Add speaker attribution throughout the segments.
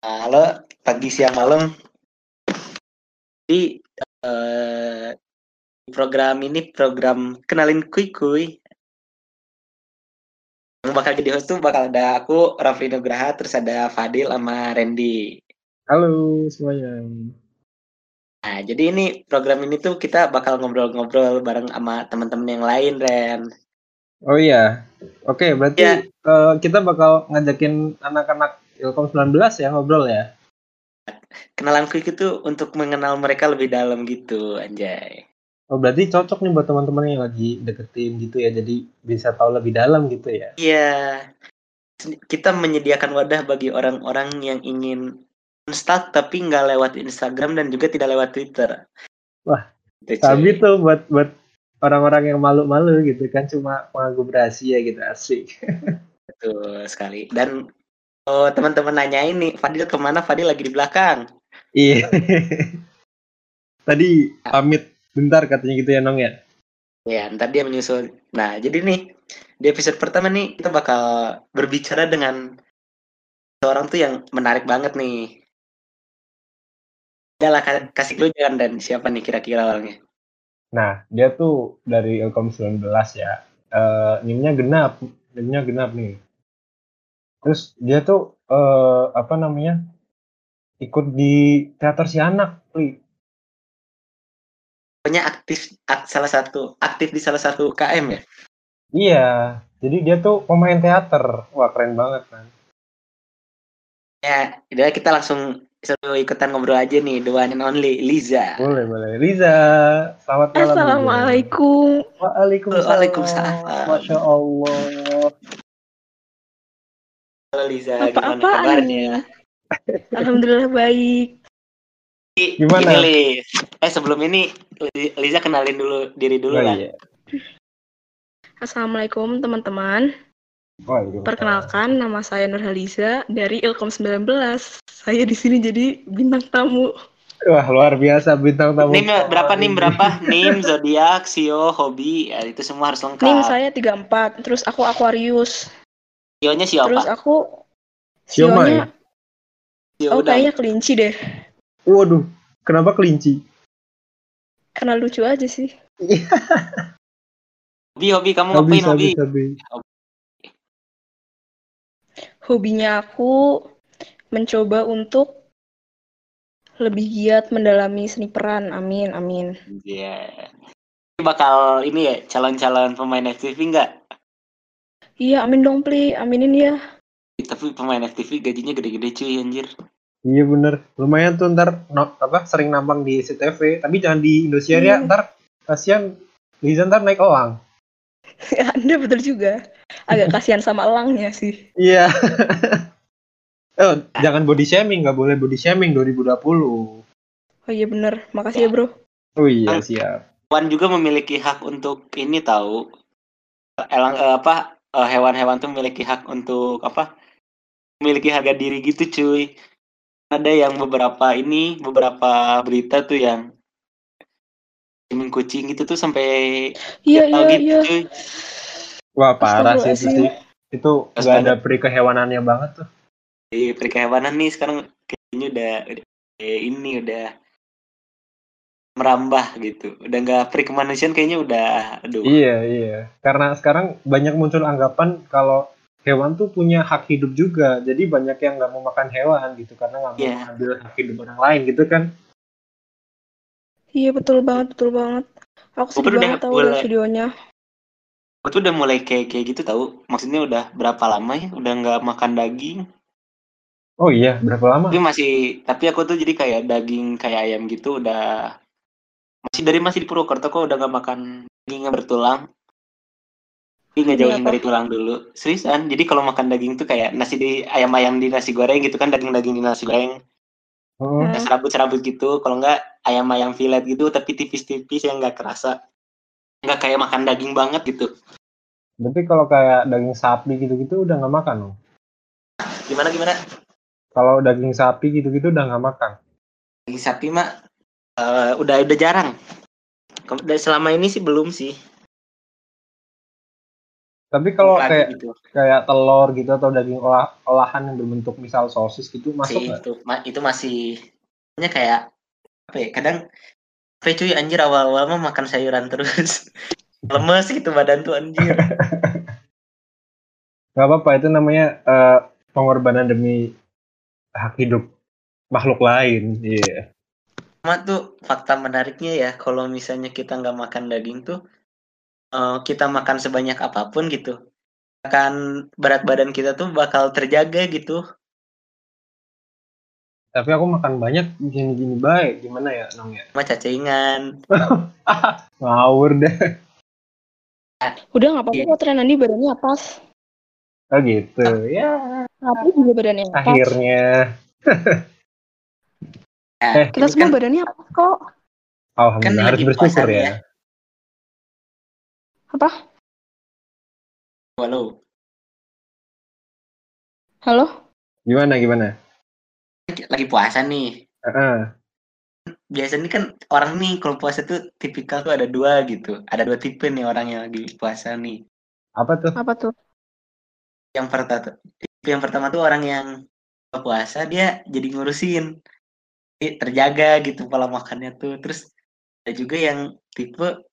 Speaker 1: Halo, pagi siang malam. Di uh, program ini program kenalin kuy kuy. Yang bakal jadi host tuh bakal ada aku, Raffi Nugraha, terus ada Fadil sama Randy.
Speaker 2: Halo semuanya.
Speaker 1: Nah, jadi ini program ini tuh kita bakal ngobrol-ngobrol bareng sama teman-teman yang lain, Ren.
Speaker 2: Oh iya. Oke, berarti ya. uh, kita bakal ngajakin anak-anak Ilkom 19 ya ngobrol ya.
Speaker 1: Kenalan quick itu untuk mengenal mereka lebih dalam gitu, anjay.
Speaker 2: Oh, berarti cocok nih buat teman-teman yang lagi deketin gitu ya. Jadi bisa tahu lebih dalam gitu ya.
Speaker 1: Iya. Kita menyediakan wadah bagi orang-orang yang ingin start tapi nggak lewat Instagram dan juga tidak lewat Twitter.
Speaker 2: Wah, tapi tuh buat buat orang-orang yang malu-malu gitu kan cuma mengaku rahasia gitu asik.
Speaker 1: Betul sekali. Dan oh, teman-teman nanya ini Fadil ke mana? Fadil lagi di belakang.
Speaker 2: Iya. Tadi pamit bentar katanya gitu ya Nong ya.
Speaker 1: Ya, ntar dia menyusul. Nah, jadi nih di episode pertama nih kita bakal berbicara dengan seorang tuh yang menarik banget nih. Udah lah, kasih clue jangan dan siapa nih kira-kira orangnya?
Speaker 2: Nah, dia tuh dari Ilkom 19 ya. Uh, nimnya genap, nimnya genap nih. Terus dia tuh uh, apa namanya? ikut di teater si anak, Li.
Speaker 1: Pokoknya aktif ak, salah satu aktif di salah satu KM ya?
Speaker 2: Iya, jadi dia tuh pemain teater. Wah, keren banget kan.
Speaker 1: Ya, udah kita langsung Seru ikutan ngobrol aja nih, the one and only Liza.
Speaker 2: Boleh, boleh. Liza, selamat malam.
Speaker 3: Assalamualaikum.
Speaker 2: Waalaikumsalam.
Speaker 1: Waalaikumsalam.
Speaker 2: Masya Allah.
Speaker 1: Halo Liza, Apa gimana kabarnya?
Speaker 3: Alhamdulillah baik.
Speaker 2: Gimana?
Speaker 1: Ini, eh sebelum ini Liza kenalin dulu diri dulu oh, lah. Iya.
Speaker 3: Assalamualaikum teman-teman. Perkenalkan, nama saya Nurhaliza dari Ilkom 19. Saya di sini jadi bintang tamu.
Speaker 2: Wah, luar biasa bintang tamu.
Speaker 1: Nim berapa nim berapa? nim, zodiak, sio, hobi, ya, itu semua harus lengkap.
Speaker 3: Nim saya 34, terus aku Aquarius.
Speaker 1: Sionya sio
Speaker 3: apa? Terus aku
Speaker 2: Sionya
Speaker 3: Sio Oh, kayaknya kelinci deh.
Speaker 2: Waduh, kenapa kelinci?
Speaker 3: Karena lucu aja sih.
Speaker 1: hobi, hobi kamu ngapain hobi? hobi? hobi
Speaker 3: hobinya aku mencoba untuk lebih giat mendalami seni peran. Amin, amin.
Speaker 1: Iya. Yeah. Bakal ini ya calon-calon pemain FTV nggak?
Speaker 3: Iya, amin dong, Pli. Aminin ya.
Speaker 1: Tapi pemain FTV gajinya gede-gede cuy, anjir.
Speaker 2: Iya bener, lumayan tuh ntar no, apa sering nampang di CTV, tapi jangan di Indosiar ya, iya. ntar kasihan Liza ntar naik elang.
Speaker 3: Anda betul juga. Agak kasihan sama elangnya sih.
Speaker 2: Iya. oh, jangan body shaming, nggak boleh body shaming 2020.
Speaker 3: Oh iya bener, makasih ya bro.
Speaker 2: Oh iya siap.
Speaker 1: Wan juga memiliki hak untuk ini tahu. Elang eh, apa eh, hewan-hewan tuh memiliki hak untuk apa? Memiliki harga diri gitu cuy. Ada yang beberapa ini beberapa berita tuh yang Streaming kucing gitu tuh sampai
Speaker 3: iya iya gitu, iya. Cuy.
Speaker 2: Wah parah sih itu sih. Itu nggak ada peri kehewanannya banget tuh.
Speaker 1: Iya peri kehewanan nih sekarang kayaknya udah, udah ini udah merambah gitu. Udah nggak peri kemanusiaan kayaknya udah aduh.
Speaker 2: Iya iya. Karena sekarang banyak muncul anggapan kalau hewan tuh punya hak hidup juga. Jadi banyak yang nggak mau makan hewan gitu karena nggak mau yeah. mengambil hak hidup orang lain gitu kan.
Speaker 3: Iya betul banget, betul banget. Aku sedih banget tahu mulai, videonya.
Speaker 1: Aku tuh udah mulai kayak kayak gitu tahu. Maksudnya udah berapa lama ya? Udah nggak makan daging.
Speaker 2: Oh iya, berapa lama?
Speaker 1: Tapi masih, tapi aku tuh jadi kayak daging kayak ayam gitu udah masih dari masih di Purwokerto kok udah nggak makan daging yang bertulang. Tapi nggak jauhin dari tulang dulu. Seriusan, jadi kalau makan daging tuh kayak nasi di ayam-ayam di nasi goreng gitu kan daging-daging di nasi goreng. Oh. Serabut-serabut gitu, kalau nggak ayam-ayam fillet gitu tapi tipis-tipis yang nggak kerasa. Nggak kayak makan daging banget gitu.
Speaker 2: Tapi kalau kayak daging sapi gitu-gitu udah nggak makan? Loh
Speaker 1: gimana gimana?
Speaker 2: Kalau daging sapi gitu-gitu udah nggak makan?
Speaker 1: Daging sapi mah uh, udah udah jarang selama ini sih belum sih
Speaker 2: Tapi kalau kayak
Speaker 1: gitu.
Speaker 2: kayak telur gitu atau daging olah, olahan yang berbentuk misal sosis gitu masuk nggak?
Speaker 1: itu ma- itu masih nya kayak apa ya kadang apa cuy anjir awal-awal mah makan sayuran terus lemes gitu badan tuh anjir
Speaker 2: Gak apa-apa itu namanya eh, pengorbanan demi hak hidup makhluk lain. Iya.
Speaker 1: Cuma tuh fakta menariknya ya kalau misalnya kita nggak makan daging tuh eh, kita makan sebanyak apa pun gitu akan berat badan kita tuh bakal terjaga gitu
Speaker 2: Tapi aku makan banyak gini-gini baik. Gimana ya, Nong ya?
Speaker 1: cuma cacingan
Speaker 2: Ngawur deh.
Speaker 3: Udah nggak apa-apa kok tren Andi badannya pas.
Speaker 2: Oh gitu. Ya,
Speaker 3: Aku juga badannya pas.
Speaker 2: akhirnya. Eh,
Speaker 3: Kita semua
Speaker 1: kan
Speaker 3: badannya pas kok.
Speaker 2: Alhamdulillah
Speaker 1: Kan
Speaker 2: harus
Speaker 1: lagi
Speaker 2: bersyukur ya.
Speaker 1: ya.
Speaker 3: Apa?
Speaker 1: walau
Speaker 3: Halo?
Speaker 2: Gimana gimana?
Speaker 1: lagi puasa nih
Speaker 2: Heeh.
Speaker 1: biasanya kan orang nih kalau puasa tuh tipikal tuh ada dua gitu ada dua tipe nih orang yang lagi puasa nih
Speaker 2: Apa tuh?
Speaker 3: Apa tuh?
Speaker 1: yang pertama tipe yang pertama tuh orang yang kalau puasa dia jadi ngurusin terjaga gitu pola makannya tuh terus ada juga yang tipe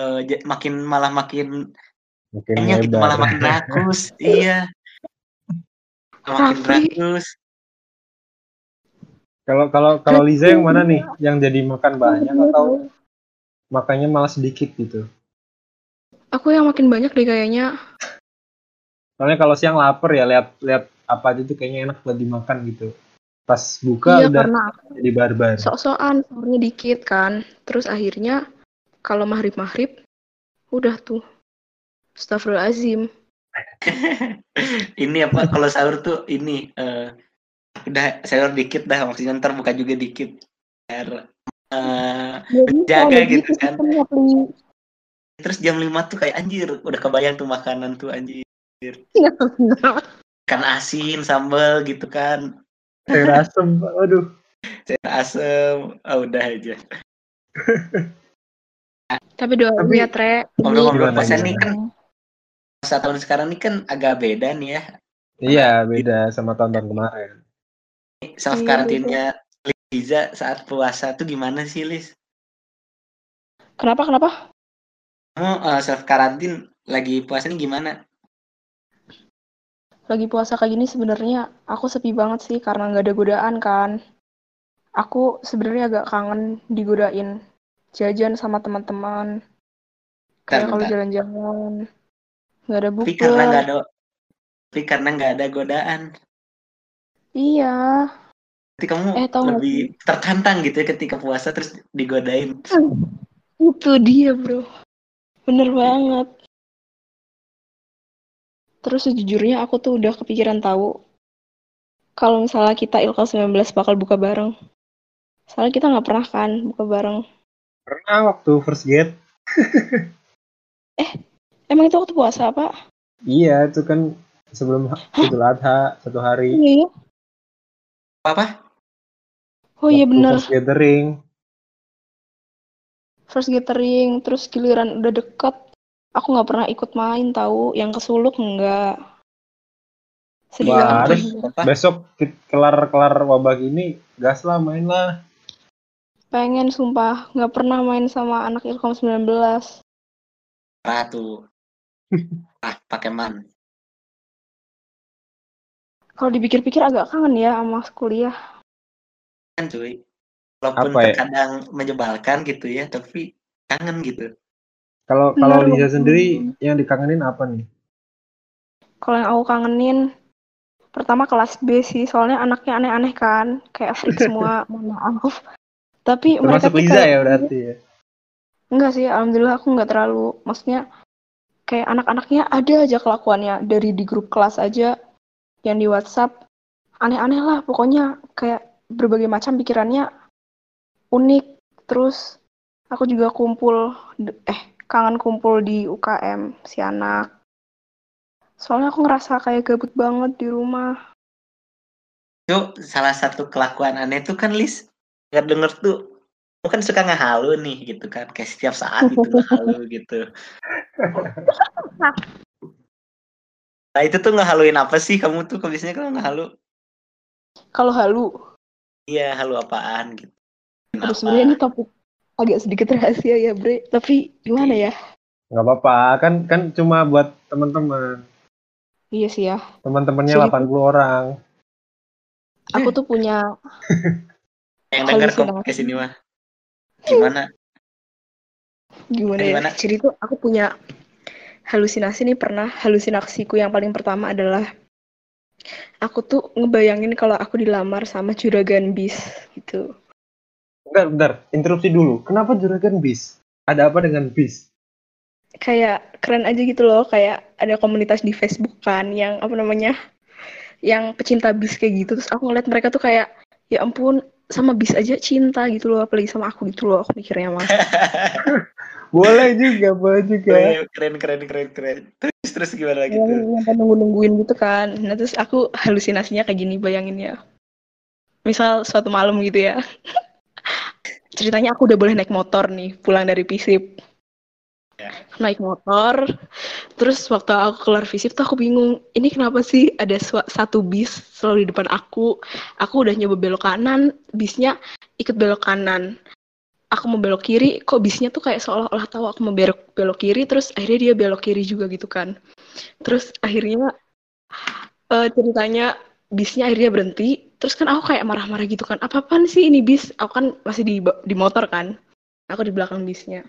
Speaker 1: eh, ja- makin malah makin
Speaker 2: Mungkin
Speaker 1: kayaknya gitu malah makin rakus iya makin
Speaker 3: Raffi.
Speaker 1: rakus
Speaker 2: Kalau kalau kalau Liza yang mana nih? Yang jadi makan banyak atau makannya malah sedikit gitu?
Speaker 3: Aku yang makin banyak deh kayaknya.
Speaker 2: Soalnya kalau siang lapar ya lihat lihat apa aja tuh kayaknya enak buat dimakan gitu. Pas buka
Speaker 3: iya
Speaker 2: udah
Speaker 3: karena
Speaker 2: jadi barbar.
Speaker 3: sok-sokan sahurnya dikit kan. Terus akhirnya kalau maghrib-maghrib udah tuh. Astagfirullahaladzim.
Speaker 1: ini apa kalau sahur tuh ini eh, udah sahur dikit dah maksudnya ntar buka juga dikit biar eh, Jaga gitu kan.
Speaker 3: sistemnya, Pli.
Speaker 2: Iya,
Speaker 1: terus jam 5 tuh kayak anjir udah kebayang tuh makanan tuh anjir
Speaker 3: Iya,
Speaker 1: kan asin sambal gitu kan
Speaker 2: Sayur asem, aduh.
Speaker 1: sayur asem oh, udah aja
Speaker 3: Tapi doain
Speaker 2: Tapi-
Speaker 3: ya, Tre.
Speaker 1: ngobrol-ngobrol nih kan masa tahun sekarang nih kan agak beda nih ya
Speaker 2: Iya beda sama tahun-tahun kemarin.
Speaker 1: self
Speaker 3: Iya,
Speaker 1: karantinnya Liza saat puasa tuh gimana sih Liz?
Speaker 3: Kenapa, kenapa?
Speaker 1: Kamu self karantin lagi puasa nih gimana?
Speaker 3: Lagi puasa kayak gini sebenarnya aku sepi banget sih karena nggak ada godaan kan. Aku sebenarnya agak kangen digodain jajan sama teman-teman. Kayak kalau jalan-jalan nggak ada
Speaker 1: Tapi karena nggak ada tapi karena nggak ada godaan.
Speaker 3: Iya.
Speaker 1: Berarti kamu
Speaker 3: Eh, nggak
Speaker 1: lebih tertantang gitu ya ketika puasa terus digodain.
Speaker 3: Itu dia, bro. Bener banget. Terus sejujurnya aku tuh udah kepikiran tahu kalau misalnya kita Ilkom 19 bakal buka bareng. Soalnya kita nggak pernah kan buka bareng.
Speaker 2: Pernah waktu first gate,
Speaker 3: Emang itu waktu puasa apa?
Speaker 2: iya itu kan sebelum Idul Adha satu hari.
Speaker 3: Iya.
Speaker 1: Apa?
Speaker 3: Oh iya
Speaker 2: Waktu
Speaker 3: bener.
Speaker 2: First gathering.
Speaker 3: First gathering, terus giliran udah deket, aku nggak pernah ikut main tahu. Yang kesuluk enggak. Sedih
Speaker 2: Wah, harus. Besok kelar-kelar wabah gini, gas lah main lah.
Speaker 3: Pengen sumpah, nggak pernah main sama anak Ilkom 19.
Speaker 1: Parah tuh. Ah, pakai man.
Speaker 3: Kalau dipikir-pikir agak kangen ya sama kuliah.
Speaker 1: Kan cuy. Walaupun
Speaker 2: Apa ya?
Speaker 1: terkadang menyebalkan gitu ya, tapi kangen gitu.
Speaker 2: Kalau kalau Liza sendiri yang dikangenin apa nih?
Speaker 3: Kalau yang aku kangenin, pertama kelas B sih, soalnya anaknya aneh-aneh kan, kayak freak semua, mohon maaf. Tapi mereka
Speaker 2: Termasuk
Speaker 3: tuh
Speaker 2: Liza
Speaker 3: kayak,
Speaker 2: ya berarti ya.
Speaker 3: enggak sih, alhamdulillah aku nggak terlalu, maksudnya kayak anak-anaknya ada aja kelakuannya, dari di grup kelas aja, yang di WhatsApp, aneh-aneh lah, pokoknya kayak berbagai macam pikirannya unik. Terus aku juga kumpul, eh kangen kumpul di UKM si anak. Soalnya aku ngerasa kayak gabut banget di rumah.
Speaker 1: Itu salah satu kelakuan aneh tuh kan Lis. Nggak denger tuh. Kamu kan suka ngehalu nih gitu kan. Kayak setiap saat gitu ngehalu gitu. Nah itu tuh ngehaluin apa sih kamu tuh biasanya kalau ngehalu?
Speaker 3: Kalau halu,
Speaker 1: Iya halu apaan gitu.
Speaker 3: aduh sebenarnya ini topik agak sedikit rahasia ya Bre. Tapi gimana ya?
Speaker 2: nggak apa-apa kan kan cuma buat teman-teman
Speaker 3: Iya sih ya.
Speaker 2: teman-temannya
Speaker 3: Jadi-
Speaker 2: 80 orang
Speaker 3: Aku tuh punya
Speaker 1: Yang denger
Speaker 3: Halusinasi.
Speaker 1: podcast ini mah. Gimana?
Speaker 3: gimana ya?
Speaker 1: Gimana?
Speaker 3: Jadi tuh aku punya halusinasi nih pernah. Halusinasiku yang paling pertama adalah aku tuh ngebayangin kalau aku dilamar sama juragan bis gitu.
Speaker 2: Bentar bentar interupsi dulu kenapa juragan bis ada apa dengan bis
Speaker 3: Kayak keren aja gitu loh, kayak ada komunitas di Facebook kan yang apa namanya? yang pecinta bis kayak gitu. Terus aku ngeliat mereka tuh kayak ya ampun sama bis aja cinta gitu loh, apalagi sama aku gitu loh aku mikirnya mah.
Speaker 2: boleh juga boleh juga
Speaker 1: keren keren keren keren. Terus terus gimana lagi
Speaker 3: yang,
Speaker 1: tuh?
Speaker 3: yang kan nunggu-nungguin gitu kan. Nah terus aku halusinasinya kayak gini bayangin ya. Misal suatu malam gitu ya. Ceritanya aku udah boleh naik motor nih pulang dari FISIP.
Speaker 1: Ya.
Speaker 3: Naik motor. Terus waktu aku keluar FISIP tuh aku bingung. Ini kenapa sih ada satu bis selalu di depan aku. Aku udah nyoba belok kanan. Bisnya ikut belok kanan. Aku mau belok kiri, kok bisnya tuh kayak seolah-olah tahu aku mau belok belok kiri, terus akhirnya dia belok kiri juga gitu kan. Terus akhirnya eh, ceritanya bisnya akhirnya berhenti. Terus kan aku kayak marah-marah gitu kan. Apa-apaan sih ini bis? Aku kan masih di di motor kan. Aku di belakang bisnya.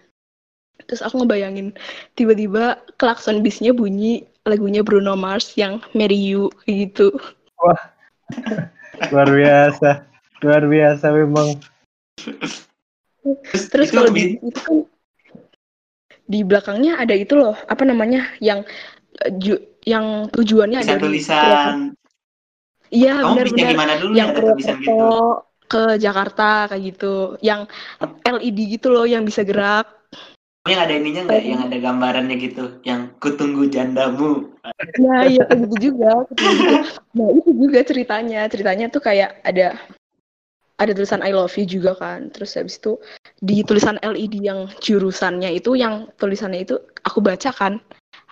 Speaker 3: Terus aku ngebayangin tiba-tiba klakson bisnya bunyi lagunya Bruno Mars yang Marry You gitu.
Speaker 2: luar biasa luar biasa memang
Speaker 3: Terus
Speaker 1: itu
Speaker 3: kalau di itu kan di belakangnya ada itu loh, apa namanya? yang eh, ju- yang tujuannya
Speaker 1: bisa
Speaker 3: ada di
Speaker 1: tulisan.
Speaker 3: Iya, benar-benar
Speaker 1: gimana dulu
Speaker 3: yang
Speaker 1: ya tulisan gitu?
Speaker 3: Ke Jakarta kayak gitu. Yang LED gitu loh yang bisa gerak.
Speaker 1: Yang ada ininya nggak? Yang ada gambarannya gitu? Yang kutunggu jandamu.
Speaker 3: Nah, iya kayak gitu juga, kayak gitu. Nah, itu juga ceritanya. Ceritanya tuh kayak ada ada tulisan I love you juga kan. Terus habis itu di tulisan LED yang jurusannya itu yang tulisannya itu aku baca kan.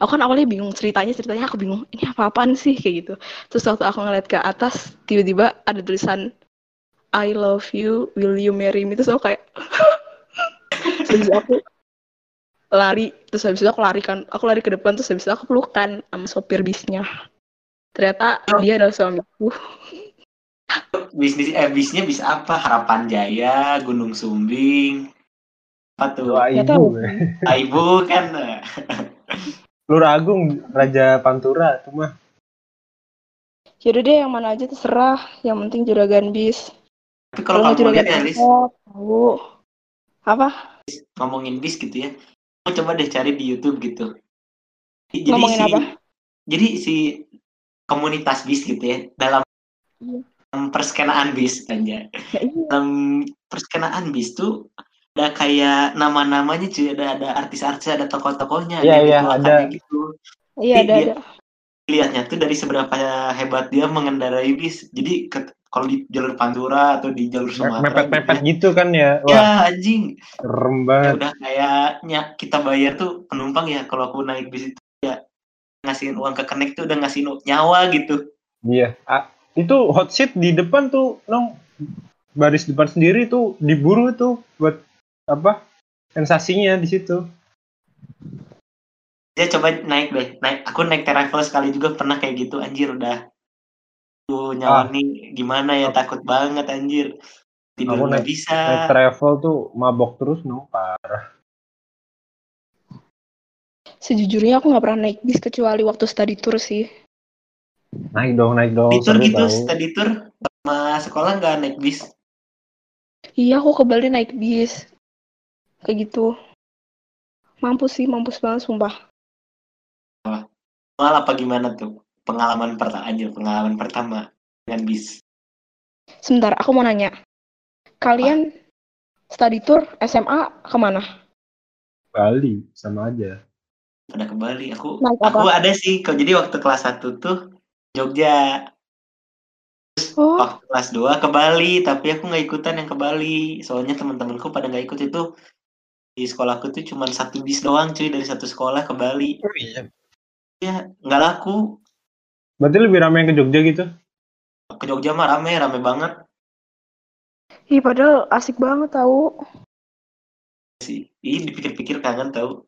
Speaker 3: Aku kan awalnya bingung ceritanya, ceritanya aku bingung, ini apa-apaan sih kayak gitu. Terus waktu aku ngeliat ke atas, tiba-tiba ada tulisan I love you, will you marry me? Terus aku kayak Terus aku lari, terus habis itu aku lari kan, aku lari ke depan, terus habis itu aku pelukan sama sopir bisnya. Ternyata dia adalah suamiku.
Speaker 1: Bisnis eh bisnya bisa apa? Harapan Jaya, Gunung Sumbing. Apa tuh?
Speaker 2: doa
Speaker 3: Nggak
Speaker 2: ibu
Speaker 3: tahu.
Speaker 1: Ah, Ibu kan.
Speaker 2: Lur Agung Raja Pantura itu mah
Speaker 3: Yaudah deh, yang mana aja terserah. Yang penting juragan bis.
Speaker 1: Tapi kalau kamu lihat ya, Lis,
Speaker 3: tahu. Apa?
Speaker 1: ngomongin bis gitu ya. Kamu coba deh cari di YouTube gitu. Jadi
Speaker 3: Ngomongin
Speaker 1: si
Speaker 3: apa?
Speaker 1: jadi si komunitas bis gitu ya dalam
Speaker 3: Iya.
Speaker 1: perskenaan bis kan ya.
Speaker 3: Ya, iya.
Speaker 1: Dalam perskenaan bis tuh ada kayak nama-namanya cuy, ada ada artis-artis, ada tokoh-tokohnya,
Speaker 2: Iya,
Speaker 1: ada
Speaker 2: iya,
Speaker 1: dikeluarkannya
Speaker 2: ada.
Speaker 1: gitu.
Speaker 3: Iya, ada.
Speaker 1: Lihatnya tuh dari seberapa hebat dia mengendarai bis. Jadi ke- kalau di jalur Pantura atau di jalur Sumatera
Speaker 2: mepet-mepet
Speaker 1: gitu
Speaker 2: gitu kan ya
Speaker 1: ya. Ya
Speaker 2: wah
Speaker 1: anjing,
Speaker 2: serem
Speaker 1: ya
Speaker 2: banget
Speaker 1: udah kayaknya kita bayar tuh penumpang ya kalau aku naik bis itu ya ngasihin uang ke connect tuh udah ngasih nu- nyawa gitu.
Speaker 2: iya Ah, itu hot seat di depan tuh nong baris depan sendiri tuh diburu tuh buat apa? Sensasinya di situ.
Speaker 1: Dia coba naik deh, naik. Aku naik travel sekali juga pernah kayak gitu anjir udah. Tuh
Speaker 2: Ah.
Speaker 1: nyawa nih gimana ya takut banget anjir. Tidur
Speaker 2: Aku
Speaker 1: nggak
Speaker 2: naik-
Speaker 1: bisa.
Speaker 2: naik travel tuh mabok terus nong parah.
Speaker 3: Sejujurnya aku nggak pernah naik bis kecuali waktu study tour sih.
Speaker 2: naik dong naik dong
Speaker 1: di tour gitu study tour. Sama sekolah nggak naik bis?
Speaker 3: Iya, aku ke Bali naik bis. Kayak gitu. Mampus sih, mampus banget sumpah.
Speaker 1: malah apa gimana tuh pengalaman pertama anjir pengalaman pertama dengan bis
Speaker 3: Sebentar, aku mau nanya. Kalian study tour SMA ke mana?
Speaker 2: Bali sama aja
Speaker 1: pada ke Bali aku
Speaker 3: Naik
Speaker 1: aku
Speaker 3: apa?
Speaker 1: ada sih kalau jadi waktu kelas 1 tuh Jogja
Speaker 3: Oh,
Speaker 1: waktu kelas 2 ke Bali tapi aku nggak ikutan yang ke Bali soalnya teman-temanku pada nggak ikut itu di sekolahku tuh cuma satu bis doang cuy dari satu sekolah ke Bali
Speaker 2: oh iya
Speaker 1: ya nggak laku
Speaker 2: Berarti lebih ramai yang ke Jogja gitu?
Speaker 1: Ke Jogja mah rame, rame banget
Speaker 3: Ih, padahal asik banget tahu.
Speaker 1: sih. Ih, dipikir-pikir kangen tau.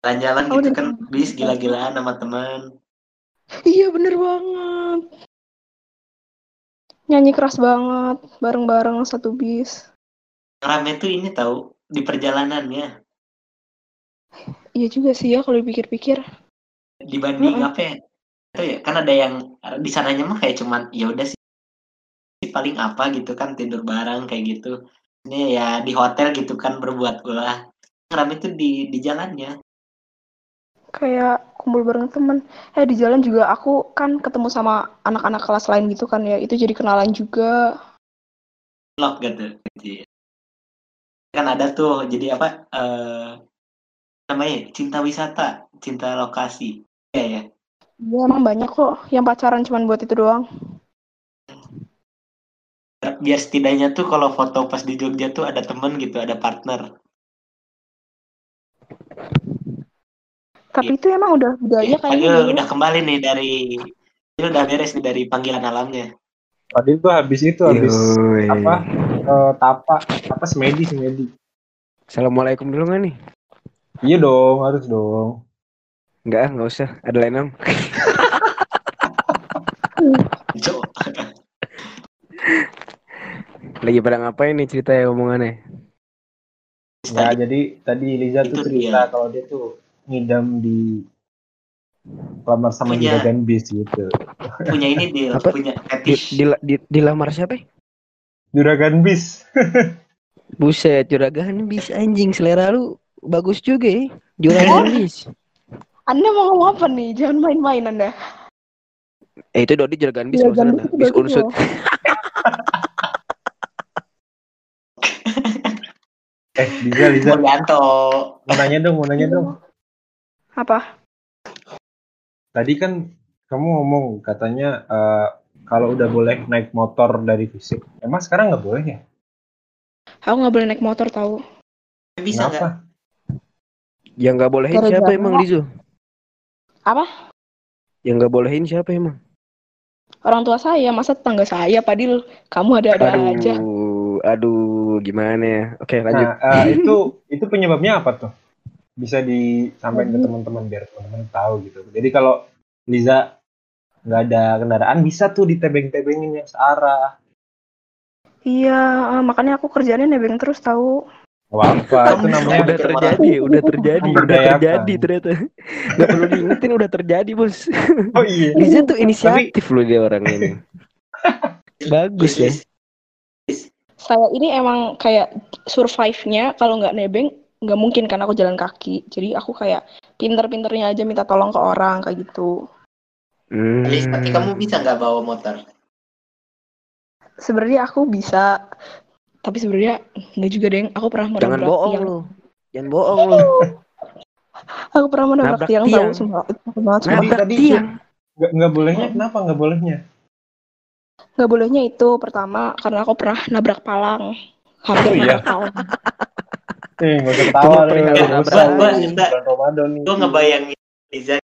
Speaker 1: Jalan-jalan
Speaker 3: Oh,
Speaker 1: gitu kan, bis gila-gilaan sama teman.
Speaker 3: Iya, bener banget. Nyanyi keras banget, bareng-bareng satu bis.
Speaker 1: Rame tuh ini tahu di perjalanannya
Speaker 3: Iya juga sih ya kalau dipikir-pikir.
Speaker 1: dibanding apa ya? Itu ya, kan ada yang di sananya mah kayak cuman ya udah sih paling apa gitu kan tidur bareng kayak gitu. Ini ya di hotel gitu kan berbuat ulah. Yang Rame tuh di di jalannya.
Speaker 3: Kayak kumpul bareng temen. Eh, di jalan juga aku kan ketemu sama anak-anak kelas lain gitu kan ya. Itu jadi kenalan juga.
Speaker 1: Vlog gitu. Ya. Kan ada tuh jadi apa eh namanya cinta wisata, cinta lokasi. Iya ya.
Speaker 3: Iya, emang banyak kok yang pacaran cuman buat itu doang.
Speaker 1: Biar setidaknya tuh kalau foto pas di Jogja tuh ada temen gitu, ada partner.
Speaker 3: Tapi itu emang udah budaya
Speaker 1: Ya,
Speaker 3: kayaknya dulu.
Speaker 1: udah kembali nih dari Fadil udah beres nih dari panggilan alamnya.
Speaker 2: Tadi tuh habis itu habis
Speaker 4: Yoi.
Speaker 2: apa? Eh, tapa apa semedi semedi.
Speaker 4: Assalamualaikum dulu nggak nih?
Speaker 2: Iya dong, harus dong.
Speaker 4: Enggak, ah, nggak usah. Ada lain om.
Speaker 1: Jo.
Speaker 4: Lagi pada ngapain nih cerita ya omongannya?
Speaker 2: Ya, jadi tadi Liza tuh cerita
Speaker 1: dia.
Speaker 2: kalau dia tuh ngidam di lamar sama
Speaker 1: Punya-
Speaker 2: juragan bis gitu.
Speaker 1: punya ini dia
Speaker 4: Apa?
Speaker 1: punya
Speaker 4: Di,
Speaker 1: fetish.
Speaker 4: di, di, dilamar siapa?
Speaker 2: Juragan bis.
Speaker 4: Buset, juragan bis anjing selera lu bagus juga ya. Juragan bis.
Speaker 3: Anda mau ngomong apa nih? Jangan main-main Anda.
Speaker 4: Eh itu Dodi juragan bis
Speaker 3: Juragan
Speaker 4: maksudnya.
Speaker 3: bis
Speaker 4: Bis unsut.
Speaker 2: Eh, Liza, Liza,
Speaker 1: Murianto.
Speaker 2: mau nanya dong, mau nanya dong.
Speaker 3: Apa?
Speaker 2: Tadi kan kamu ngomong katanya eh, kalau udah boleh naik motor dari fisik. Emang sekarang nggak boleh ya?
Speaker 3: Aku nggak boleh naik motor tahu.
Speaker 1: Bisa nggak?
Speaker 4: Yang nggak bolehin
Speaker 3: Gara-gara-
Speaker 4: siapa emang Lizo?
Speaker 3: Apa?
Speaker 4: Yang nggak bolehin siapa emang?
Speaker 3: Orang tua saya, masa tetangga saya, Padil. Kamu ada-ada
Speaker 4: Aduh,
Speaker 3: aja.
Speaker 4: aduh, gimana ya? Oke lanjut.
Speaker 2: Nah, eh, itu itu penyebabnya apa tuh? Bisa disampaikan ke teman-teman biar teman-teman tahu gitu. Jadi kalau Liza nggak ada kendaraan bisa tuh ditebeng-tebengin yang searah.
Speaker 3: Iya, eh, makanya aku kerjanya nebeng terus tahu.
Speaker 2: Wah, apa itu namanya?
Speaker 4: udah terjadi, udah terjadi, udah terjadi ternyata. Gak perlu diingetin, udah terjadi bos.
Speaker 2: Oh iya.
Speaker 4: Liza tuh inisiatif loh dia orang ini. Bagus ya.
Speaker 3: Saya ini emang kayak survive-nya kalau nggak nebeng nggak mungkin kan aku jalan kaki. Jadi aku kayak pinter-pinternya aja minta tolong ke orang kayak gitu.
Speaker 4: Hmm.
Speaker 1: Lis, tapi kamu bisa nggak bawa motor?
Speaker 3: Sebenarnya aku bisa, tapi sebenarnya nggak juga deng. Aku pernah mau
Speaker 4: Jangan bohong
Speaker 3: tiang.
Speaker 4: lu. Jangan bohong lu.
Speaker 3: Aku pernah mau nabrak
Speaker 4: Nabrak
Speaker 3: tiang,
Speaker 4: tiang.
Speaker 3: tahu semua.
Speaker 4: Nabrak tiang.
Speaker 2: Nggak nggak bolehnya kenapa nggak bolehnya?
Speaker 3: Nggak bolehnya itu pertama karena aku pernah nabrak palang. Hampir
Speaker 2: Oh, iya?
Speaker 3: palang.
Speaker 2: Eh, nggak usah ketawa deh.
Speaker 1: Gue ngebayangin Liza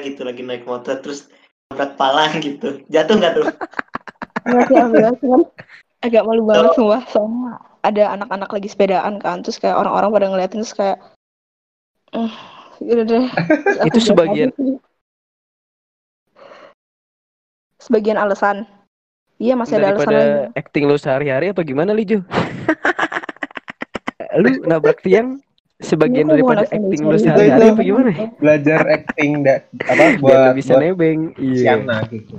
Speaker 1: gitu lagi naik motor terus nabrak palang gitu. Jatuh nggak tuh?
Speaker 3: Agak malu banget semua. Soalnya ada anak-anak lagi sepedaan kan. Terus kayak orang-orang pada ngeliatin terus kayak... "Hmm, udah deh. Terus aku
Speaker 4: Itu sebagian-
Speaker 3: aja. Sebagian alasan. Iya masih ada alasan lagi.
Speaker 4: acting lu sehari-hari apa gimana Lijo? lu nabrak tiang sebagian
Speaker 3: Ini
Speaker 4: daripada acting lu sehari-hari apa gimana?
Speaker 2: Belajar acting da, apa buat
Speaker 4: bisa
Speaker 2: buat
Speaker 4: nebeng. Iya.
Speaker 2: Siana gitu.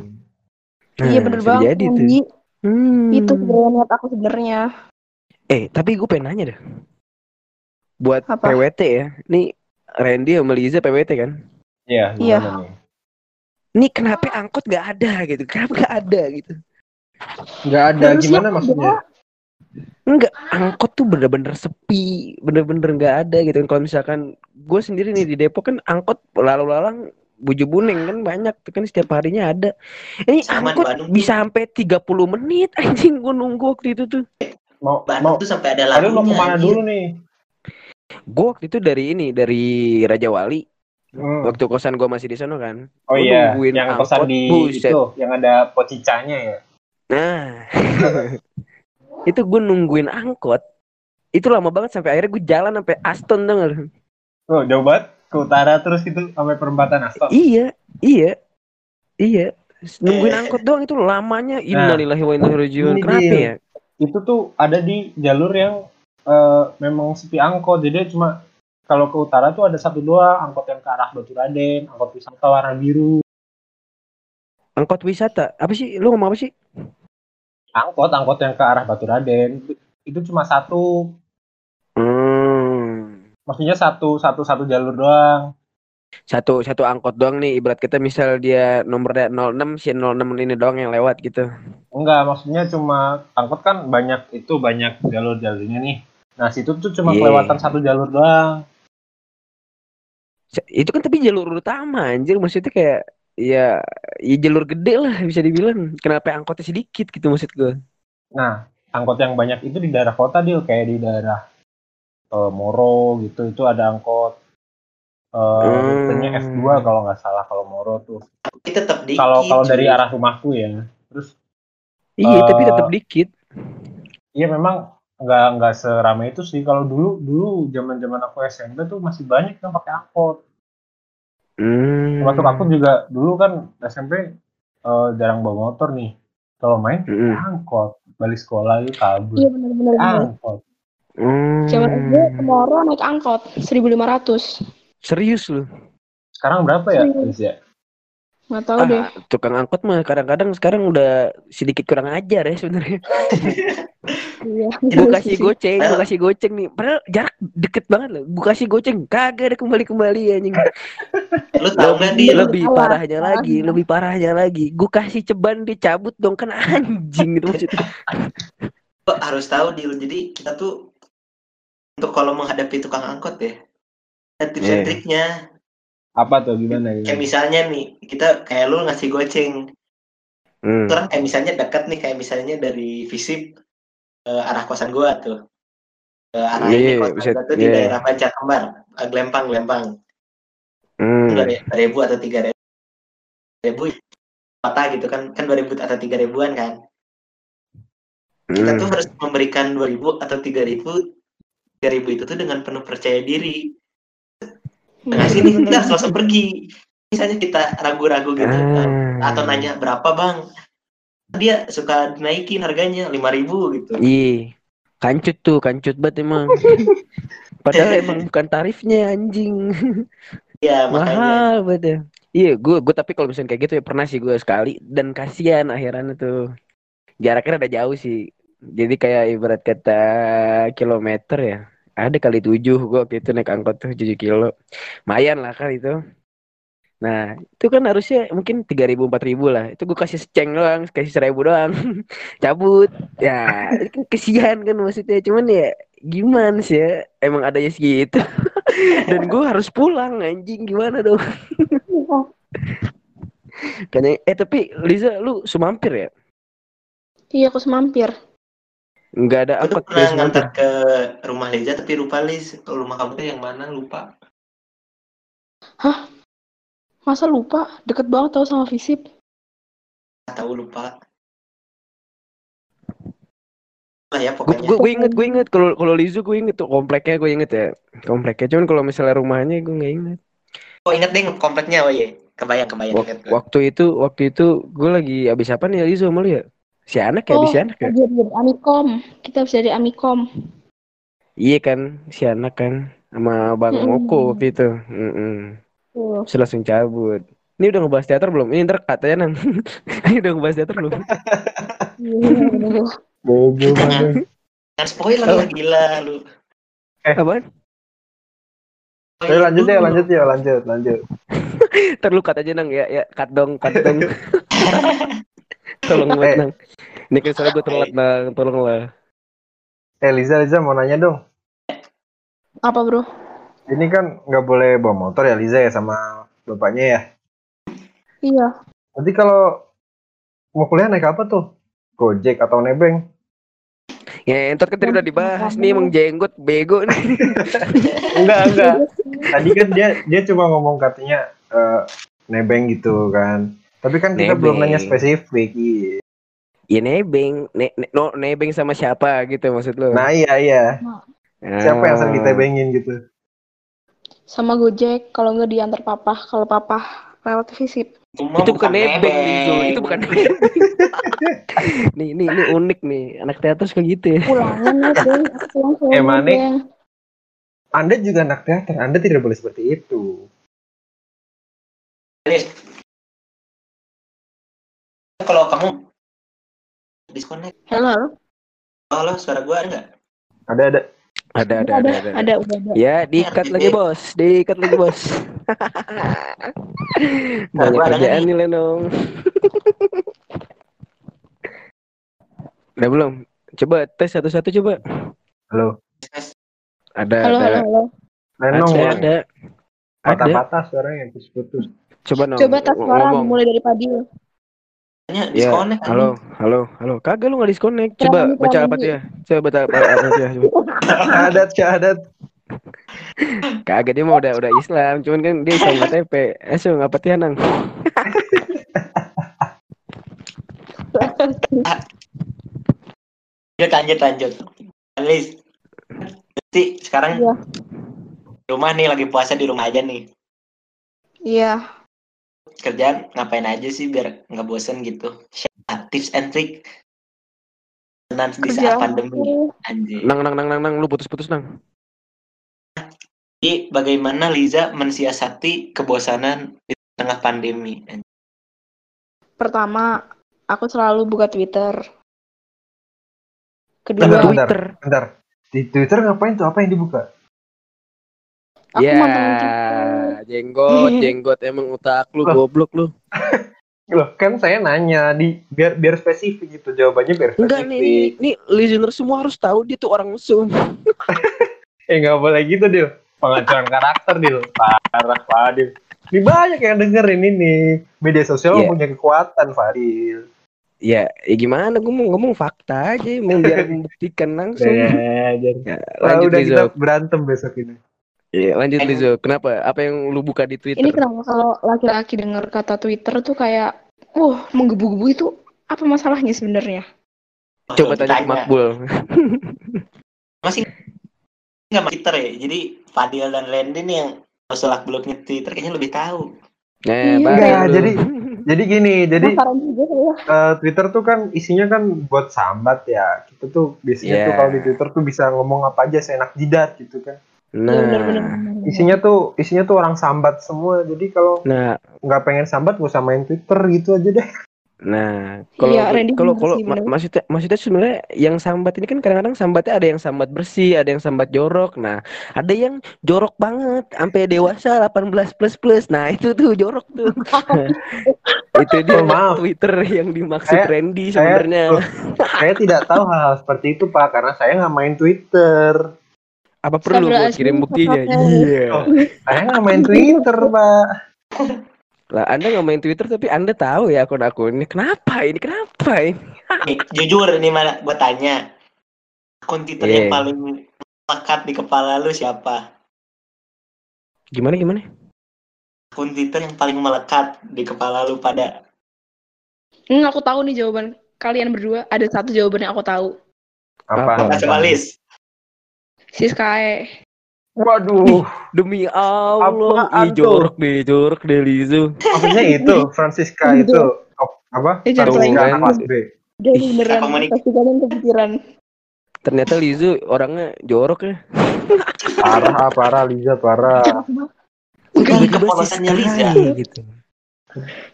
Speaker 3: Iya bener
Speaker 4: bisa
Speaker 3: banget.
Speaker 4: jadi tuh. Hmm.
Speaker 3: Itu sebenarnya niat aku sebenarnya.
Speaker 4: Eh, tapi gue pengen nanya dah. Buat
Speaker 3: Apa?
Speaker 4: PWT ya. Nih Randy sama Liza PWT kan?
Speaker 2: Iya,
Speaker 3: Iya.
Speaker 2: nih?
Speaker 4: Kenapa angkot gak ada gitu? Kenapa gak ada gitu?
Speaker 2: Nggak ada
Speaker 3: Harusnya
Speaker 2: gimana maksudnya?
Speaker 4: Enggak, angkot tuh bener-bener sepi, bener-bener nggak ada gitu. Kalau misalkan gue sendiri nih di Depok kan angkot lalu lalang buju buning kan banyak tuh kan setiap harinya ada. Ini
Speaker 1: Sama
Speaker 4: angkot
Speaker 1: Bandung
Speaker 4: bisa sampai 30 menit anjing gue nunggu waktu itu tuh.
Speaker 2: Mau
Speaker 1: Bandung
Speaker 2: mau
Speaker 1: tuh sampai ada
Speaker 2: Aduh
Speaker 1: lagunya.
Speaker 2: mau ke mana
Speaker 1: anjir.
Speaker 2: dulu nih?
Speaker 4: Gue waktu itu dari ini dari Raja Wali
Speaker 2: Hmm.
Speaker 4: Waktu kosan gua masih di sana kan.
Speaker 2: Oh
Speaker 4: Gua
Speaker 2: iya,
Speaker 4: nungguin
Speaker 2: yang
Speaker 4: angkot,
Speaker 2: kosan di
Speaker 4: buset.
Speaker 2: itu, yang ada pocicanya ya.
Speaker 4: Nah, itu gue nungguin angkot. Itu lama banget sampai akhirnya gue jalan sampai Aston lu?
Speaker 2: Oh, jauh banget ke utara terus gitu sampai perempatan Aston.
Speaker 4: Iya, iya, iya. Nungguin angkot doang itu lamanya. Innalillahi wa inna ilaihi Kenapa ya?
Speaker 2: Itu tuh ada di jalur yang eh, memang sepi angkot. Jadi cuma kalau ke utara tuh ada satu dua angkot yang ke arah Batu Raden, angkot wisata warna biru.
Speaker 4: Angkot wisata. Apa sih? Lu ngomong apa sih?
Speaker 2: Angkot, angkot yang ke arah Batu Raden itu, cuma satu.
Speaker 4: Hmm.
Speaker 2: Maksudnya satu satu satu jalur doang.
Speaker 4: Satu satu angkot doang nih. Ibarat kita misal dia nomornya 06 si 06 ini doang yang lewat gitu.
Speaker 2: Enggak, maksudnya cuma angkot kan banyak itu banyak jalur-jalurnya nih. Nah, situ tuh cuma
Speaker 4: Iya.
Speaker 2: kelewatan satu jalur doang.
Speaker 4: Itu kan tapi jalur utama anjir. Maksudnya kayak ya, ya jalur gede lah bisa dibilang. Kenapa angkotnya sedikit gitu maksud gue.
Speaker 2: Nah, angkot yang banyak itu di daerah kota dia kayak di daerah eh, Moro gitu. Itu ada angkot eh
Speaker 4: Hmm.
Speaker 2: rutenya F2 kalau nggak salah kalau Moro tuh.
Speaker 1: Tapi tetap dikit.
Speaker 2: Kalau kalau dari arah rumahku ya. Terus
Speaker 4: Iya, tapi
Speaker 2: Eh,
Speaker 4: tetap dikit.
Speaker 2: iya memang nggak nggak seramai itu sih. Kalau dulu dulu zaman-zaman aku SMP tuh masih banyak yang pakai angkot.
Speaker 4: Hmm.
Speaker 2: Termasuk aku juga dulu kan SMP eh, jarang bawa motor nih. Kalau main
Speaker 4: Mm-mm.
Speaker 2: angkot, balik sekolah itu kabur.
Speaker 3: Iya benar-benar.
Speaker 2: Angkot.
Speaker 4: Hmm.
Speaker 3: Zaman SD ke Moro naik angkot 1500.
Speaker 4: Serius lu?
Speaker 2: Sekarang berapa ya,
Speaker 3: Serius.
Speaker 2: Ya?
Speaker 3: Nggak tahu deh.
Speaker 4: Ah, tukang angkot mah kadang-kadang sekarang udah sedikit kurang ajar ya sebenarnya.
Speaker 3: Iya.
Speaker 4: Gue kasih goceng, gue kasih goceng nih. Padahal jarak deket banget loh. Gue kasih goceng, kagak ada kembali-kembali anjing.
Speaker 1: Lu tau gak dia?
Speaker 4: lebih
Speaker 3: salah.
Speaker 4: parahnya lagi, lebih parahnya lagi. Gue kasih ceban dia cabut dong kan anjing gitu maksudnya.
Speaker 1: Lu harus tahu Dil. Jadi kita tuh untuk kalau menghadapi tukang angkot ya. Ada tips
Speaker 4: Iya.
Speaker 1: triknya.
Speaker 2: Apa tuh gimana
Speaker 1: Kayak
Speaker 2: gimana?
Speaker 1: misalnya nih, kita kayak lu ngasih goceng.
Speaker 4: Hmm.
Speaker 1: Orang kayak misalnya dekat nih, kayak misalnya dari Visip ke arah kosan gua tuh. Ke arah ini
Speaker 4: Iya,
Speaker 1: kosan
Speaker 4: bisa-
Speaker 1: gua tuh di
Speaker 4: iya.
Speaker 1: daerah Panca Kembar. Eh, Glempang, Glempang.
Speaker 4: Hmm.
Speaker 1: Dua ribu atau tiga ribu. Kota gitu kan. Kan dua ribu atau tiga ribuan kan. Kita
Speaker 4: Hmm.
Speaker 1: tuh harus memberikan dua ribu atau tiga ribu. Tiga ribu itu tuh dengan penuh percaya diri. Nah, sini kita harus langsung pergi. Misalnya kita ragu-ragu gitu.
Speaker 4: Ah.
Speaker 1: atau nanya berapa bang dia suka naikin harganya 5000 gitu
Speaker 4: Iya. Kancut tuh, kancut banget emang. Padahal emang bukan tarifnya anjing.
Speaker 1: ya makanya
Speaker 4: Mahal ya. Iya, gue gue tapi kalau misalnya kayak gitu ya pernah sih gue sekali dan kasihan akhirannya tuh. Jaraknya ada jauh sih. Jadi kayak ibarat kata kilometer ya. Ada kali tujuh gue waktu itu naik angkot tuh 7 kilo. Lumayan lah kan itu. Nah, itu kan harusnya mungkin 3000 4000 lah. Itu gue kasih seceng doang, kasih seribu doang. Cabut. Ya, kan kesian kan maksudnya. Cuman ya gimana sih ya? Emang adanya segitu. Dan gue harus pulang anjing gimana dong? Kayaknya eh tapi Liza lu semampir ya?
Speaker 3: Iya aku semampir.
Speaker 4: Enggak ada
Speaker 1: aku pernah
Speaker 4: semampir.
Speaker 1: ngantar ke rumah Liza tapi lupa Liz rumah kamu tuh yang mana lupa
Speaker 3: Masa lupa? Deket banget tau sama Visip.
Speaker 1: Tahu lupa lah ya
Speaker 4: Gue
Speaker 1: pokoknya
Speaker 4: gue gue inget gue inget kalau kalau Lizu gue inget tuh kompleknya gue inget ya kompleknya cuman kalau misalnya rumahnya gue nggak inget
Speaker 1: oh inget deh kompleknya oh iya kebayang kebayang
Speaker 4: Wak-
Speaker 1: inget gue.
Speaker 4: waktu itu waktu itu gue lagi abis apa nih Lizu sama lu ya si anak ya abis
Speaker 3: Oh,
Speaker 4: si anak ya
Speaker 3: Jadi dari Amikom. Kita bisa dari Amikom.
Speaker 4: iya kan si anak kan sama bang
Speaker 3: Mm-mm.
Speaker 4: Moko waktu itu Mm-mm.
Speaker 3: Tuh.
Speaker 4: Terus langsung cabut ini udah ngebahas teater belum ini ntar katanya nang ini udah ngebahas teater belum
Speaker 3: Iya.
Speaker 2: Bobo
Speaker 1: Jangan. Jangan spoiler
Speaker 4: Oh.
Speaker 1: lah gila lu
Speaker 4: apaan
Speaker 2: Ayo lanjut ya, lanjut ya, lanjut, lanjut.
Speaker 4: ntar lu kat aja nang ya ya kat dong kat dong tolong
Speaker 2: Eh.
Speaker 4: buat nang ini kan soalnya gue telat nang tolong lah
Speaker 2: Eh Liza, Liza mau nanya dong.
Speaker 3: Apa bro?
Speaker 2: Ini kan nggak boleh bawa motor ya Liza ya sama bapaknya ya.
Speaker 3: Iya.
Speaker 2: Nanti kalau mau kuliah naik apa tuh? Gojek atau nebeng?
Speaker 4: Ya, entar kan tadi udah dibahas nih emang jenggot bego nih.
Speaker 2: enggak enggak tadi kan dia dia cuma ngomong katanya eh, nebeng gitu kan tapi kan kita belum
Speaker 4: Nebeng.
Speaker 2: nanya spesifik iya.
Speaker 4: Ya nebeng, ne, ne- no, nebeng sama siapa gitu maksud lu?
Speaker 2: nah iya iya siapa yang sering
Speaker 4: Ah.
Speaker 2: ditebengin gitu
Speaker 3: Sama Gojek kalau nggak diantar papa. Kalau papa lewat visit.
Speaker 1: Mah
Speaker 4: Itu bukan nebeng,
Speaker 1: nebeng.
Speaker 4: Itu bukan nebeng. nih, nih, ini unik nih. Anak teater suka gitu ya.
Speaker 3: Pulangan
Speaker 2: Eh, anda juga anak teater anda tidak boleh seperti itu
Speaker 1: Kalau kamu disconnect,
Speaker 3: Halo.
Speaker 1: halo suara gua ada nggak?
Speaker 2: ada ada
Speaker 4: Ada, ada, ada,
Speaker 3: ada,
Speaker 4: ada.
Speaker 3: ada, udah ada.
Speaker 4: Ya, diikat lagi bos, diikat lagi bos. Banyak
Speaker 1: ada
Speaker 4: kerjaan
Speaker 1: nih?
Speaker 4: Lenong. Udah belum? Coba tes satu-satu coba.
Speaker 2: halo
Speaker 4: Ada,
Speaker 3: Halo,
Speaker 4: ada,
Speaker 3: halo, halo.
Speaker 2: Lenong
Speaker 4: ada, ada. Ada.
Speaker 2: patah-patah suaranya putus-putus
Speaker 4: Coba nong.
Speaker 3: Coba tes suara
Speaker 4: ngomong.
Speaker 3: mulai dari Padil.
Speaker 1: Tanya
Speaker 4: Ya,
Speaker 1: disconnect.
Speaker 4: halo, halo, halo. Kagak lu nggak disconnect. Coba baca apa ya? Coba baca apa apa tuh ya. Coba.
Speaker 2: syahadat syahadat
Speaker 4: Kagak dia mau udah udah Islam, cuman kan dia Islam KTP. Eh, so ngapa tianang?
Speaker 1: Lanjut, lanjut, lanjut. Liz, Nanti sekarang di rumah nih lagi puasa di rumah aja nih.
Speaker 3: Iya.
Speaker 1: Kerjaan ngapain aja sih biar nggak bosen gitu. Tips and trick tenang di saat pandemi. Anjir.
Speaker 4: Nang nang nang nang nang lu putus-putus nang.
Speaker 1: Jadi bagaimana Liza mensiasati kebosanan di tengah pandemi?
Speaker 3: Pertama, aku selalu buka Twitter. Kedua,
Speaker 2: Bentar.
Speaker 4: Twitter.
Speaker 2: bentar di Twitter ngapain tuh apa yang dibuka
Speaker 3: aku
Speaker 4: Ya,
Speaker 3: mantengin Twitter.
Speaker 4: Jenggot, jenggot emang otak lu
Speaker 2: Loh.
Speaker 4: goblok lu.
Speaker 2: loh kan saya nanya di biar biar spesifik gitu jawabannya biar
Speaker 4: Enggak
Speaker 2: spesifik
Speaker 4: nih, nih listener semua harus tahu dia tuh orang mesum.
Speaker 2: eh nggak boleh gitu Dil pengacuan karakter Dil parah Fadil ini banyak yang dengerin ini media sosial
Speaker 4: Iya.
Speaker 2: punya kekuatan Fadil
Speaker 4: Ya, ya gimana? Gue mau ngomong fakta aja, mau biar membuktikan langsung.
Speaker 2: ya, jadi
Speaker 4: Ya,
Speaker 2: Wah,
Speaker 4: lanjut
Speaker 2: udah
Speaker 4: Lizo.
Speaker 2: kita berantem besok ini
Speaker 4: Iya, lanjut Lizo. Kenapa? Apa yang lu buka di Twitter?
Speaker 3: Ini kenapa kalau laki-laki dengar kata Twitter tuh kayak, wah menggebu-gebu itu apa masalahnya sebenarnya?
Speaker 4: Coba tanya ke Makbul.
Speaker 1: Masih nggak main Twitter ya? Jadi Fadil dan Lendi nih yang selak beluknya Twitter kayaknya lebih tahu.
Speaker 4: Nah,
Speaker 3: Iya.
Speaker 4: lu.
Speaker 2: jadi- jadi gini jadi eh, Twitter tuh kan isinya kan buat sambat ya kita tuh biasanya
Speaker 4: Iya.
Speaker 2: tuh kalau di Twitter tuh bisa ngomong apa aja seenak jidat gitu kan
Speaker 4: Nah,
Speaker 3: Iya, bener-bener. bener-bener.
Speaker 2: isinya tuh isinya tuh orang sambat semua jadi kalau
Speaker 4: nah,
Speaker 2: nggak pengen sambat gak usah main Twitter gitu aja deh
Speaker 4: Nah, kalau
Speaker 3: Iya,
Speaker 4: kalau
Speaker 3: bener
Speaker 4: kalau ma-
Speaker 3: bener.
Speaker 4: maksudnya maksudnya sebenarnya yang sambat ini kan kadang-kadang sambatnya ada yang sambat bersih, ada yang sambat jorok. Nah, ada yang jorok banget sampai dewasa 18 plus plus. Nah, itu tuh jorok tuh. itu dia
Speaker 2: Oh, maaf.
Speaker 4: Twitter yang dimaksud
Speaker 2: Saya-
Speaker 4: Randy
Speaker 2: saya-
Speaker 4: sebenarnya.
Speaker 2: loh, saya tidak tahu hal-hal seperti itu pak karena saya nggak main Twitter
Speaker 4: Apa perlu
Speaker 3: Astagfirullahaladzim,
Speaker 4: kirim buktinya? Iya.
Speaker 2: Oh. saya nggak main Twitter pak
Speaker 4: Lah, Anda nggak main Twitter tapi Anda tahu ya akun-akunnya. Kenapa ini? Kenapa ini?
Speaker 1: Jujur nih mana gue tanya. Akun Twitter yang
Speaker 4: Iya.
Speaker 1: paling melekat di kepala lu siapa?
Speaker 4: Gimana gimana?
Speaker 1: Akun Twitter yang paling melekat di kepala lu pada
Speaker 3: Hmm, aku tahu nih jawaban kalian berdua. Ada satu jawaban yang aku tahu.
Speaker 4: Apa?
Speaker 2: apa,
Speaker 1: Coba Liz.
Speaker 3: Siskae.
Speaker 2: waduh
Speaker 4: Demi Allah, Ih, jorok deh, jorok deh Lizu.
Speaker 2: maksudnya itu Francisca itu oh, apa
Speaker 3: Eh, jangan
Speaker 2: Francisca B
Speaker 3: Dia
Speaker 1: Ih,
Speaker 3: beneran pasti kalian kepikiran.
Speaker 4: Ternyata Lizu orangnya jorok ya.
Speaker 2: parah ah, parah Liza parah
Speaker 4: Tiba-tiba
Speaker 1: kepolosannya Liza.
Speaker 4: gitu.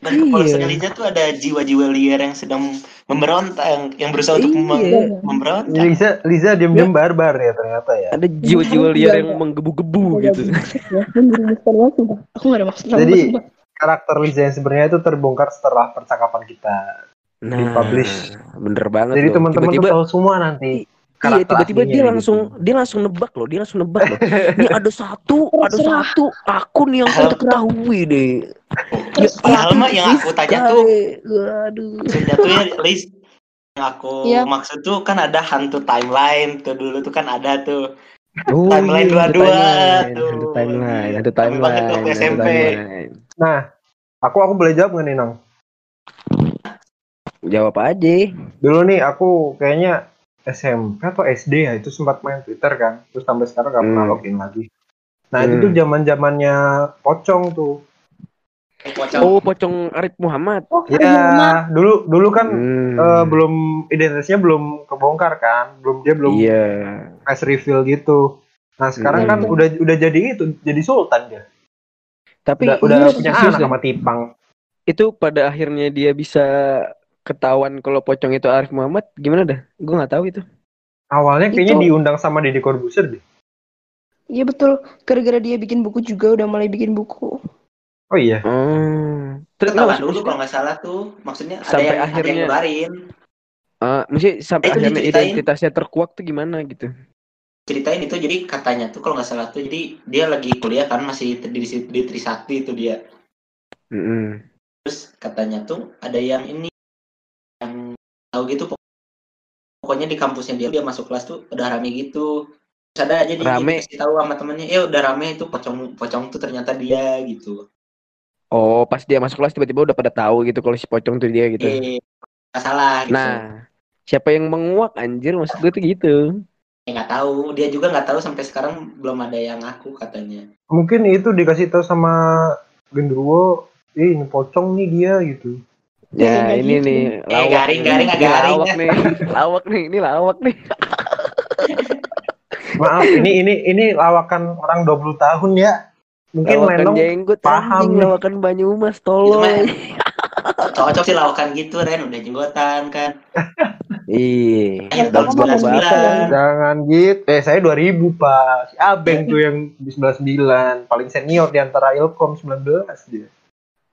Speaker 1: Dan
Speaker 4: Iya.
Speaker 1: Liza tuh ada jiwa-jiwa liar yang sedang memberontak, yang, yang berusaha untuk
Speaker 4: Iya.
Speaker 1: mem- memberontak.
Speaker 2: Liza Liza diam-diam barbar ya ternyata ya
Speaker 4: Ada jiwa-jiwa liar yang
Speaker 3: Iya.
Speaker 4: menggebu-gebu
Speaker 3: Agak
Speaker 4: gitu.
Speaker 3: ya. Aku gak ada maksud.
Speaker 2: Jadi, karakter Liza yang sebenarnya itu terbongkar setelah percakapan kita
Speaker 4: Nah,
Speaker 2: Dipublish.
Speaker 4: bener banget
Speaker 2: jadi teman-teman tuh tahu semua nanti
Speaker 4: Iya, tiba-tiba dia
Speaker 2: gitu.
Speaker 4: langsung dia langsung nebak loh, dia langsung nebak loh. Ini ada satu, ada satu akun yang saya
Speaker 1: Terserah.
Speaker 4: ketahui deh.
Speaker 1: Padahal mah yang aku tanya tuh
Speaker 4: Aduh.
Speaker 1: jatuhnya Liz Yang aku
Speaker 3: Iya.
Speaker 1: maksud tuh kan ada hantu timeline tuh dulu tuh kan ada tuh.
Speaker 4: Oh,
Speaker 1: Timeline
Speaker 4: iya, hantu
Speaker 1: dua-dua
Speaker 4: timeline,
Speaker 1: tuh.
Speaker 4: timeline,
Speaker 1: banget
Speaker 4: timeline, hantu
Speaker 1: SMP.
Speaker 4: timeline.
Speaker 2: Aku aku boleh jawab nggak nih Nang?
Speaker 4: Jawab aja.
Speaker 2: Dulu nih aku kayaknya SMP atau SD ya itu sempat main Twitter kan. Terus sampai sekarang nggak pernah
Speaker 4: Hmm.
Speaker 2: login lagi. Nah itu
Speaker 4: Hmm.
Speaker 2: tuh zaman zamannya pocong tuh.
Speaker 1: Pocong.
Speaker 4: Oh, pocong Arif Muhammad.
Speaker 3: Oh,
Speaker 2: Ya
Speaker 3: iya.
Speaker 2: dulu dulu kan
Speaker 4: Hmm.
Speaker 2: eh, belum identitasnya belum kebongkar kan, belum dia belum
Speaker 4: Iya.
Speaker 2: press reveal gitu. Nah sekarang
Speaker 4: Hmm.
Speaker 2: kan udah udah jadi itu jadi sultan dia.
Speaker 4: Tapi
Speaker 2: Udah, udah punya anak sama Tipang.
Speaker 4: itu pada akhirnya dia bisa ketahuan kalau pocong itu Arif Muhammad gimana dah? Gue nggak tahu itu.
Speaker 2: Awalnya kayaknya
Speaker 3: Itu-
Speaker 2: diundang sama Deddy Corbuzier deh.
Speaker 3: Iya betul. Gara-gara dia bikin buku juga udah mulai bikin buku.
Speaker 2: Oh iya.
Speaker 4: Oh. Terus maksud-
Speaker 1: dulu kalau nggak salah tuh. Maksudnya ada
Speaker 4: Sampai
Speaker 1: yang, ada yang
Speaker 4: akhirnya-
Speaker 1: ngeluarin.
Speaker 4: Ah, mesti sampai
Speaker 1: Itu
Speaker 4: akhirnya
Speaker 1: diceritain.
Speaker 4: identitasnya terkuak tuh gimana gitu.
Speaker 1: Ceritain itu jadi katanya tuh kalau nggak salah tuh jadi dia lagi kuliah kan masih di, di, di Trisakti itu dia.
Speaker 4: Mm-mm.
Speaker 1: Terus katanya tuh ada yang ini yang tahu gitu pok- pokoknya di kampusnya dia dia masuk kelas tuh udah rame gitu. Terus ada aja di
Speaker 4: Rame.
Speaker 1: dikasih tahu sama temennya, eh udah rame itu pocong pocong tuh ternyata dia gitu.
Speaker 4: Oh, pas dia masuk kelas tiba-tiba udah pada tahu gitu kalau si pocong tuh dia gitu.
Speaker 1: Eh, salah gitu.
Speaker 4: Nah, siapa yang menguak anjir maksud gue tuh gitu.
Speaker 1: Eh, nggak tahu, dia juga nggak tahu sampai sekarang belum ada yang ngaku katanya.
Speaker 2: Mungkin itu dikasih tahu sama Gendruwo, eh ini pocong nih dia gitu.
Speaker 4: Ya,
Speaker 3: Kayak
Speaker 4: ini
Speaker 3: gitu.
Speaker 4: nih
Speaker 1: Eh, garing,
Speaker 4: nih.
Speaker 1: garing,
Speaker 4: Ini
Speaker 1: agak garing
Speaker 4: lawak
Speaker 1: ya.
Speaker 4: nih. lawak nih, ini lawak nih.
Speaker 2: Maaf, ini ini ini lawakan orang 20 tahun ya. Mungkin
Speaker 4: lawakan
Speaker 2: Lenong
Speaker 4: jenggot
Speaker 2: paham
Speaker 4: anjing, lawakan Banyumas tolong.
Speaker 1: mah cocok sih lawakan gitu Ren, udah jenggotan kan.
Speaker 4: Iya. Bagus banget.
Speaker 1: 99.
Speaker 2: jangan gitu. Eh saya 2000 Pak. Si Abeng tuh yang di 99, paling senior di antara Ilkom 19 dia.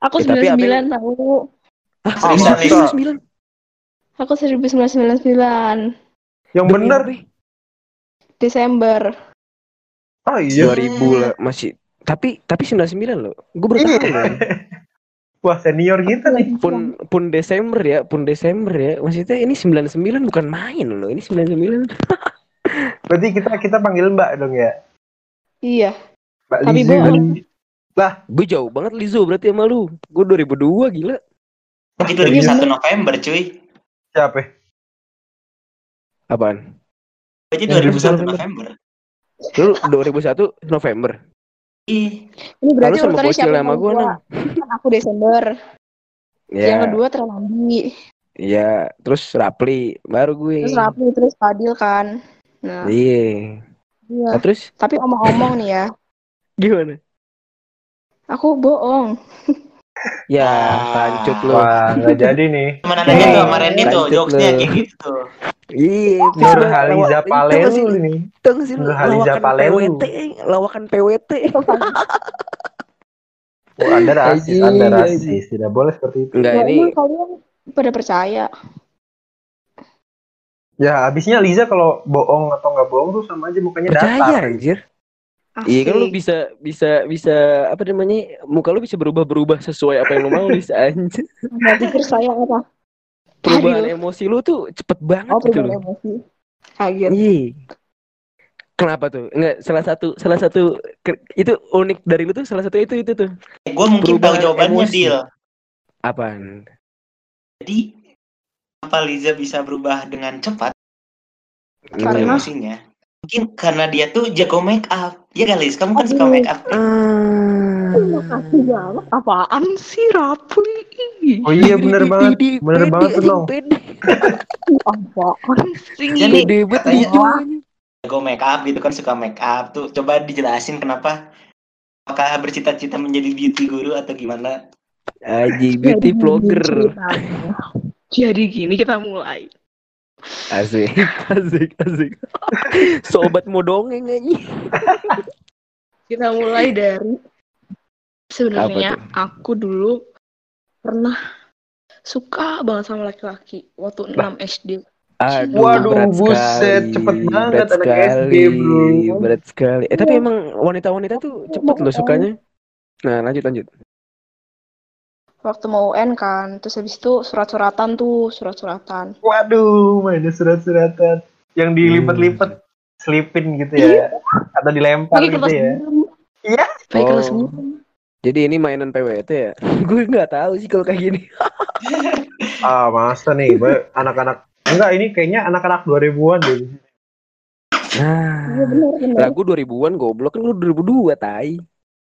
Speaker 3: Aku
Speaker 4: Eh, tapi
Speaker 3: 99 tahu.
Speaker 4: Ah.
Speaker 3: Aku 1999
Speaker 2: Yang bener.
Speaker 3: Desember.
Speaker 2: Oh iya.
Speaker 4: 2000 lah masih. Tapi tapi 99 loh. Gue baru tahu loh.
Speaker 2: Wah, senior kita nih.
Speaker 4: Pun pun Desember ya, pun Desember ya. Maksudnya ini 99 bukan main loh. Ini 99.
Speaker 2: Berarti kita kita panggil Mbak dong ya.
Speaker 3: Iya.
Speaker 2: Mbak
Speaker 3: Tapi
Speaker 2: Lizzy.
Speaker 3: bohong.
Speaker 4: Gue jauh banget Lizo berarti sama lu. Gue 2002 gila.
Speaker 1: Itu 2001 November cuy.
Speaker 2: Siapa? ya?
Speaker 4: Apaan?
Speaker 2: Yang
Speaker 1: 2001
Speaker 4: 2001
Speaker 1: November.
Speaker 4: Lu 2001 November.
Speaker 1: Ih,
Speaker 3: Ini berarti
Speaker 4: Lalu sama
Speaker 3: urutannya
Speaker 4: bocil
Speaker 3: siapa
Speaker 4: sama
Speaker 3: yang
Speaker 4: gua,
Speaker 3: kedua? Kan aku Desember.
Speaker 4: Ya.
Speaker 3: Yang kedua Trenandi.
Speaker 4: Iya, terus Rapli baru gue.
Speaker 3: Terus Rapi, terus Fadil kan. Nah,
Speaker 4: Iya.
Speaker 3: iya.
Speaker 4: Nah, terus
Speaker 3: Tapi omong-omong nih ya,
Speaker 4: gimana?
Speaker 3: aku bohong.
Speaker 4: Ya,
Speaker 1: Ah.
Speaker 4: lanjut lu.
Speaker 2: Wah, nggak jadi nih.
Speaker 1: temenan
Speaker 3: Eh,
Speaker 1: aja tuh sama Randy tuh, jokesnya kayak gitu.
Speaker 4: Iya,
Speaker 2: Nurhaliza
Speaker 4: lawak-
Speaker 2: Palelu nih.
Speaker 4: itu nggak sih lu?
Speaker 2: Nurhaliza
Speaker 4: lawakan
Speaker 2: Palelu.
Speaker 4: PWT, lawakan PWT.
Speaker 2: Oh, Anda rasis, Anda rasis. Tidak boleh seperti itu.
Speaker 4: Enggak
Speaker 3: Ya,
Speaker 4: ini
Speaker 3: kalian pada percaya.
Speaker 2: Ya, habisnya Liza kalau bohong atau nggak bohong tuh sama aja mukanya
Speaker 4: percaya
Speaker 2: datar.
Speaker 4: anjir.
Speaker 3: Asik.
Speaker 4: Iya kan lu bisa bisa bisa apa namanya? Muka lu bisa berubah-berubah sesuai apa yang lu mau bisa anjir.
Speaker 3: Nggak pikir saya apa?
Speaker 4: Perubahan
Speaker 3: Aduh.
Speaker 4: emosi lu tuh cepet banget
Speaker 3: Oh,
Speaker 4: gitu
Speaker 3: perubahan
Speaker 4: loh.
Speaker 3: emosi. Kaget.
Speaker 4: Iya. Kenapa tuh? Enggak salah satu salah satu itu unik dari lu tuh salah satu itu itu tuh.
Speaker 1: Gue mungkin tahu jawabannya,
Speaker 4: emosi.
Speaker 1: Dil.
Speaker 4: Apaan?
Speaker 1: Jadi, apa Liza bisa berubah dengan cepat
Speaker 3: Karena-
Speaker 1: emosinya? Mungkin karena dia tuh jago make up. Iya kali? Kamu kan suka make up.
Speaker 4: Ah.
Speaker 3: Makasih banget. Apaan sih Rapi?
Speaker 2: Oh iya bener banget. Bener banget.
Speaker 4: Pede,
Speaker 3: Apaan sih?
Speaker 1: Jadi,
Speaker 4: anjing.
Speaker 1: Jago make up gitu kan, suka make up. Tuh, coba dijelasin kenapa apakah bercita-cita menjadi beauty guru atau gimana?
Speaker 4: Aji beauty vlogger.
Speaker 3: Jadi gini kita mulai.
Speaker 4: Asik, asik, asik. Sobat mau dongeng anjing.
Speaker 3: Kita mulai dari sebenarnya aku dulu pernah suka banget sama laki-laki waktu 6 SD.
Speaker 4: Aduh,
Speaker 2: Waduh,
Speaker 4: berat
Speaker 2: buset,
Speaker 4: sekali,
Speaker 2: cepet banget
Speaker 4: berat
Speaker 2: anak
Speaker 4: sekali,
Speaker 2: SD, bro.
Speaker 4: Berat sekali. Eh tapi emang wanita-wanita tuh cepet loh sukanya. Nah lanjut lanjut.
Speaker 3: Waktu mau UN kan. Terus habis itu surat-suratan tuh, surat-suratan.
Speaker 2: Waduh, mainnya surat-suratan yang dilipat-lipat, selipin gitu ya, atau dilempar
Speaker 3: Pakai
Speaker 2: gitu ya. Iya.
Speaker 3: Pakai kertas
Speaker 4: Oh. Jadi ini mainan PWT ya? gue nggak tahu sih kalau kayak gini.
Speaker 2: Ah, masa nih, Boy, anak-anak enggak ini kayaknya anak-anak 2000-an deh.
Speaker 4: Nah,
Speaker 3: Iya benar benar.
Speaker 4: lagu 2000-an goblok kan lu 2002 tai.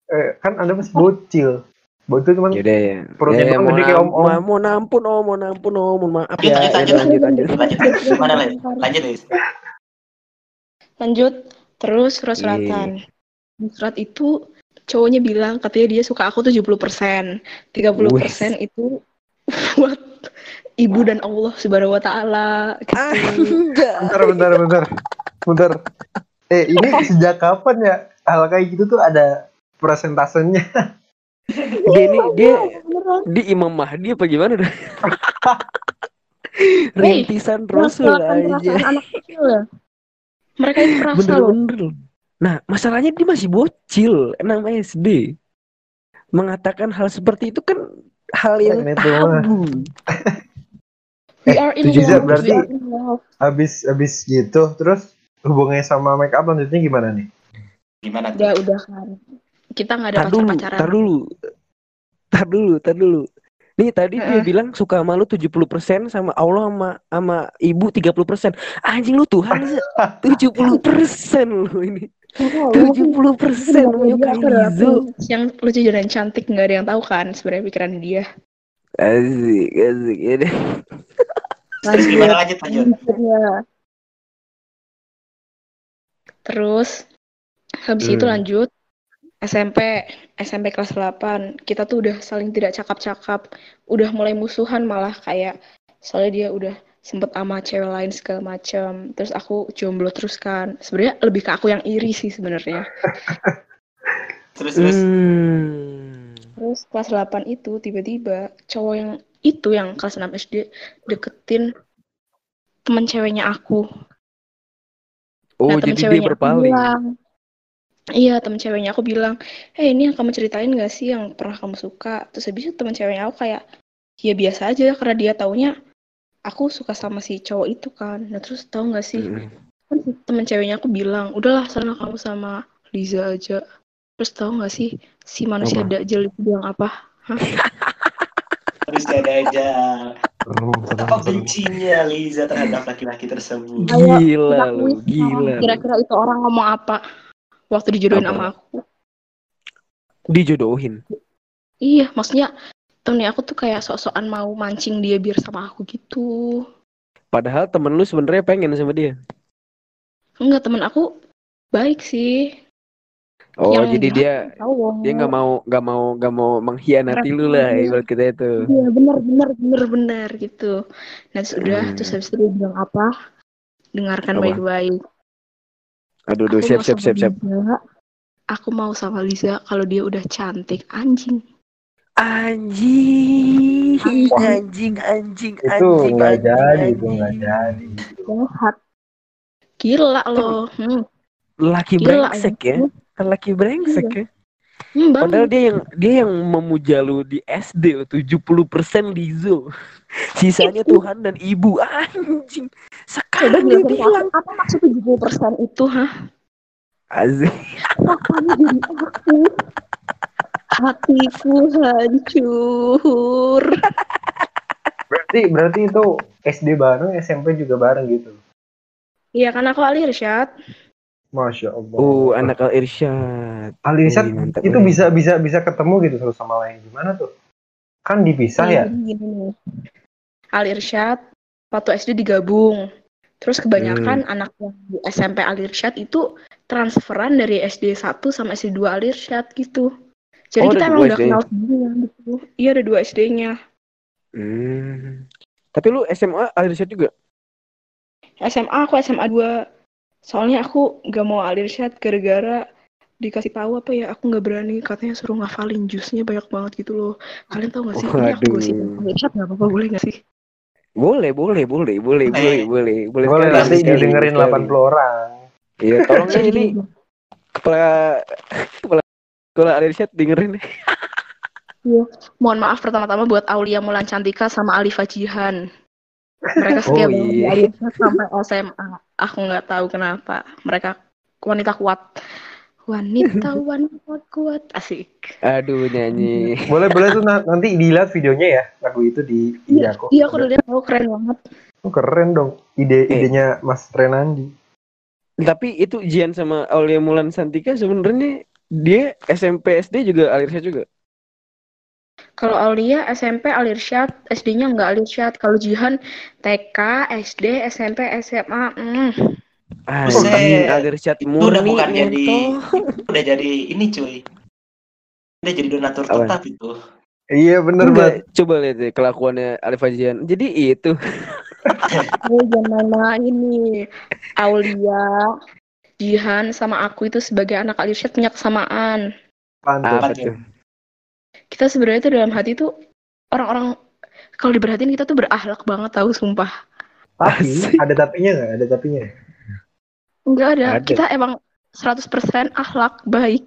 Speaker 2: Eh, kan Anda masih bocil. Bocil cuman
Speaker 4: Yaudah ya.
Speaker 2: Perutnya
Speaker 4: Ya, ya,
Speaker 2: gede kayak om-om.
Speaker 4: ma- mau nampun om, mau nampun om, mohon maaf
Speaker 1: Lanjut,
Speaker 4: ya.
Speaker 1: lanjut,
Speaker 4: Ya,
Speaker 1: lanjut,
Speaker 4: lanjut, lanjut.
Speaker 1: Lanjut. Lanjut.
Speaker 3: Lanjut, terus surat-suratan. Di Surat itu cowoknya bilang katanya dia suka aku 70%. 30% itu buat ibu dan Allah Subhanahu wa taala. Gitu.
Speaker 4: Anjay.
Speaker 2: bentar bentar bentar. Bentar. Eh, ini sejak kapan ya hal kayak gitu tuh ada presentasenya?
Speaker 4: Dia ini dia
Speaker 3: Beneran.
Speaker 4: di Imam Mahdi apa gimana dah? Rintisan Rasul aja.
Speaker 3: anak kecil ya. Mereka itu perasa loh.
Speaker 4: Bener-bener. Nah, masalahnya dia masih bocil, 6 SD. Mengatakan hal seperti itu kan hal yang
Speaker 2: mah.
Speaker 4: tabu.
Speaker 3: We are in
Speaker 2: tujuh
Speaker 3: love.
Speaker 2: jam berarti-. Habis habis gitu terus hubungannya sama make up lanjutnya gimana nih?
Speaker 1: Gimana tuh?
Speaker 3: Udah udah kan. Kita nggak ada
Speaker 4: Tar dulu,
Speaker 3: pacar-pacaran.
Speaker 4: tar dulu. Tar dulu, tar dulu. Nih tadi dia
Speaker 3: Heeh.
Speaker 4: bilang suka sama lu 70% sama Allah sama sama ibu 30%. Anjing lu Tuhan sih. 70% lu ini. 70% menyukai Lizo.
Speaker 3: yang lucu dan cantik nggak ada yang tahu kan sebenarnya pikiran dia.
Speaker 4: Asik, asik. Ya deh.
Speaker 1: Terus gimana lanjut lanjut?
Speaker 3: Iya. Terus habis itu
Speaker 4: Hmm.
Speaker 3: lanjut SMP, SMP kelas 8. Kita tuh udah saling tidak cakap-cakap, udah mulai musuhan malah kayak soalnya dia udah sempet sama cewek lain segala macam. Terus aku jomblo terus kan. Sebenarnya lebih ke aku yang iri sih sebenarnya.
Speaker 1: Terus terus.
Speaker 4: Hmm.
Speaker 3: Terus kelas 8 itu tiba-tiba cowok yang itu yang kelas 6 SD deketin teman ceweknya aku.
Speaker 4: Oh,
Speaker 3: Nah, temen
Speaker 4: jadi dia berpaling.
Speaker 3: bilang, Iya, temen ceweknya aku bilang, eh ini yang kamu ceritain gak sih yang pernah kamu suka? Terus habis itu temen ceweknya aku kayak, ya biasa aja karena dia taunya aku suka sama si cowok itu kan. Nah terus tahu gak sih,
Speaker 4: Hmm.
Speaker 3: kan temen ceweknya aku bilang, udahlah sana kamu sama Liza aja. Terus tahu gak sih, si manusia
Speaker 4: Apa?
Speaker 3: Dajjal itu bilang apa?
Speaker 1: Terus ada aja.
Speaker 2: Serem.
Speaker 1: bencinya Liza terhadap laki-laki tersebut.
Speaker 4: Gila lu, gila.
Speaker 3: Kira-kira itu orang ngomong apa? Waktu dijodohin
Speaker 4: Apa?
Speaker 3: sama aku.
Speaker 4: Dijodohin.
Speaker 3: Iya, maksudnya temennya aku tuh kayak sok-sokan mau mancing dia biar sama aku gitu.
Speaker 4: Padahal temen lu sebenarnya pengen sama dia.
Speaker 3: Enggak, temen aku baik sih.
Speaker 4: Oh,
Speaker 3: Yang
Speaker 4: jadi dia
Speaker 3: Cowok.
Speaker 4: dia nggak mau nggak mau nggak mau mengkhianati lu lah
Speaker 3: Iya.
Speaker 4: ibarat kita itu.
Speaker 3: Iya, bener, bener, bener, bener gitu. Nah, terus udah,
Speaker 4: Hmm.
Speaker 3: terus habis itu dia bilang apa? Dengarkan baik-baik.
Speaker 4: Aduh, aduh,
Speaker 3: Aku
Speaker 4: siap
Speaker 3: mau
Speaker 4: siap
Speaker 3: sama
Speaker 4: siap siap.
Speaker 3: Liza. Aku mau sama Liza kalau dia udah cantik. Anjing.
Speaker 4: Anjing,
Speaker 3: Anjing.
Speaker 4: anjing, anjing,
Speaker 2: Itu
Speaker 4: anjing,
Speaker 2: nggak
Speaker 4: anjing,
Speaker 2: jadi, itu nggak jadi.
Speaker 3: Jahat. Gila loh. Hmm.
Speaker 4: Laki
Speaker 3: Gila,
Speaker 4: brengsek ya, laki brengsek ya.
Speaker 3: Hmm, banget.
Speaker 4: Padahal dia yang dia yang memuja lu di SD loh, 70% Lizo. Sisanya Tuhan dan ibu. Anjing. Sekarang dia bilang
Speaker 3: apa maksud 70% itu. Apanya jadi aku? Hatiku hancur.
Speaker 2: Berarti berarti itu SD bareng, SMP juga bareng gitu.
Speaker 3: Iya kan aku Ali Irsyad.
Speaker 2: Masya Allah.
Speaker 4: Oh, anak Al Irsyad.
Speaker 2: Ali Irsyad
Speaker 4: mantap,
Speaker 2: itu bisa bisa bisa ketemu gitu satu sama lain gimana tuh? Kan dipisah ya?
Speaker 3: Gini nih. Ali Irsyad waktu SD digabung. Terus kebanyakan
Speaker 4: Hmm.
Speaker 3: anak yang di SMP Ali Irsyad itu transferan dari SD 1 sama SD 2 Ali Irsyad gitu. Jadi
Speaker 4: Oh,
Speaker 3: kita emang udah kenal sebelumnya gitu. Iya ada dua SD-nya.
Speaker 4: Hmm. Tapi lu SMA Al Irsyad juga?
Speaker 3: SMA aku SMA 2. Soalnya aku gak mau Ali Irsyad gara-gara dikasih tahu apa ya aku nggak berani katanya suruh ngafalin jusnya banyak banget gitu loh kalian tahu gak sih ini aku Ali Irsyad nggak apa-apa boleh gak sih
Speaker 4: Boleh, boleh, boleh, boleh, boleh, boleh, boleh.
Speaker 2: Boleh
Speaker 4: sekali,
Speaker 2: nanti didengerin
Speaker 4: sekali.
Speaker 2: 80 orang.
Speaker 4: Iya, tolong
Speaker 3: Jadi
Speaker 4: ini kepala kepala kepala Al Irsyad dengerin.
Speaker 3: Mohon maaf pertama-tama buat Aulia Mulan Cantika sama Alifa Jihan. Mereka setia
Speaker 4: Oh,
Speaker 3: banget di
Speaker 4: iya.
Speaker 3: Sampai SMA. Aku nggak tahu kenapa. Mereka wanita kuat. Wanita wanita kuat asik.
Speaker 4: Aduh nyanyi.
Speaker 2: Boleh boleh tuh na- nanti dilihat videonya ya lagu itu di IG aku.
Speaker 3: Iya aku udah lihat oh, keren banget.
Speaker 2: Oh, keren dong ide
Speaker 4: Eh.
Speaker 2: idenya Mas Renandi.
Speaker 4: Tapi itu Jian sama Aulia Mulan Santika sebenarnya dia SMP SD juga Alirsyad juga.
Speaker 3: Kalau Aulia SMP Alirsyad, SD-nya nggak Alirsyad. Kalau Jihan TK, SD, SMP, SMA. Mm.
Speaker 4: Anjing Alirsyad
Speaker 1: Itu udah
Speaker 4: murni.
Speaker 1: bukan jadi
Speaker 4: ngentot.
Speaker 1: udah jadi ini cuy. Udah jadi donatur
Speaker 4: Apa?
Speaker 1: tetap itu.
Speaker 2: Iya bener
Speaker 4: Enggak,
Speaker 2: banget.
Speaker 4: coba lihat deh kelakuannya Alifa Jian. Jadi itu
Speaker 3: Oh, jangan main nih. Aulia, Jihan sama aku itu sebagai anak Alirsyad punya kesamaan.
Speaker 2: Pantes.
Speaker 4: apa
Speaker 1: tuh?
Speaker 3: Kita sebenarnya tuh dalam hati tuh orang-orang kalau diperhatiin kita tuh berakhlak banget tahu sumpah.
Speaker 2: Tapi
Speaker 4: Asik.
Speaker 2: ada tapinya nggak? Ada tapinya. ya?
Speaker 3: Enggak ada.
Speaker 4: Ada.
Speaker 3: Kita emang 100% akhlak baik.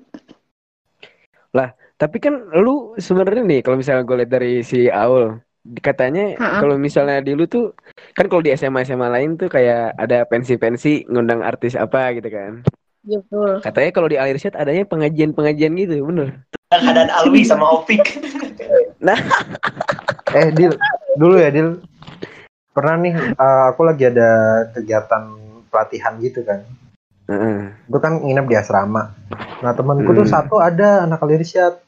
Speaker 4: Tapi kan lu sebenarnya nih kalau misalnya gue lihat dari si Aul katanya kalau misalnya di lu tuh kan kalau di SMA SMA lain tuh kayak ada pensi-pensi ngundang artis apa gitu kan.
Speaker 3: Iya betul.
Speaker 4: Katanya kalau di Alirsyad adanya pengajian-pengajian gitu, bener.
Speaker 1: Dan Alwi sama Opik.
Speaker 2: Eh Dil, dulu ya Dil. Pernah nih eh, aku lagi ada kegiatan pelatihan gitu kan.
Speaker 4: Heeh.
Speaker 2: Itu kan nginep di asrama. Nah temanku tuh
Speaker 4: Hmm.
Speaker 2: satu ada anak Alirsyad.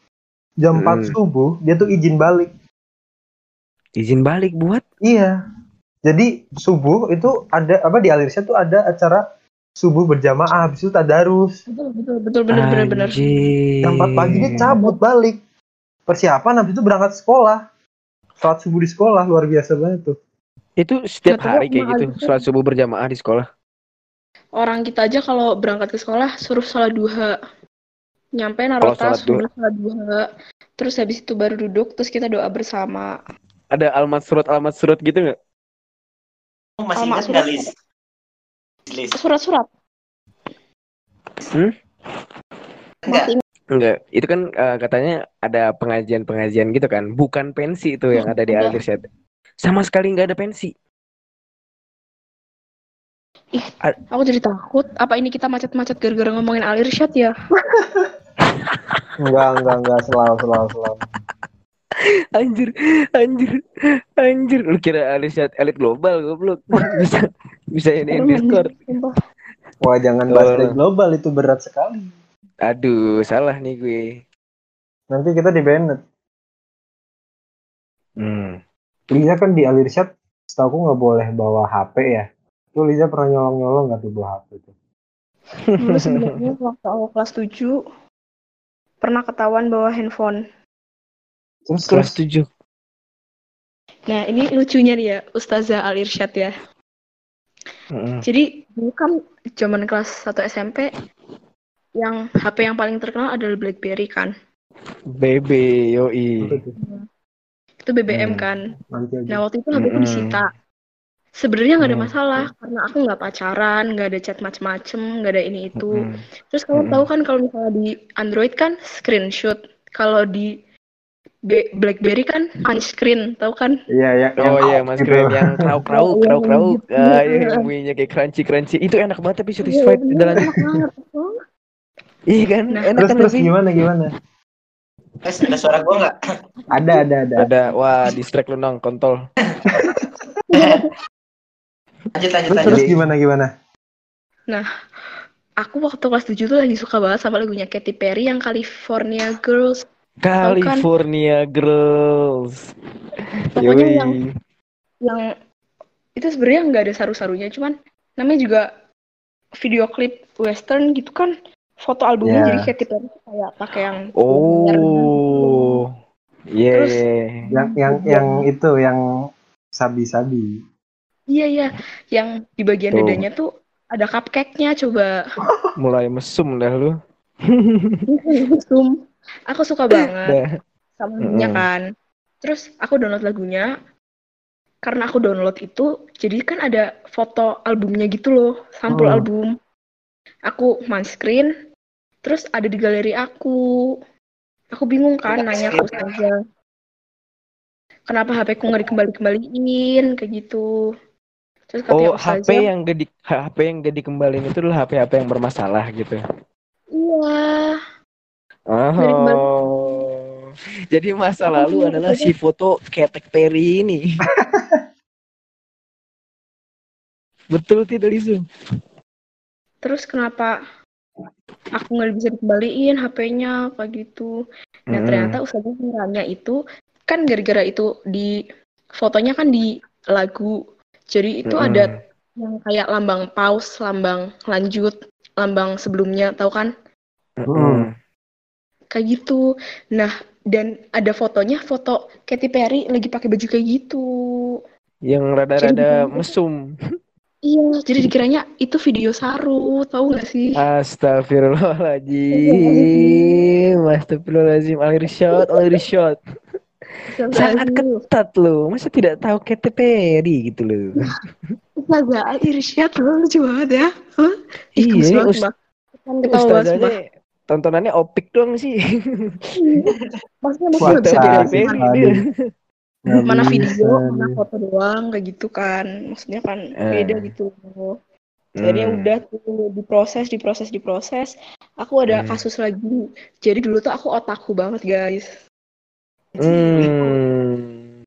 Speaker 2: Jam 4
Speaker 4: Hmm.
Speaker 2: subuh dia tuh izin balik.
Speaker 4: Izin balik buat
Speaker 2: Iya. Jadi subuh itu ada apa di Alirsyad tuh ada acara subuh berjamaah habis itu tadarus.
Speaker 3: Betul betul betul bener bener.
Speaker 4: Anjing.
Speaker 2: Jam 4 pagi dia cabut balik. Persiapan habis itu berangkat sekolah. Sholat subuh di sekolah luar biasa banget tuh.
Speaker 4: Itu setiap hari kayak gitu, sholat subuh berjamaah di sekolah.
Speaker 3: Orang kita aja kalau berangkat ke sekolah suruh sholat duha. Nyampe naruh
Speaker 4: Oh,
Speaker 3: tas, suruh sholat duha. Terus habis itu baru duduk, terus kita doa bersama.
Speaker 4: Ada alamat surat alamat surat gitu nggak?
Speaker 1: Kamu masih
Speaker 3: Sama
Speaker 1: ingat nggak
Speaker 3: Surat-surat.
Speaker 1: Enggak.
Speaker 3: Masih
Speaker 4: Enggak, itu kan eh, katanya ada pengajian-pengajian gitu kan, bukan pensi itu yang ada di
Speaker 3: Enggak.
Speaker 4: Alirsyad. Sama sekali nggak ada pensi.
Speaker 3: Aku jadi takut. Apa ini kita macet-macet gara-gara ngomongin Alirsyad ya?
Speaker 2: Enggak, enggak, enggak selalu selalu selalu.
Speaker 4: Anjir, anjir, anjir. Lu kira Alirsyad elit global goblok. Bisa bisa ini Discord.
Speaker 2: Wah, jangan bahas
Speaker 4: Oh.
Speaker 2: dari global itu berat sekali.
Speaker 4: Aduh, salah nih gue.
Speaker 2: Nanti kita di banned.
Speaker 4: Hmm.
Speaker 2: Liza kan di Alirsyad, setahu aku nggak boleh bawa HP ya. Tuh Liza pernah nyolong-nyolong nggak tuh bawa HP tuh?
Speaker 3: Dulu sebenarnya waktu aku kelas 7 pernah ketahuan bawa handphone.
Speaker 2: Terus
Speaker 4: Kelas
Speaker 2: terus
Speaker 4: 7.
Speaker 3: Nah, ini lucunya nih ya, Ustazah Alirsyad ya.
Speaker 4: Heeh.
Speaker 3: Jadi dulu kan zaman kelas 1 SMP yang HP yang paling terkenal adalah BlackBerry kan.
Speaker 4: BB yoi.
Speaker 3: Itu BBM
Speaker 4: Hmm.
Speaker 3: kan. Nah, waktu itu HP ku
Speaker 4: Mm-mm.
Speaker 3: disita. Sebenarnya nggak ada
Speaker 4: Hmm.
Speaker 3: masalah karena aku nggak pacaran, nggak ada chat macem-macem, nggak ada ini itu. Terus kamu tahu kan kalau misalnya di Android kan screenshot, kalau di B- BlackBerry kan punch screen, tahu kan?
Speaker 2: Iya, iya.
Speaker 4: Oh
Speaker 2: yang
Speaker 4: iya mas
Speaker 2: gitu.
Speaker 4: keren yang krauk krauk
Speaker 3: Iya,
Speaker 4: krauk krauk
Speaker 3: gitu.
Speaker 4: ah iya yang bunyinya kayak crunchy crunchy itu enak banget tapi satisfied
Speaker 3: bener,
Speaker 4: dalam iya kan
Speaker 3: Nah,
Speaker 4: enak
Speaker 2: Terus
Speaker 4: kan
Speaker 2: terus
Speaker 4: tapi
Speaker 2: gimana gimana?
Speaker 1: Guys, ada suara gua nggak?
Speaker 2: Ada ada ada.
Speaker 4: ada wah distract lu nang kontol
Speaker 1: Lanjut lanjut
Speaker 2: Terus,
Speaker 1: lanjut.
Speaker 2: terus gimana gimana?
Speaker 3: Aku waktu kelas 7 tuh lagi suka banget sama lagunya Katy Perry yang California Girls.
Speaker 4: California Girls
Speaker 3: Pokoknya yang yang itu sebenarnya nggak ada saru-sarunya, cuman namanya juga video klip western gitu kan. Foto albumnya
Speaker 2: Iya.
Speaker 3: jadi Katy Perry kayak pakai yang
Speaker 4: oh iya
Speaker 3: Terus-
Speaker 4: iya.
Speaker 2: Yang yang yang itu yang sabi-sabi.
Speaker 3: Iya iya, yang di bagian
Speaker 4: Tuh.
Speaker 3: dadanya tuh ada cupcake-nya coba.
Speaker 4: mulai mesum dah lu
Speaker 3: Zoom. Aku suka banget
Speaker 4: Dah.
Speaker 3: sama lagunya
Speaker 4: Mm-mm.
Speaker 3: kan. Terus aku download lagunya. Karena aku download itu, jadi kan ada foto albumnya gitu loh, sampul
Speaker 2: Hmm.
Speaker 3: album. Aku man screen, terus ada di galeri aku. Aku bingung kan nanya ke Ustazah. Kenapa HP ku nggak dikembali-kembaliin kayak gitu. Terus
Speaker 4: Oh, HP
Speaker 3: Ustazah,
Speaker 4: yang di HP yang gak dikembalin itu adalah HP-HP yang bermasalah gitu.
Speaker 3: iya.
Speaker 4: Oh. Jadi masa lalu adalah si foto ketek Perry ini. Betul tidak Lisu?
Speaker 3: Terus kenapa aku nggak bisa dikembaliin HP-nya kayak gitu. Nah
Speaker 4: Mm-mm.
Speaker 3: ternyata Ustazah ngiranya itu kan gara-gara itu di fotonya kan di lagu. Jadi itu
Speaker 4: Mm-mm.
Speaker 3: ada yang kayak lambang pause, lambang lanjut, lambang sebelumnya, tahu kan?
Speaker 4: Mm-mm.
Speaker 3: Kayak gitu. Nah, dan ada fotonya, foto Katy Perry lagi pakai baju kayak gitu.
Speaker 4: yang rada-rada
Speaker 3: Jadi-
Speaker 4: mesum.
Speaker 3: Iya, jadi dikiranya itu video saru, tahu nggak sih?
Speaker 4: Astagfirullahaladzim. Astagfirullahaladzim. Alir shot, alir shot. Sangat ketat loh. Masa tidak tahu Katy Perry gitu loh.
Speaker 3: Ustazah Irsyad loh, lucu banget ya. Gemes
Speaker 4: Iya,
Speaker 3: banget,
Speaker 4: Ust-
Speaker 3: Mbak. Ketawa banget, Mbak.
Speaker 4: Ustazahnya tontonannya opik doang sih.
Speaker 3: Maksudnya nggak bisa
Speaker 2: Aduh,
Speaker 4: Perry
Speaker 3: mana,
Speaker 2: bisa
Speaker 3: video, mana foto doang, kayak gitu kan. Maksudnya kan
Speaker 4: Eh.
Speaker 3: beda gitu. Jadi
Speaker 4: Hmm.
Speaker 3: udah tuh diproses, diproses, diproses. Aku ada
Speaker 4: Hmm.
Speaker 3: kasus lagi. Jadi dulu tuh aku otaku banget, guys.
Speaker 4: Hmm.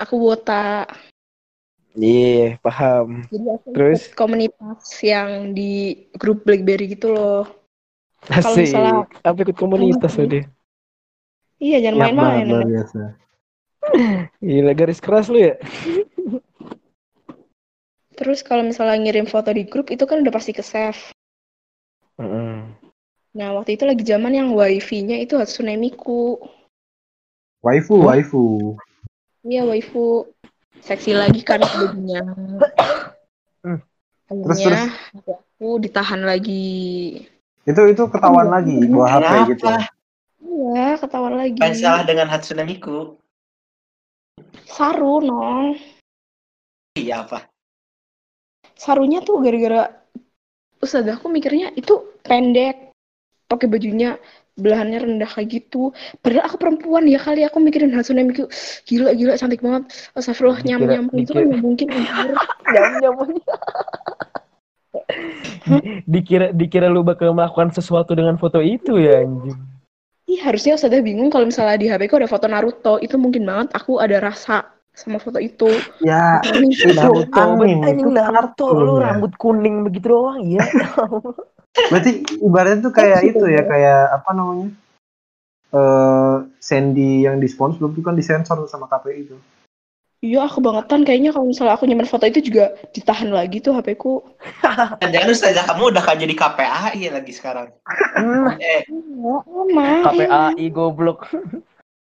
Speaker 3: Aku wota.
Speaker 4: Iya, paham.
Speaker 3: Jadi aku
Speaker 4: Terus?
Speaker 3: komunitas yang di grup BlackBerry gitu loh. Kalau misalnya-
Speaker 4: Apa ikut komunitas tadi?
Speaker 3: Iya, jangan
Speaker 2: banget
Speaker 3: main-main.
Speaker 2: luar biasa.
Speaker 4: Gila garis keras lu ya?
Speaker 3: Terus kalau misalnya ngirim foto di grup itu kan udah pasti ke save.
Speaker 4: Heeh.
Speaker 3: Nah, waktu itu lagi zaman yang wifi-nya itu Hatsune Miku.
Speaker 2: Waifu,
Speaker 4: Hah?
Speaker 2: waifu.
Speaker 3: Iya, waifu. Seksi lagi kan bajunya.
Speaker 4: Hmm.
Speaker 2: Terus,
Speaker 3: Akhirnya HP aku ditahan lagi.
Speaker 2: Itu itu ketahuan
Speaker 3: Iya.
Speaker 2: lagi bawa HP gitu.
Speaker 3: Iya, ketahuan lagi.
Speaker 1: Apa salah dengan Hatsune Miku?
Speaker 3: Saru, nong.
Speaker 1: Iya apa?
Speaker 3: Sarunya tuh gara-gara Ustazah aku mikirnya itu pendek. Pakai bajunya belahannya rendah kayak gitu. Padahal aku perempuan ya kali aku mikirin Hatsune Miku. Gila, gila cantik banget. Astagfirullah,
Speaker 4: Dikira-
Speaker 3: nyam-nyam. Itu kan nggak mungkin. anjir. Nyam-nyam.
Speaker 4: Dikira dikira lu bakal melakukan sesuatu dengan foto itu ya anjing.
Speaker 3: Ih, harusnya Ustazah bingung kalau misalnya di HP ku ada foto Naruto. Itu mungkin banget aku ada rasa sama foto itu.
Speaker 2: Ya, itu
Speaker 4: Naruto, anjing Naruto, lu
Speaker 2: ya.
Speaker 4: rambut kuning begitu doang, iya.
Speaker 2: Berarti ibaratnya tuh kayak itu ya, kayak apa namanya? Eh Sandy yang di SpongeBob itu kan disensor sama KPI itu.
Speaker 3: Iya, aku bangetan kayaknya kalau misalnya aku nyimpen foto itu juga ditahan lagi tuh HP ku.
Speaker 1: Jangan saja kamu udah kan jadi KPAI lagi sekarang.
Speaker 4: Hmm,
Speaker 1: Eh,
Speaker 3: Iya.
Speaker 4: KPAI goblok.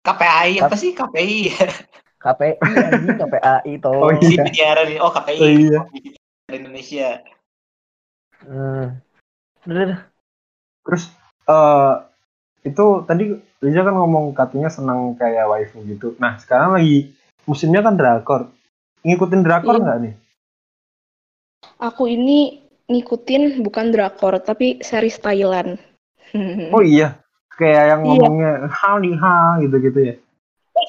Speaker 1: KPAI apa sih KPI?
Speaker 4: KPI anjing, KPAI toh.
Speaker 2: Oh,
Speaker 1: Di
Speaker 2: iya.
Speaker 1: penyiaran ini. Oh KPI.
Speaker 2: Oh, iya.
Speaker 1: Di Indonesia.
Speaker 4: Hmm. Udah.
Speaker 2: Terus eh itu tadi Liza kan ngomong katanya senang kayak waifu gitu. Nah sekarang lagi musimnya kan drakor. Ngikutin drakor
Speaker 3: Iya.
Speaker 2: nggak nih?
Speaker 3: Aku ini ngikutin bukan drakor, tapi series Thailand.
Speaker 2: Oh iya, kayak yang
Speaker 3: Iya.
Speaker 2: ngomongnya hali ha gitu-gitu ya.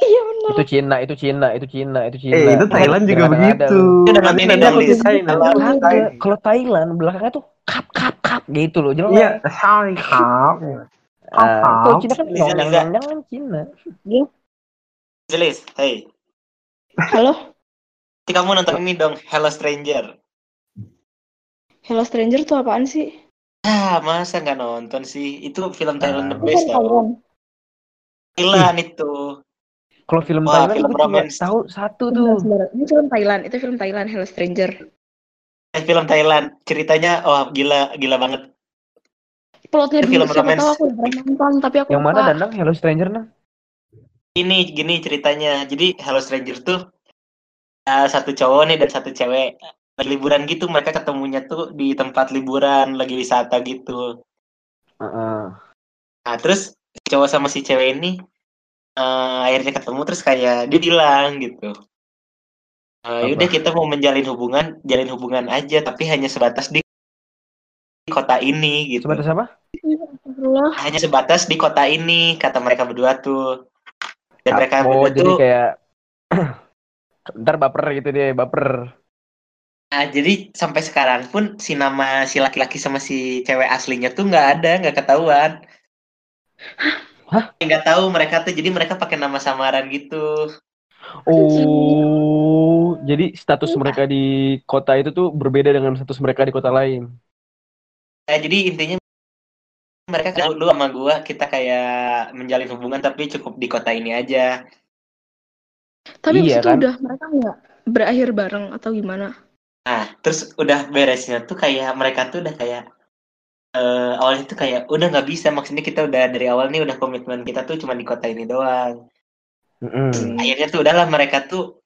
Speaker 3: iya benar.
Speaker 4: Itu Cina, itu Cina, itu Cina, itu Cina.
Speaker 2: Eh itu Thailand juga begitu.
Speaker 1: Itu
Speaker 2: Nanti
Speaker 1: ini
Speaker 2: aku
Speaker 4: Ada.
Speaker 2: ceritain.
Speaker 4: Kalau Thailand belakangnya tuh kap kap kap gitu loh, jelas.
Speaker 2: Iya, hali ha.
Speaker 4: Ah, kalau Cina kan nyong kan Cina.
Speaker 1: Jelis, hey.
Speaker 3: Halo,
Speaker 1: Nanti kamu nonton ini dong, Hello Stranger.
Speaker 3: Hello Stranger tuh apaan sih?
Speaker 1: Ah, masa nggak nonton sih? Itu film Thailand the best
Speaker 3: Bukan
Speaker 1: tau.
Speaker 3: Thailand.
Speaker 1: Itu.
Speaker 4: Kalau film
Speaker 1: Wah,
Speaker 4: Thailand
Speaker 1: film romance.
Speaker 4: tahu satu tuh.
Speaker 3: Ini film Thailand, itu film Thailand Hello Stranger.
Speaker 1: Eh, film Thailand. Ceritanya, oh gila, gila banget.
Speaker 3: Plotnya
Speaker 1: Itu
Speaker 3: dulu
Speaker 1: film
Speaker 3: siapa
Speaker 1: romance.
Speaker 3: tahu aku udah pernah nonton, tapi aku
Speaker 4: Yang mana. Danang Hello Stranger nang?
Speaker 1: Ini, gini ceritanya. Jadi Hello Stranger tuh eh, satu cowok nih dan satu cewek. Lagi liburan gitu, mereka ketemunya tuh di tempat liburan, lagi wisata gitu.
Speaker 4: Heeh.
Speaker 1: Nah, terus si cowok sama si cewek ini eh, akhirnya ketemu terus kayak dia bilang gitu. Eh, yaudah kita mau menjalin hubungan, jalin hubungan aja, tapi hanya sebatas di kota ini gitu.
Speaker 4: Sebatas apa?
Speaker 3: Astagfirullah.
Speaker 1: Hanya sebatas di kota ini kata mereka berdua tuh. Dan mereka
Speaker 4: oh, jadi kayak ntar baper gitu dia, baper.
Speaker 1: Nah, jadi sampai sekarang pun si nama si laki-laki sama si cewek aslinya tuh nggak ada, nggak ketahuan.
Speaker 4: Hah?
Speaker 1: Nggak tahu mereka tuh, jadi mereka pakai nama samaran gitu.
Speaker 4: Oh, jadi status mereka di kota itu tuh berbeda dengan status mereka di kota lain.
Speaker 1: Nah, jadi intinya mereka kan dulu sama gua kita kayak menjalin hubungan tapi cukup di kota ini aja.
Speaker 3: Tapi
Speaker 4: Iya,
Speaker 3: itu
Speaker 4: kan?
Speaker 3: udah mereka nggak berakhir bareng atau gimana?
Speaker 1: Nah, terus udah beresnya tuh kayak mereka tuh udah kayak eh awalnya tuh kayak udah nggak bisa maksudnya kita udah dari awal nih udah komitmen kita tuh cuma di kota ini doang.
Speaker 4: Mm-mm.
Speaker 1: akhirnya tuh udahlah mereka tuh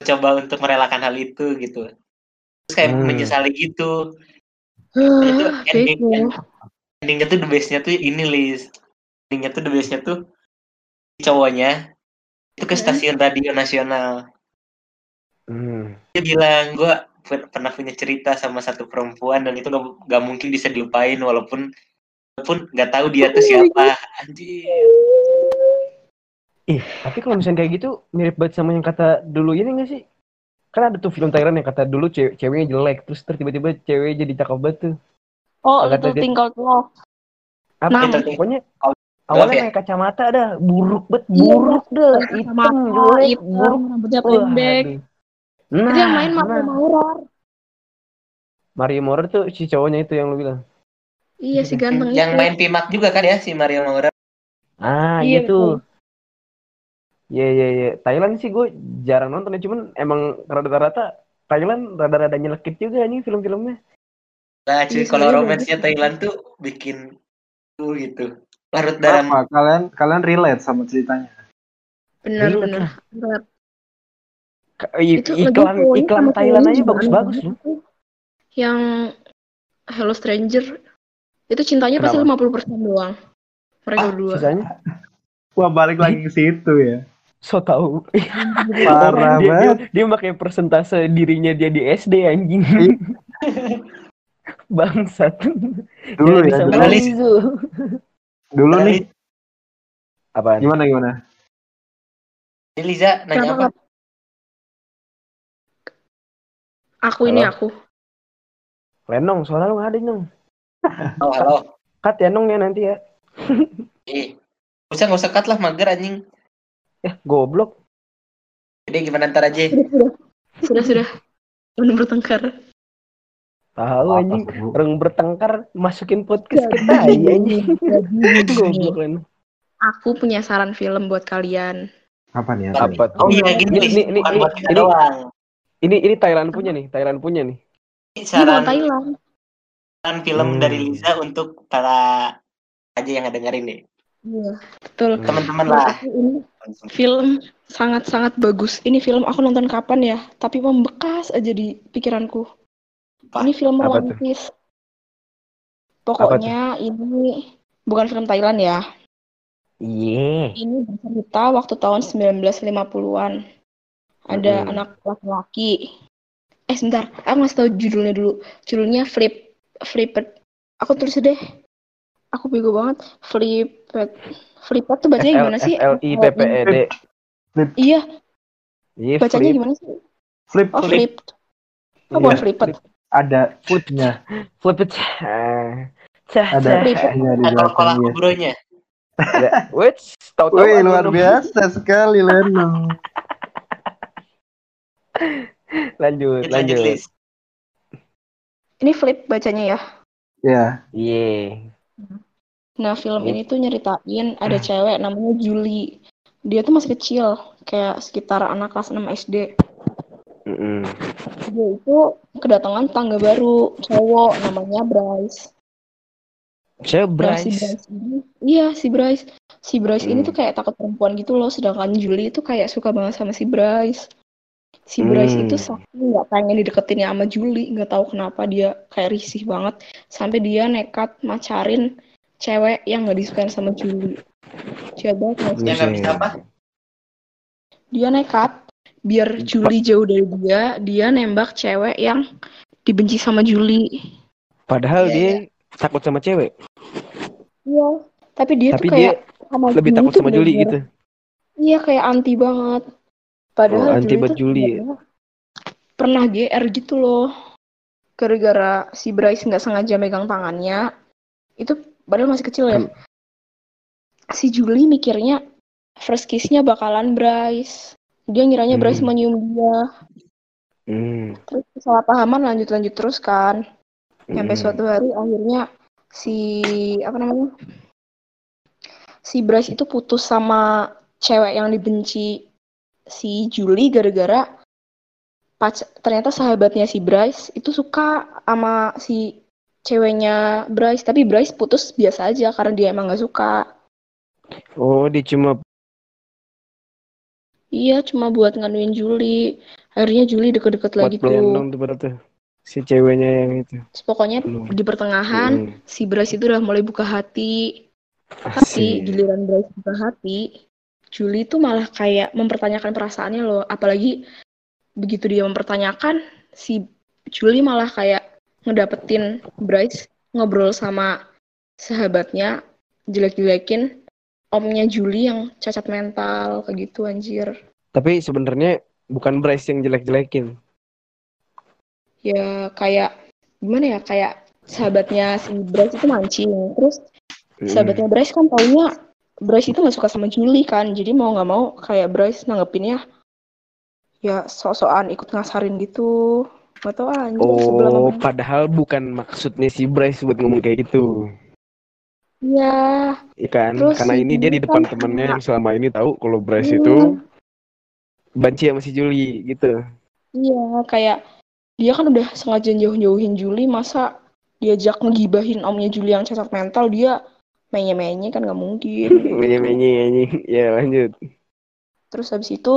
Speaker 1: coba untuk merelakan hal itu gitu terus kayak
Speaker 4: Hmm.
Speaker 1: menyesali gitu itu
Speaker 3: Ah,
Speaker 1: ending,
Speaker 3: bego.
Speaker 1: Endingnya tuh the bestnya tuh ini Liz endingnya tuh the bestnya tuh cowoknya itu ke
Speaker 3: Hmm.
Speaker 1: stasiun radio nasional
Speaker 4: Hmm.
Speaker 1: dia bilang gue pernah punya cerita sama satu perempuan dan itu gak, gak mungkin bisa dilupain walaupun walaupun nggak tahu dia tuh siapa anjir
Speaker 4: Ih, tapi kalau misalnya kayak gitu mirip banget sama yang kata dulu ini gak sih? Kan ada tuh film Thailand yang kata dulu cewe ceweknya jelek, terus tiba-tiba ceweknya jadi cakep banget tuh.
Speaker 3: Oh,
Speaker 4: Kata
Speaker 3: itu
Speaker 4: dia-
Speaker 3: tinggal tuh.
Speaker 4: Apa?
Speaker 3: Nah,
Speaker 1: Itu-
Speaker 4: Pokoknya
Speaker 1: Kalau-
Speaker 4: awalnya
Speaker 1: ya?
Speaker 4: kayak kacamata dah, buruk banget,
Speaker 3: Iya,
Speaker 4: buruk dah, hitam, jelek, buruk.
Speaker 3: rambutnya pendek.
Speaker 4: Nah,
Speaker 3: yang main Mario
Speaker 4: nah.
Speaker 3: Maurer.
Speaker 4: Mario Maurer tuh si cowoknya itu yang lu bilang.
Speaker 3: Iya si ganteng
Speaker 1: yang
Speaker 3: itu.
Speaker 1: main Pimak juga kan ya si Mario Maurer
Speaker 4: Ah,
Speaker 3: Iya,
Speaker 4: iya tuh. Iya, iya, iya. Thailand sih gue jarang nonton ya, cuman emang rata-rata Thailand rada-rada nyelekit juga nih film-filmnya.
Speaker 1: Nah, cuy,
Speaker 3: Iya,
Speaker 1: kalau
Speaker 3: sebenarnya
Speaker 1: romansnya Thailand tuh bikin tuh gitu. Larut dalam
Speaker 2: Apa? Kalian kalian relate sama ceritanya?
Speaker 3: Bener
Speaker 4: Relate
Speaker 3: bener.
Speaker 4: lah.
Speaker 3: Bener.
Speaker 4: Ka- i-
Speaker 3: Itu lagi
Speaker 4: iklan iklan
Speaker 3: sama
Speaker 4: Thailand aja bagus-bagus loh.
Speaker 3: banget. Yang Hello Stranger itu cintanya pasti
Speaker 4: Kenapa?
Speaker 3: 50% doang. Mereka
Speaker 1: Ah,
Speaker 3: berdua.
Speaker 4: Sisanya
Speaker 2: Wah balik lagi ke situ ya.
Speaker 4: so tau.
Speaker 2: Parah
Speaker 4: dia, dia,
Speaker 2: banget.
Speaker 4: dia pakai persentase dirinya dia di SD anjing. Bangsat.
Speaker 2: Dulu ya.
Speaker 4: bisa
Speaker 2: Dulu,
Speaker 4: begitu.
Speaker 2: dulu nih
Speaker 4: Apaan?
Speaker 2: gimana gimana?
Speaker 1: Ini Liza nanya
Speaker 3: Kenapa
Speaker 1: apa?
Speaker 3: Aku ini
Speaker 4: Halo?
Speaker 3: aku.
Speaker 4: Lenong, suara lu nggak ada Nong.
Speaker 1: Oh, halo.
Speaker 4: Cut ya Nong ya nanti ya.
Speaker 1: Ih. Usah nggak usah cut lah mager anjing.
Speaker 4: Eh, goblok.
Speaker 1: Jadi gimana ntar aja.
Speaker 3: Sudah sudah. Benar bertengkar.
Speaker 4: Tahu anjing. Orang bertengkar masukin podcast kita ya anjing. Goblok.
Speaker 3: Aku punya saran film buat kalian.
Speaker 2: Apa nih?
Speaker 4: Apa?
Speaker 1: Oh iya
Speaker 4: Ini-
Speaker 1: Liz,
Speaker 4: ini- ini- ini-
Speaker 1: doang.
Speaker 4: Ini ini Thailand punya nih, Thailand punya nih.
Speaker 1: Ini
Speaker 3: Ini
Speaker 1: saran,
Speaker 3: bukan Thailand.
Speaker 1: saran film
Speaker 4: Hmm.
Speaker 1: dari Liza untuk para aja yang dengerin nih.
Speaker 3: Iya, betul.
Speaker 4: Hmm.
Speaker 1: Teman-teman lah.
Speaker 3: ini film sangat-sangat bagus. Ini film aku nonton kapan ya? Tapi membekas aja di pikiranku.
Speaker 1: Apa?
Speaker 3: Ini film
Speaker 4: Apa tuh?
Speaker 3: romantis. Pokoknya ini bukan film Thailand ya.
Speaker 4: Iya.
Speaker 3: Ini bercerita waktu tahun 1950-an. Ada
Speaker 4: Mm-mm.
Speaker 3: anak laki-laki. Eh sebentar, aku ngasih tahu judulnya dulu. Judulnya Flip Flipped. Aku tulis deh. Aku bego banget. Flipped. Flipped tuh bacanya gimana sih?
Speaker 4: L I P P E D.
Speaker 3: Iya,
Speaker 4: Iya,
Speaker 3: bacanya gimana sih?
Speaker 2: Flip
Speaker 3: Oh,
Speaker 1: Flip.
Speaker 3: Oh,
Speaker 4: Iya,
Speaker 3: bukan flipped.
Speaker 2: Ada
Speaker 4: Flipnya. Flip it. Ah. Cah,
Speaker 2: ada
Speaker 4: cah.
Speaker 3: Flip.
Speaker 2: nya di belakangnya.
Speaker 4: Ya. Wait, tahu-tahu
Speaker 2: Wih
Speaker 4: aku
Speaker 2: luar biasa sekali Lenong.
Speaker 4: Lanjut,
Speaker 1: Lanjut, lanjut.
Speaker 3: Ini flip bacanya ya.
Speaker 2: Ya.
Speaker 4: Iya.
Speaker 3: Nah, film ini tuh nyeritain ada cewek namanya Julie. Dia tuh masih kecil, kayak sekitar anak kelas 6 SD.
Speaker 4: Mm-mm.
Speaker 3: Dia itu kedatangan tangga baru, cowok namanya Bryce.
Speaker 4: Saya
Speaker 3: Nah, si
Speaker 4: Bryce.
Speaker 3: Bryce ini, iya si Bryce. Si Bryce ini
Speaker 4: Hmm.
Speaker 3: tuh kayak takut perempuan gitu loh, sedangkan Julie itu kayak suka banget sama si Bryce. Si Bryce
Speaker 4: Hmm.
Speaker 3: itu saking nggak pengen dideketin sama Julie, nggak tahu kenapa dia kayak risih banget, sampai dia nekat macarin cewek yang nggak disukain sama Julie. Sih?
Speaker 1: Yang nggak bisa apa?
Speaker 3: Dia nekat biar Julie jauh dari dia, dia nembak cewek yang dibenci sama Julie.
Speaker 4: Padahal
Speaker 1: Iya,
Speaker 4: dia takut sama cewek.
Speaker 3: Iya. Tapi dia
Speaker 4: Tapi
Speaker 3: tuh kayak sama
Speaker 4: Lebih
Speaker 3: Juli
Speaker 4: takut sama Juli
Speaker 3: bener-bener-
Speaker 4: gitu.
Speaker 3: Iya kayak anti banget. Padahal
Speaker 4: Oh, anti
Speaker 3: Juli
Speaker 4: buat
Speaker 3: tuh
Speaker 4: Juli.
Speaker 3: sebenarnya pernah GR gitu loh. Gara-gara si Bryce nggak sengaja megang tangannya. Itu padahal masih kecil ya.
Speaker 4: Hmm.
Speaker 3: Si Juli mikirnya first kiss-nya bakalan Bryce. Dia ngiranya Bryce
Speaker 4: Hmm.
Speaker 3: menyium dia.
Speaker 4: Hmm.
Speaker 3: Terus kesalahpahaman lanjut-lanjut terus kan. Sampai
Speaker 4: Hmm.
Speaker 3: suatu hari akhirnya si apa namanya? Si Bryce itu putus sama cewek yang dibenci si Julie gara-gara pac- ternyata sahabatnya si Bryce itu suka sama si ceweknya Bryce tapi Bryce putus biasa aja karena dia emang gak suka
Speaker 4: Oh, dia cuma
Speaker 3: iya cuma buat nganuin Julie akhirnya Julie deket-deket lagi tuh
Speaker 4: dong tuh berarti. Si ceweknya yang itu.
Speaker 3: Pokoknya
Speaker 4: Hmm.
Speaker 3: di pertengahan
Speaker 4: Hmm.
Speaker 3: si Bryce itu udah mulai buka hati tapi giliran Bryce buka hati Julie tuh malah kayak mempertanyakan perasaannya loh apalagi begitu dia mempertanyakan si Julie malah kayak ngedapetin Bryce ngobrol sama sahabatnya jelek-jelekin omnya Julie yang cacat mental kayak gitu anjir
Speaker 4: Tapi sebenarnya bukan Bryce yang jelek-jelekin.
Speaker 3: ya kayak gimana ya kayak sahabatnya si Bryce itu mancing terus
Speaker 4: Hmm.
Speaker 3: sahabatnya Bryce kan taunya Bryce itu gak suka sama Julie kan jadi mau nggak mau kayak Bryce nanggepinnya ya sok-sokan ikut ngasarin gitu gak tau ah, anjir
Speaker 4: Oh, padahal bukan maksudnya si Bryce buat ngomong kayak gitu.
Speaker 3: Iya
Speaker 4: Iya kan?
Speaker 3: Terus
Speaker 4: Karena ini dia di
Speaker 3: Julie
Speaker 4: depan
Speaker 3: kan
Speaker 4: temennya yang selama ini tahu kalau Bryce
Speaker 3: Hmm.
Speaker 4: itu benci sama si Julie gitu.
Speaker 3: iya kayak dia kan udah sengaja jauh-jauhin Julie masa diajak ngegibahin omnya Julie yang cacat mental dia menye-menye kan nggak mungkin
Speaker 4: anjing. Ya lanjut.
Speaker 3: Terus habis itu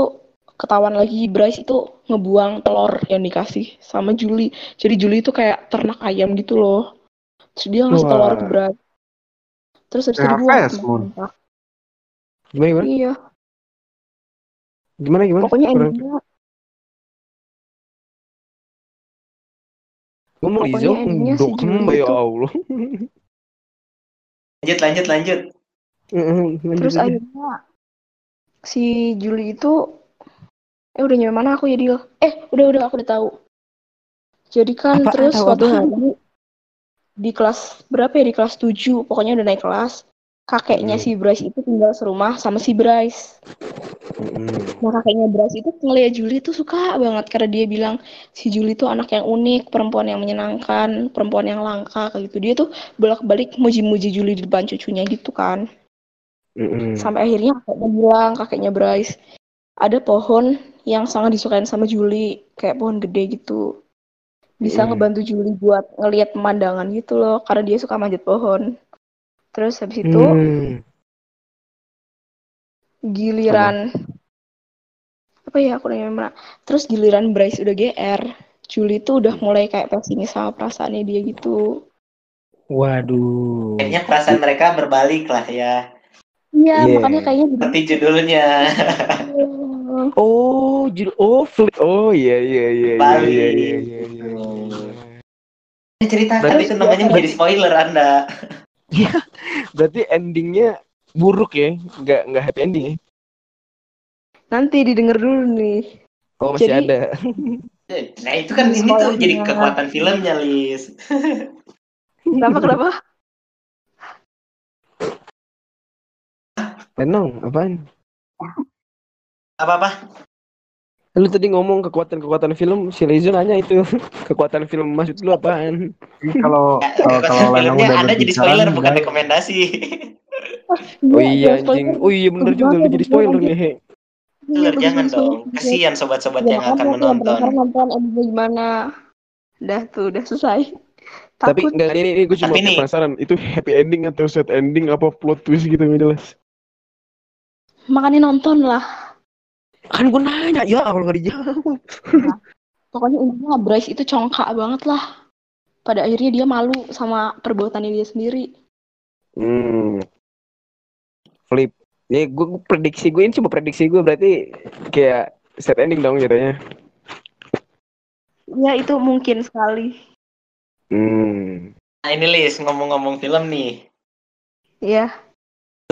Speaker 3: ketahuan lagi Bryce itu ngebuang telur yang dikasih sama Julie. Jadi Julie itu kayak ternak ayam gitu loh. Terus dia ngasih telur ke Bryce. Terus habis itu dibuang.
Speaker 2: Moon.
Speaker 4: Gimana gimana?
Speaker 3: Iya,
Speaker 4: Gimana gimana?
Speaker 3: pokoknya endingnya
Speaker 4: Lizo,
Speaker 3: endingnya si
Speaker 4: dokem ya Allah.
Speaker 1: Lanjut, lanjut, lanjut.
Speaker 3: Terus akhirnya si Julie itu eh udah nyampe mana aku ya Dil? Eh, udah udah aku udah tahu. Jadi kan terus suatu
Speaker 4: apaan?
Speaker 3: hari di kelas berapa ya di kelas 7 pokoknya udah naik kelas kakeknya
Speaker 4: Hmm.
Speaker 3: si Bryce itu tinggal serumah sama si Bryce
Speaker 4: Mm-mm.
Speaker 3: Nah kakeknya Bryce itu ngeliat Julie tuh suka banget karena dia bilang si Julie tuh anak yang unik, perempuan yang menyenangkan, perempuan yang langka kayak gitu. Dia tuh bolak-balik muji-muji Julie di depan cucunya gitu kan.
Speaker 4: Mm-mm.
Speaker 3: Sampai akhirnya kakeknya bilang, kakeknya Bryce, ada pohon yang sangat disukain sama Julie, kayak pohon gede gitu. Bisa
Speaker 4: Mm.
Speaker 3: ngebantu Julie buat ngelihat pemandangan gitu loh, karena dia suka manjat pohon. Terus habis itu
Speaker 4: Hmm.
Speaker 3: giliran apa ya aku nanya mana terus giliran Bryce udah GR Julie tuh udah mulai kayak pesimis sama perasaannya dia gitu
Speaker 4: Waduh.
Speaker 1: Kayaknya perasaan mereka berbalik lah ya.
Speaker 3: iya
Speaker 4: Yeah.
Speaker 3: makanya kayaknya
Speaker 1: Seperti judulnya.
Speaker 4: Oh, judul oh flip. Oh iya iya iya iya
Speaker 1: Balik.
Speaker 4: iya iya iya. iya.
Speaker 1: Ini ceritakan
Speaker 4: Berarti-
Speaker 1: itu namanya menjadi spoiler Anda.
Speaker 4: Berarti endingnya buruk ya? Nggak nggak happy ending ya?
Speaker 3: nanti didengar dulu nih
Speaker 4: Oh masih
Speaker 3: Jadi-
Speaker 4: ada.
Speaker 1: Nah itu kan ini tuh jadi kekuatan filmnya, Lis.
Speaker 3: kenapa kenapa
Speaker 4: Lenong, apaan?
Speaker 1: Apa-apa?
Speaker 4: Lu tadi ngomong kekuatan-kekuatan film, si Lezo nanya itu kekuatan film maksud lu apaan?
Speaker 2: Kalau
Speaker 1: Ya,
Speaker 2: kalau
Speaker 1: kekuatan filmnya
Speaker 2: udah
Speaker 1: Anda jadi spoiler bukan
Speaker 2: udah-
Speaker 1: rekomendasi.
Speaker 4: Oh iya anjing. Oh iya bener juga lu jadi spoiler nih.
Speaker 3: Iya,
Speaker 1: Spoiler jangan dong. Kasihan sobat-sobat
Speaker 3: Ya,
Speaker 1: yang
Speaker 3: kan
Speaker 1: akan menonton.
Speaker 3: nonton endingnya gimana udah tuh udah selesai
Speaker 4: Tapi enggak ini, ini gue cuma penasaran itu happy ending atau sad ending apa plot twist gitu nggak jelas.
Speaker 3: makanya nonton lah
Speaker 4: Kan gue nanya, ya kalau nggak dijawab.
Speaker 3: Pokoknya intinya Bryce itu congkak banget lah. Pada akhirnya dia malu sama perbuatannya dia sendiri.
Speaker 4: Hmm. Flip. Ya gue prediksi gue ini cuma prediksi gue berarti kayak sad ending dong jatuhnya.
Speaker 3: Ya itu mungkin sekali.
Speaker 4: Hmm.
Speaker 1: Nah ini Lis, ngomong-ngomong film nih.
Speaker 3: Iya.
Speaker 1: Lu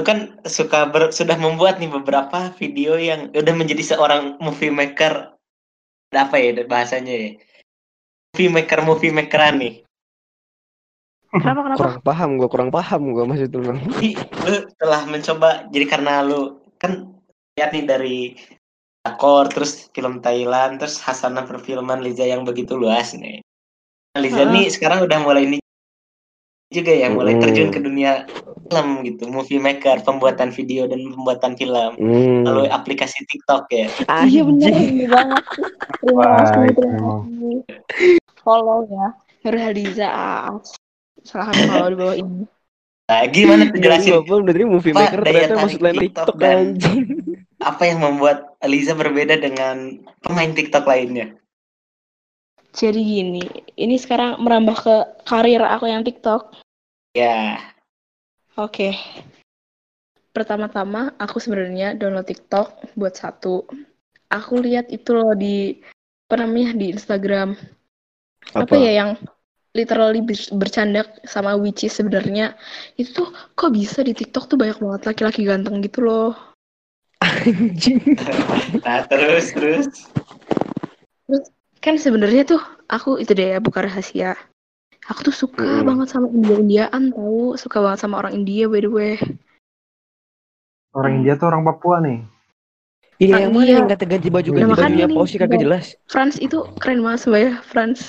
Speaker 1: kan suka ber- sudah membuat nih beberapa video yang udah menjadi seorang movie maker. Ada apa ya bahasanya ya? Movie maker, movie makeran nih.
Speaker 3: Kenapa kenapa?
Speaker 4: Kurang paham gue, kurang paham gue maksud lu.
Speaker 1: Jadi lu telah mencoba, jadi karena lu kan lihat nih dari Akor, terus film Thailand, terus Hasanah perfilman Liza yang begitu luas nih. Liza
Speaker 3: Heeh.
Speaker 1: nih sekarang udah mulai ini juga ya, mulai
Speaker 4: Mm.
Speaker 1: terjun ke dunia film gitu, movie maker, pembuatan video dan pembuatan film
Speaker 4: Hmm.
Speaker 1: melalui aplikasi TikTok ya.
Speaker 3: Iya bener,
Speaker 4: Anjing.
Speaker 3: bener banget. Terima kasih. Follow ya. Nur Hadiza Aas. Silahkan follow di bawah ini.
Speaker 1: Nah, gimana tuh
Speaker 4: Jelasin.
Speaker 1: jelasin
Speaker 4: Gue dari movie maker ternyata maksud lain
Speaker 1: TikTok
Speaker 4: TikTok
Speaker 1: dan- apa yang membuat Liza berbeda dengan pemain TikTok lainnya?
Speaker 3: Jadi gini, ini sekarang merambah ke karir aku yang TikTok.
Speaker 1: Ya,
Speaker 3: Oke. Pertama-tama aku sebenarnya download TikTok buat satu. Aku lihat itu loh di apa namanya di Instagram. Apa, ya yang literally ber- bercanda sama Witchy sebenarnya itu tuh kok bisa di TikTok tuh banyak banget laki-laki ganteng gitu loh.
Speaker 4: Anjing.
Speaker 1: nah terus terus.
Speaker 3: Kan sebenarnya tuh aku itu deh ya bukan rahasia. Aku tuh suka
Speaker 4: Mm-mm.
Speaker 3: banget sama India-Indiaan tahu, suka banget sama orang India by the way.
Speaker 2: Orang India tuh orang Papua nih.
Speaker 4: Iya
Speaker 3: Ah,
Speaker 4: yang mana
Speaker 3: iya.
Speaker 4: yang kata ganti baju ganti
Speaker 2: Nah, makanya
Speaker 4: bajunya
Speaker 3: nih,
Speaker 4: Pausi kagak jelas.
Speaker 3: Franz itu keren banget sebenarnya, Franz.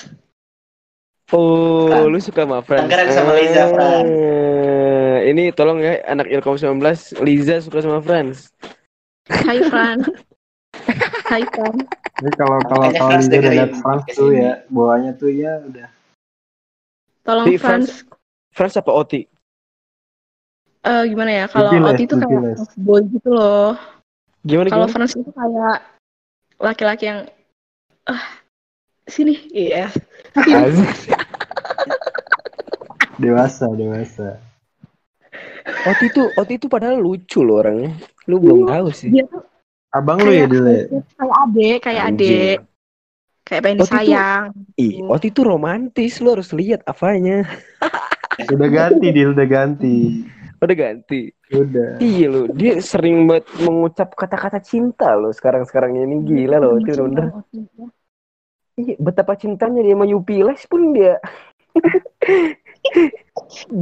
Speaker 4: Oh,
Speaker 1: Fran.
Speaker 4: lu suka sama Frans?
Speaker 1: Sekarang sama Liza.
Speaker 4: Eh, Ini tolong ya anak Ilkom 19, Liza suka sama Frans.
Speaker 3: Hai Franz. Hai Franz.
Speaker 2: Jadi kalau kalau kalau
Speaker 1: Frans
Speaker 2: Liza udah lihat Frans tuh
Speaker 1: ini.
Speaker 2: ya, bawahnya tuh ya udah.
Speaker 3: Tolong
Speaker 4: Di
Speaker 3: Franz,
Speaker 4: Frans apa Oti?
Speaker 3: eh, gimana ya? Kalau Oti itu kayak boy gitu loh.
Speaker 4: Gimana
Speaker 3: Kalau? Franz itu kayak laki-laki yang ah sini, iya.
Speaker 4: Asik.
Speaker 2: Dewasa, dewasa.
Speaker 4: Oti itu Oti itu padahal lucu loh orangnya. Lu belum tahu sih.
Speaker 3: Dia tuh
Speaker 2: Abang lu ya
Speaker 3: kayak
Speaker 2: dulu ya?
Speaker 3: kayak adek, kayak adek, kayak pengen
Speaker 4: tuh-
Speaker 3: disayang.
Speaker 4: Ih, Oti itu romantis, lu harus lihat apanya.
Speaker 2: Udah ganti, Dil, udah ganti.
Speaker 4: Udah ganti.
Speaker 2: Udah.
Speaker 4: Iya lo, dia sering banget mengucap kata-kata cinta lo sekarang-sekarang ini gila loh, itu bener. Iya, betapa cintanya dia sama Yupiles pun dia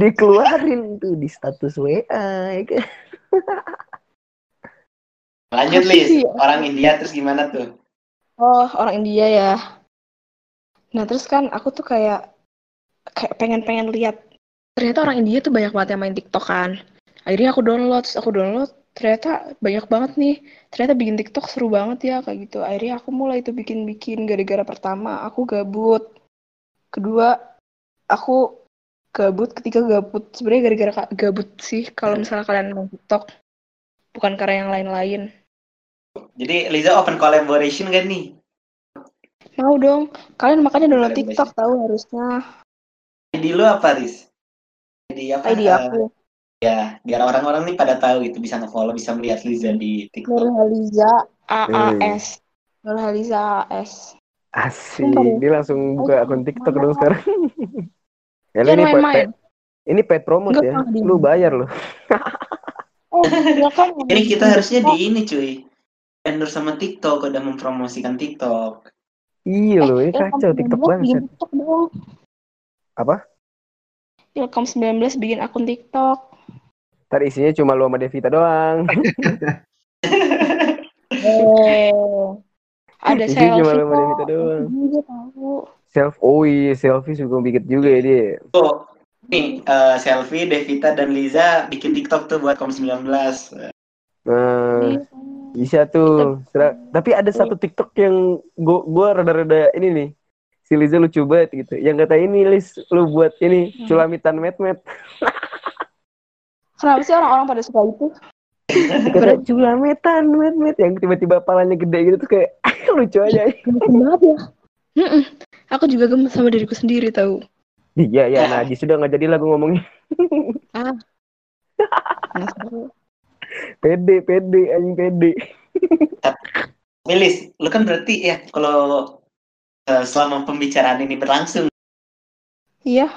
Speaker 4: dikeluarin tuh di status WA ya kan?
Speaker 1: Lanjut Lis,
Speaker 3: sih.
Speaker 1: orang India terus gimana tuh?
Speaker 3: Oh, orang India ya. Nah, terus kan aku tuh kayak kayak pengen-pengen lihat ternyata orang India tuh banyak banget yang main TikTok kan. Akhirnya aku download, terus aku download, ternyata banyak banget nih. Ternyata bikin TikTok seru banget ya kayak gitu. Akhirnya aku mulai tuh bikin-bikin gara-gara pertama aku gabut. Kedua, aku gabut, ketiga gabut. Sebenarnya gara-gara gabut sih kalau misalnya kalian main TikTok. Bukan karena yang lain-lain.
Speaker 1: Jadi Liza open collaboration kan nih?
Speaker 3: Mau dong. Kalian makanya download TikTok tahu harusnya.
Speaker 1: ID lu apa Riz? ID apa?
Speaker 3: ID
Speaker 1: Eh,
Speaker 3: aku.
Speaker 1: ya, biar orang-orang nih pada tahu gitu, bisa nge-follow, bisa melihat Liza di TikTok.
Speaker 3: Nurhaliza AAS. Nurhaliza AAS.
Speaker 4: Asik,
Speaker 3: Sumpah deh.
Speaker 4: dia langsung buka akun TikTok dong sekarang. ya, lu
Speaker 3: Jangan
Speaker 4: ini pet,
Speaker 3: main-main.
Speaker 4: pet- ini pet promote
Speaker 3: Enggak,
Speaker 4: ya, lu bayar loh.
Speaker 3: Oh, ya kan.
Speaker 1: Ini kita harusnya di ini cuy. Endorse sama TikTok, udah mempromosikan TikTok.
Speaker 4: Iya loh, ini
Speaker 3: Ilkom
Speaker 4: kacau TikTok
Speaker 3: 19 bikin
Speaker 4: banget.
Speaker 3: TikTok dong.
Speaker 4: Apa?
Speaker 3: Ilkom 19 bikin akun TikTok.
Speaker 4: Ntar isinya cuma lu sama Devita doang.
Speaker 3: Eh. Ada selfie
Speaker 4: cuma lu sama. Devita doang. Self, oh iya, selfie juga bikin juga ya dia.
Speaker 1: Nih eh, selfie Devita dan Liza bikin TikTok tuh buat Kom19.
Speaker 4: Nah,
Speaker 3: Iya.
Speaker 4: bisa tuh. Sera- Tapi ada satu TikTok yang gua gua rada-rada ini nih. Si Liza lucu banget gitu. Yang kata ini Liz, lu buat ini
Speaker 3: Hmm.
Speaker 4: culamitan met-met.
Speaker 3: Kenapa sih orang-orang pada suka itu?
Speaker 4: Kata culamitan met-met yang tiba-tiba palanya gede gitu tuh kayak lucu aja.
Speaker 3: Banget ya. Aku juga gemes sama diriku sendiri tahu.
Speaker 4: Iya, ya, nah sudah nggak jadi lagu ngomongnya.
Speaker 3: Seru.
Speaker 4: Pede, pede, anjing pede.
Speaker 1: Milis, lu kan berarti ya kalau eh, selama pembicaraan ini berlangsung,
Speaker 3: Iya.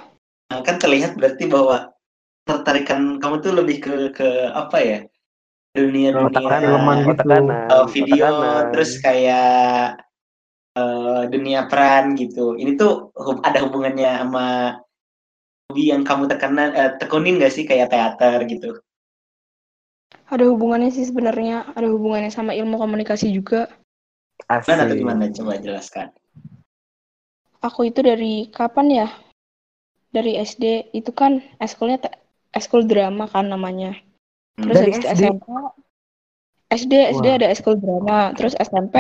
Speaker 1: Nah, kan terlihat berarti bahwa tertarikan kamu tuh lebih ke ke apa ya dunia dunia
Speaker 2: filman gitu.
Speaker 1: uh, video
Speaker 4: kanan.
Speaker 1: terus kayak uh, dunia peran gitu ini tuh ada hubungannya sama hobi yang kamu tekanan eh, tekunin gak sih kayak teater gitu
Speaker 3: Ada hubungannya sih sebenarnya, ada hubungannya sama ilmu komunikasi juga.
Speaker 1: Gimana atau gimana coba jelaskan
Speaker 3: Aku itu dari kapan ya? Dari SD itu kan eskulnya eskul drama kan namanya. Terus
Speaker 4: Dari SD?
Speaker 3: SMP SD SD
Speaker 2: Wah.
Speaker 3: ada eskul drama, terus SMP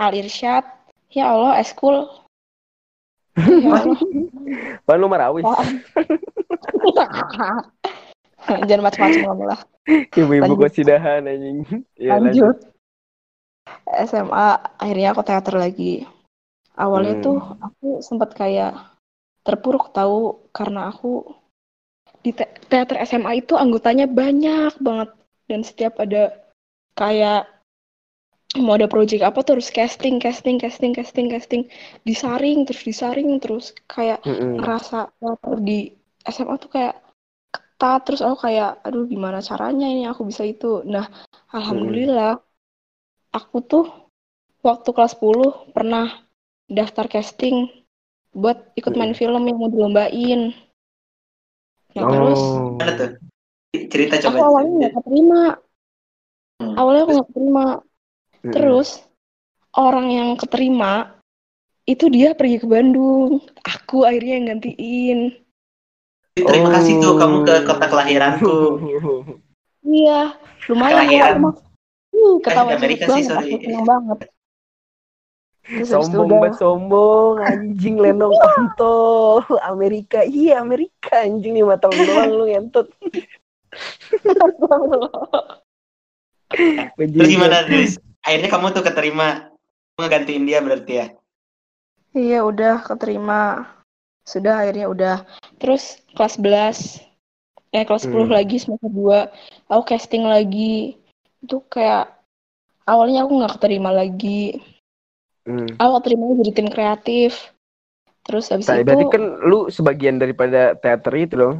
Speaker 3: Al Irsyad. Ya Allah, eskul. Ya Allah.
Speaker 4: Pan lu marawis.
Speaker 3: Jangan macam-macam kamu lah.
Speaker 4: Ibu-ibu
Speaker 3: Lanjut.
Speaker 4: kosidahan anjing. Ya,
Speaker 3: lanjut. SMA akhirnya aku teater lagi. Awalnya
Speaker 4: Hmm.
Speaker 3: tuh aku sempat kayak terpuruk tahu karena aku di te- teater SMA itu anggotanya banyak banget dan setiap ada kayak mau ada project apa terus casting casting casting casting casting disaring terus disaring terus kayak
Speaker 4: Mm-mm.
Speaker 3: ngerasa teater di SMA tuh kayak ketat terus aku kayak aduh gimana caranya ini aku bisa itu nah alhamdulillah aku tuh waktu kelas 10 pernah daftar casting buat ikut main film yang mau dilombain nah terus
Speaker 4: Oh.
Speaker 1: Tuh? Cerita
Speaker 3: aku
Speaker 1: coba.
Speaker 3: awalnya nggak keterima
Speaker 1: Hmm.
Speaker 3: awalnya aku nggak keterima Terus orang yang keterima itu dia pergi ke Bandung aku akhirnya yang gantiin
Speaker 1: Terima kasih tuh kamu ke kota
Speaker 4: Oh.
Speaker 1: kelahiranku.
Speaker 3: iya lumayan
Speaker 1: Kelahiran.
Speaker 3: uh, ketawa
Speaker 1: Amerika
Speaker 3: banget
Speaker 1: sih, sorry.
Speaker 3: aku banget terus
Speaker 4: sombong banget sombong anjing lenong kontol Amerika iya Amerika anjing lima tahun doang lu ngentot
Speaker 1: Terus gimana, Riz? Akhirnya kamu tuh keterima. Ngegantiin dia berarti ya?
Speaker 3: Iya udah keterima. Sudah akhirnya udah. Terus kelas 11 eh kelas 10
Speaker 4: Hmm.
Speaker 3: lagi semester 2 aku casting lagi. Itu kayak awalnya aku nggak keterima lagi.
Speaker 4: Hmm.
Speaker 3: Aku keterima jadi tim kreatif. Terus habis
Speaker 4: Nah,
Speaker 3: itu
Speaker 4: berarti kan lu sebagian daripada teater itu dong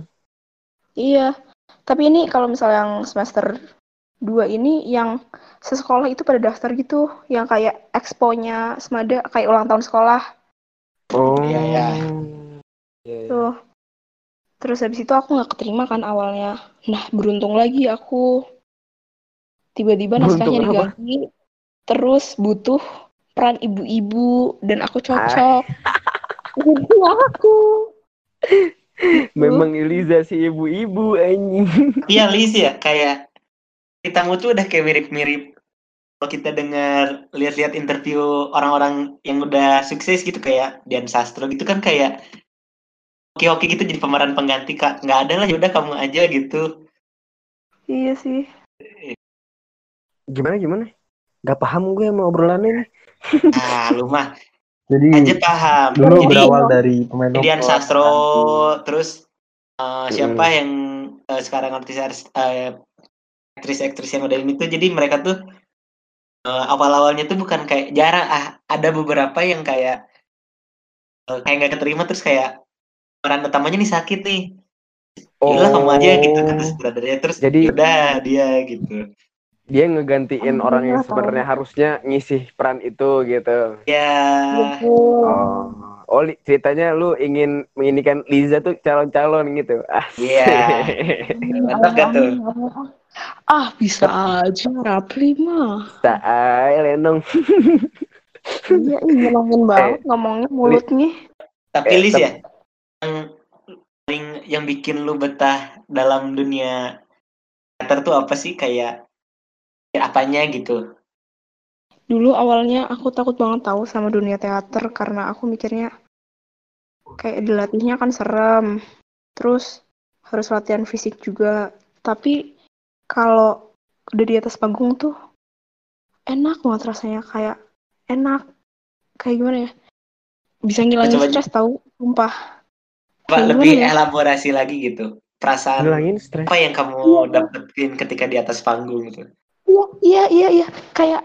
Speaker 3: iya. Tapi ini kalau misalnya yang semester 2 ini yang sesekolah itu pada daftar gitu, yang kayak expo-nya semada kayak ulang tahun sekolah.
Speaker 4: oh
Speaker 1: Iya, iya.
Speaker 4: Iya, iya.
Speaker 3: Tuh. Terus habis itu aku nggak keterima kan awalnya. Nah, beruntung lagi aku. Tiba-tiba naskahnya diganti. Terus butuh peran ibu-ibu dan aku cocok. Jadi aku.
Speaker 4: memang Eliza si ibu-ibu anjing
Speaker 1: Iya, Liz ya. Kayak ceritamu tuh udah kayak mirip-mirip. Kalau kita dengar lihat-lihat interview orang-orang yang udah sukses gitu kayak Dian Sastro gitu kan kayak oke-oke gitu jadi pemeran pengganti kak. Nggak ada lah yaudah kamu aja gitu.
Speaker 3: Iya sih.
Speaker 4: gimana gimana? Gak paham gue sama obrolannya nih.
Speaker 1: Ah lu mah.
Speaker 2: Jadi
Speaker 1: aja paham.
Speaker 2: dulu
Speaker 1: jadi
Speaker 2: berawal dari pemain
Speaker 1: Dian Sastro
Speaker 2: nanti
Speaker 1: terus eh, siapa yang eh, sekarang artis eh, aktris-aktris yang ini tuh jadi mereka tuh eh, awal-awalnya tuh bukan kayak jarang ah ada beberapa yang kayak eh, kayak nggak keterima terus kayak peran utamanya nih sakit nih Yalah kamu aja gitu kata sutradaranya terus
Speaker 4: Oh. Jadi-
Speaker 1: udah dia gitu
Speaker 4: dia ngegantiin
Speaker 3: Oh,
Speaker 4: orang yang
Speaker 3: iya,
Speaker 4: sebenarnya harusnya ngisi peran itu gitu.
Speaker 1: Ya.
Speaker 3: Gitu.
Speaker 4: oh oh ceritanya lu ingin menginikan Liza tuh calon-calon gitu? Ah.
Speaker 1: Iya. Mantap gak tuh?
Speaker 3: Ah, bisa aja Rapli mah.
Speaker 4: tak lenong.
Speaker 3: Iya, nyenengin banget ngomongnya mulutnya.
Speaker 1: tapi
Speaker 4: Eh,
Speaker 1: Liz ya yang paling yang bikin lu betah dalam dunia teater tuh apa sih? Kayak ya apanya gitu
Speaker 3: Dulu awalnya aku takut banget tahu sama dunia teater karena aku mikirnya kayak dilatihnya kan serem. Terus harus latihan fisik juga. Tapi kalau udah di atas panggung tuh enak banget rasanya kayak enak. Kayak gimana ya? Bisa ngilangin
Speaker 1: Coba-
Speaker 3: stres tahu, sumpah.
Speaker 1: Pak lebih
Speaker 3: ya?
Speaker 1: elaborasi lagi gitu perasaan
Speaker 4: ngilangin stres
Speaker 1: apa yang kamu
Speaker 3: Iya.
Speaker 1: dapetin ketika di atas panggung gitu
Speaker 3: Iya, iya, iya, iya. Kayak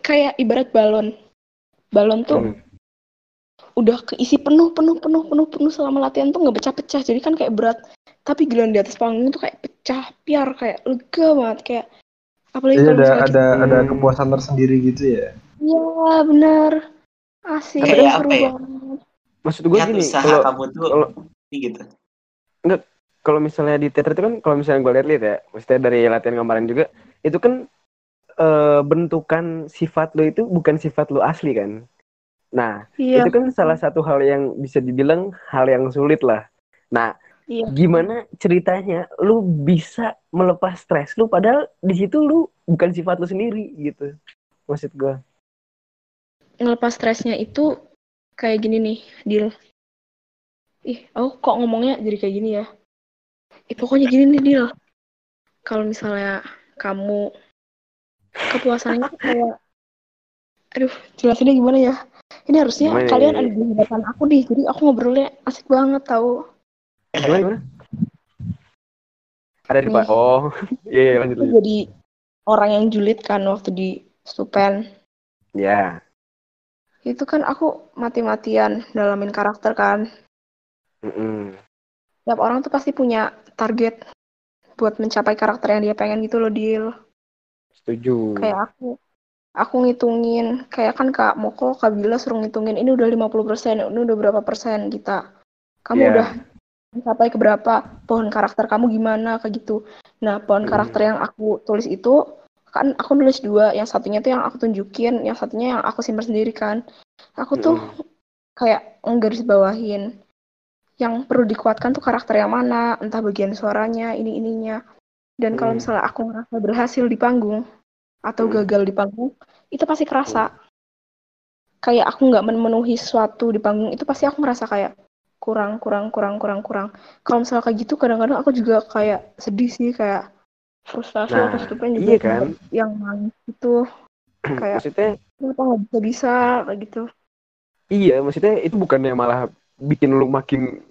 Speaker 3: kayak ibarat balon. Balon tuh
Speaker 4: Hmm.
Speaker 3: udah keisi penuh penuh penuh penuh penuh selama latihan tuh nggak pecah-pecah jadi kan kayak berat tapi giliran di atas panggung tuh kayak pecah piar kayak lega banget kayak apalagi
Speaker 2: Jadi ada ada
Speaker 4: Hmm.
Speaker 2: ada kepuasan tersendiri gitu ya.
Speaker 3: iya bener asik
Speaker 1: Kayak
Speaker 3: seru
Speaker 1: apa ya?
Speaker 3: banget
Speaker 4: Maksud gue gini,
Speaker 1: usaha
Speaker 4: kalau
Speaker 1: kamu tuh
Speaker 4: kalau-
Speaker 1: gitu.
Speaker 4: kalau misalnya di teater itu kan kalau misalnya gue lihat-lihat ya, maksudnya dari latihan kemarin juga, itu kan eh, bentukan sifat lo itu bukan sifat lo asli kan. Nah,
Speaker 3: iya
Speaker 4: itu kan salah satu hal yang bisa dibilang hal yang sulit lah. Nah,
Speaker 3: iya
Speaker 4: gimana ceritanya lu bisa melepas stres lu padahal di situ lu bukan sifat lu sendiri gitu. Maksud gue.
Speaker 3: ngelepas stresnya itu kayak gini nih deal ih aku kok ngomongnya jadi kayak gini ya Ih, pokoknya gini nih deal kalau misalnya kamu kepuasannya kayak aduh jelasinnya gimana ya ini harusnya
Speaker 4: Gimana
Speaker 3: kalian
Speaker 4: ya?
Speaker 3: ada di hadapan aku nih jadi aku ngobrolnya asik banget tahu
Speaker 4: Gimana gimana? Ada di. Oh, iya iya, lanjut lanjut.
Speaker 3: jadi orang yang julid kan waktu di Stupen
Speaker 4: Ya.
Speaker 3: itu kan aku mati-matian dalamin karakter kan
Speaker 4: Mm-mm.
Speaker 3: tiap orang tuh pasti punya target buat mencapai karakter yang dia pengen gitu loh deal
Speaker 4: Setuju.
Speaker 3: kayak aku aku ngitungin kayak kan kak Moko kak Bila suruh ngitungin ini udah 50% ini udah berapa persen kita kamu
Speaker 4: Iya.
Speaker 3: udah mencapai ke berapa pohon karakter kamu gimana kayak gitu nah pohon
Speaker 4: Hmm.
Speaker 3: karakter yang aku tulis itu kan aku nulis dua yang satunya tuh yang aku tunjukin yang satunya yang aku simpan sendiri kan aku tuh
Speaker 4: Mm-mm.
Speaker 3: kayak nggaris bawahin yang perlu dikuatkan tuh karakter yang mana entah bagian suaranya ini ininya dan kalau
Speaker 4: Hmm.
Speaker 3: misalnya aku ngerasa berhasil di panggung atau
Speaker 4: Hmm.
Speaker 3: gagal di panggung itu pasti kerasa kayak aku nggak memenuhi sesuatu di panggung itu pasti aku ngerasa kayak kurang kurang kurang kurang kurang kalau misalnya kayak gitu kadang-kadang aku juga kayak sedih sih kayak frustasi
Speaker 4: Nah,
Speaker 3: atau juga
Speaker 4: iya kan?
Speaker 3: yang nangis itu kayak
Speaker 4: Maksudnya
Speaker 3: kenapa nggak bisa bisa kayak gitu
Speaker 4: iya, maksudnya itu bukannya malah bikin lu makin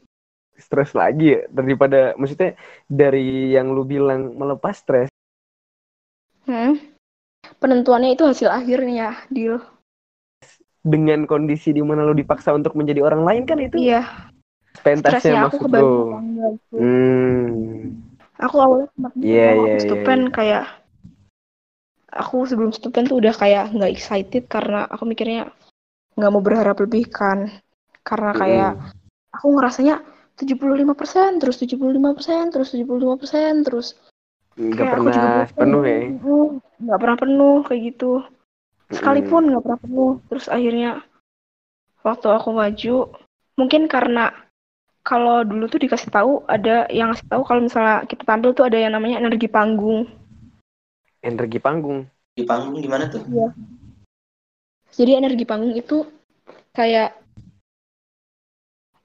Speaker 4: stres lagi ya daripada maksudnya dari yang lu bilang melepas stres
Speaker 3: Hmm. Penentuannya itu hasil akhirnya, deal.
Speaker 4: dengan kondisi di mana lu dipaksa untuk menjadi orang lain kan itu
Speaker 3: Iya,
Speaker 4: pentasnya
Speaker 3: stresnya aku
Speaker 4: maksud
Speaker 3: kebantu
Speaker 4: lu.
Speaker 3: apa enggak itu.
Speaker 4: Hmm.
Speaker 3: Aku awalnya sempat mikir
Speaker 4: Iya,
Speaker 3: kalau
Speaker 4: iya,
Speaker 3: stupen
Speaker 4: iya.
Speaker 3: kayak aku sebelum stupen tuh udah kayak nggak excited karena aku mikirnya nggak mau berharap lebih kan. Karena kayak aku ngerasanya 75% terus 75% terus 75% terus
Speaker 4: nggak
Speaker 3: kayak juga
Speaker 4: pernah
Speaker 3: bosan.
Speaker 4: penuh ya.
Speaker 3: Nggak pernah penuh kayak gitu. sekalipun nggak pernah penuh terus akhirnya waktu aku maju mungkin karena kalau dulu tuh dikasih tahu ada yang ngasih tahu kalau misalnya kita tampil tuh ada yang namanya energi panggung
Speaker 4: energi panggung.
Speaker 1: Di panggung gimana tuh?
Speaker 3: jadi energi panggung itu kayak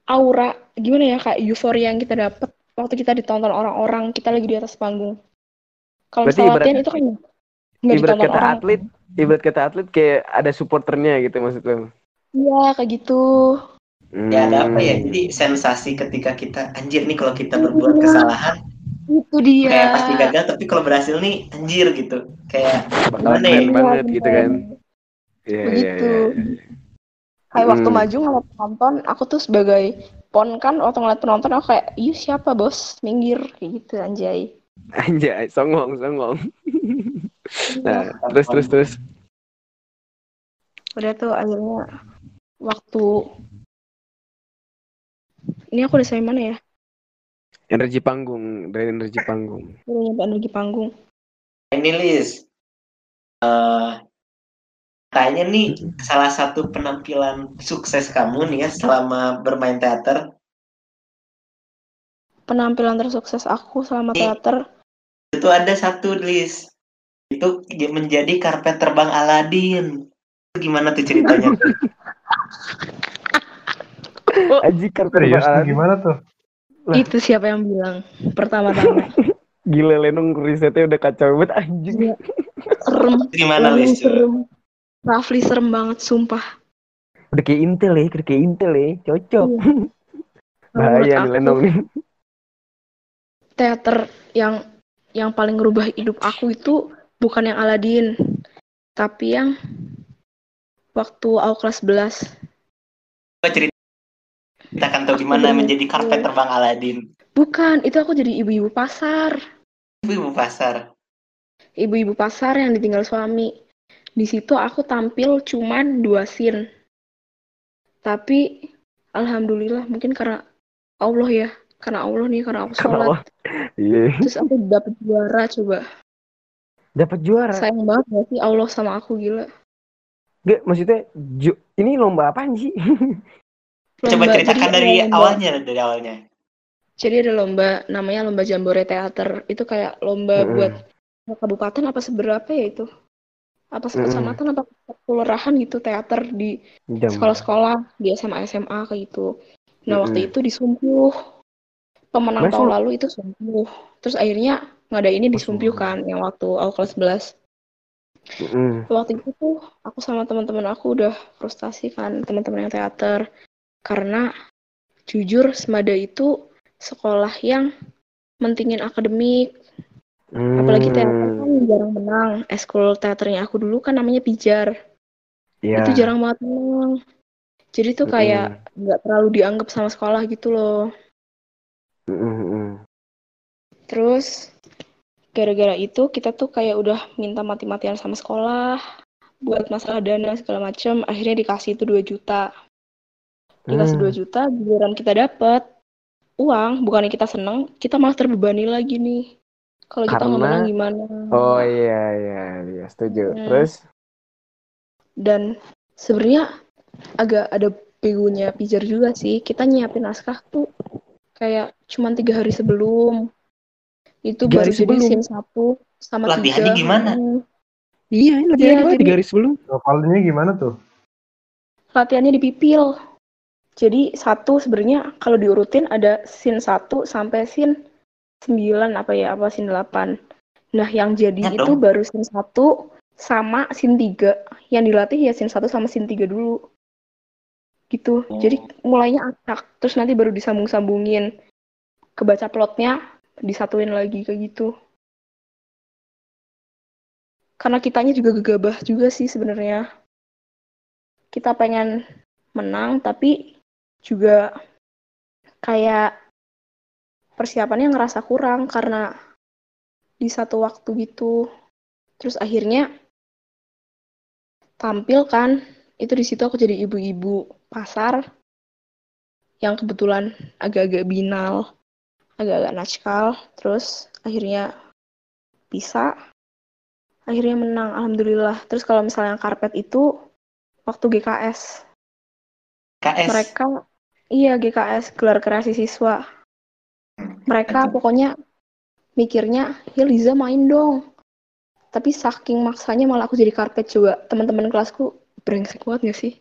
Speaker 3: aura gimana ya kayak euforia yang kita dapat waktu kita ditonton orang-orang kita lagi di atas panggung kalau misalnya
Speaker 4: ibarat-
Speaker 3: latihan itu kan nggak
Speaker 4: ibarat
Speaker 3: ditonton
Speaker 4: kata
Speaker 3: orang
Speaker 4: atlet, ibarat kata atlet kayak ada supporternya gitu maksud lu.
Speaker 3: iya kayak gitu
Speaker 1: Ya ada apa ya?
Speaker 4: Hmm.
Speaker 1: Jadi sensasi ketika kita anjir nih kalau kita berbuat
Speaker 3: Iya.
Speaker 1: kesalahan
Speaker 3: itu dia
Speaker 1: kayak pasti gagal tapi kalau berhasil nih anjir gitu. Kayak
Speaker 4: Bakalan
Speaker 1: Gimana ya?
Speaker 4: banget
Speaker 3: Iya,
Speaker 4: gitu kan. Iya, iya,
Speaker 3: Begitu.
Speaker 4: iya, iya.
Speaker 3: kayak waktu
Speaker 4: Hmm.
Speaker 3: maju ngeliat penonton aku tuh sebagai pon kan waktu ngeliat penonton aku kayak iya siapa bos minggir kayak gitu anjay
Speaker 4: Anjay, songong, songong. Nah,
Speaker 3: Iya.
Speaker 4: terus terus terus.
Speaker 3: udah tuh akhirnya waktu ini aku udah sampai mana ya
Speaker 4: Energi panggung, dari energi panggung.
Speaker 3: energi panggung
Speaker 1: ini Liz. Eh kayaknya nih salah satu penampilan sukses kamu nih ya selama bermain teater
Speaker 3: penampilan tersukses aku selama
Speaker 1: Iya.
Speaker 3: teater
Speaker 1: itu ada satu Liz. Itu menjadi karpet terbang Aladin. Itu gimana tuh ceritanya?
Speaker 4: Aji karpet
Speaker 2: Serius tuh
Speaker 4: Aladin.
Speaker 2: gimana tuh?
Speaker 4: Lah.
Speaker 3: itu siapa yang bilang pertama-tama
Speaker 4: Gila Lenong risetnya udah kacau banget anjing.
Speaker 3: Iya. serem
Speaker 1: gimana
Speaker 3: Lenong serem Rafli serem banget sumpah
Speaker 4: Udah kayak Intel ya, udah kayak Intel ya, cocok.
Speaker 3: Iya.
Speaker 4: Bahaya nih
Speaker 3: aku,
Speaker 4: Lenong nih.
Speaker 3: teater yang yang paling ngerubah hidup aku itu bukan yang Aladin, tapi yang waktu aku kelas 11.
Speaker 1: Coba ceritakan tahu gimana
Speaker 3: Bener.
Speaker 1: menjadi karpet terbang Aladin.
Speaker 3: Bukan, itu aku jadi ibu-ibu pasar.
Speaker 1: Ibu pasar.
Speaker 3: Ibu-ibu pasar yang ditinggal suami. Di situ aku tampil cuman dua scene. Tapi alhamdulillah mungkin karena Allah ya, karena Allah nih, karena aku sholat.
Speaker 4: Allah. Iya.
Speaker 3: Terus aku dapet juara coba.
Speaker 4: Dapat juara.
Speaker 3: Sayang banget gak sih Allah sama aku gila.
Speaker 4: Gak, maksudnya ju- ini lomba apaan sih?
Speaker 1: Coba
Speaker 3: Lomba-
Speaker 1: ceritakan
Speaker 3: jadi
Speaker 1: dari
Speaker 3: lomba-
Speaker 1: awalnya, dari awalnya.
Speaker 3: Jadi ada lomba namanya lomba Jambore Teater. Itu kayak lomba
Speaker 4: Mm-mm.
Speaker 3: buat kabupaten apa seberapa ya itu? Apa sekecamatan apa kelurahan gitu teater di sekolah-sekolah di SMA SMA kayak gitu. Nah waktu
Speaker 4: Mm-mm.
Speaker 3: itu di Sumpuh. Pemenang
Speaker 4: Masa?
Speaker 3: tahun lalu itu Sumpuh. Terus akhirnya ngadainnya di
Speaker 4: Oh,
Speaker 3: Sumpuh
Speaker 4: Sumpuh.
Speaker 3: kan yang waktu aku kelas 11.
Speaker 4: Mm-mm.
Speaker 3: Waktu itu tuh aku sama teman-teman aku udah frustasi kan teman-teman yang teater karena jujur Semada itu sekolah yang mentingin akademik apalagi teater kan
Speaker 4: Hmm,
Speaker 3: jarang menang. Eskul teaternya aku dulu kan namanya pijar.
Speaker 4: Iya.
Speaker 3: itu jarang banget menang. Jadi tuh kayak nggak terlalu dianggap sama sekolah gitu loh.
Speaker 4: Mm-mm.
Speaker 3: terus gara-gara itu kita tuh kayak udah minta mati-matian sama sekolah buat masalah dana segala macem. Akhirnya dikasih itu 2 juta. Dikasih
Speaker 4: Hmm.
Speaker 3: 2 juta giliran kita dapet uang. Bukannya kita seneng kita malah terbebani lagi nih kalau kita
Speaker 4: Karena-
Speaker 3: menang gimana
Speaker 4: Oh iya iya iya setuju.
Speaker 3: Hmm.
Speaker 4: Terus
Speaker 3: dan sebenarnya agak ada begonya pijar juga sih kita nyiapin naskah tuh kayak cuman tiga hari sebelum itu
Speaker 4: Tiga
Speaker 3: baru jadi scene satu sama
Speaker 1: Latihannya
Speaker 3: tiga
Speaker 1: gimana?
Speaker 3: Hmm.
Speaker 4: iya lebih
Speaker 3: Iya,
Speaker 4: gimana tiga hari sebelum?
Speaker 2: Novelnya gimana tuh?
Speaker 3: latihannya di pipil jadi satu sebenarnya kalau diurutin ada scene satu sampai scene sembilan apa ya apa scene delapan. Nah yang jadi
Speaker 1: Ya
Speaker 3: itu
Speaker 1: dong.
Speaker 3: baru scene satu sama scene tiga. Yang dilatih ya scene satu sama scene tiga dulu. Gitu.
Speaker 1: Oh.
Speaker 3: jadi mulainya acak. Terus nanti baru disambung-sambungin. Kebaca plotnya disatuin lagi kayak gitu. Karena kitanya juga gegabah juga sih sebenarnya. Kita pengen menang tapi juga kayak persiapannya ngerasa kurang karena di satu waktu gitu. Terus akhirnya tampil kan itu di situ aku jadi ibu-ibu pasar yang kebetulan agak-agak binal agak-agak natskal terus akhirnya bisa akhirnya menang alhamdulillah. Terus kalau misalnya karpet itu waktu GKS
Speaker 1: KS.
Speaker 3: mereka iya GKS gelar kreasi siswa mereka pokoknya mikirnya ya Liza main dong. Tapi saking maksanya malah aku jadi karpet coba. Teman-teman kelasku brengsek banget gak sih?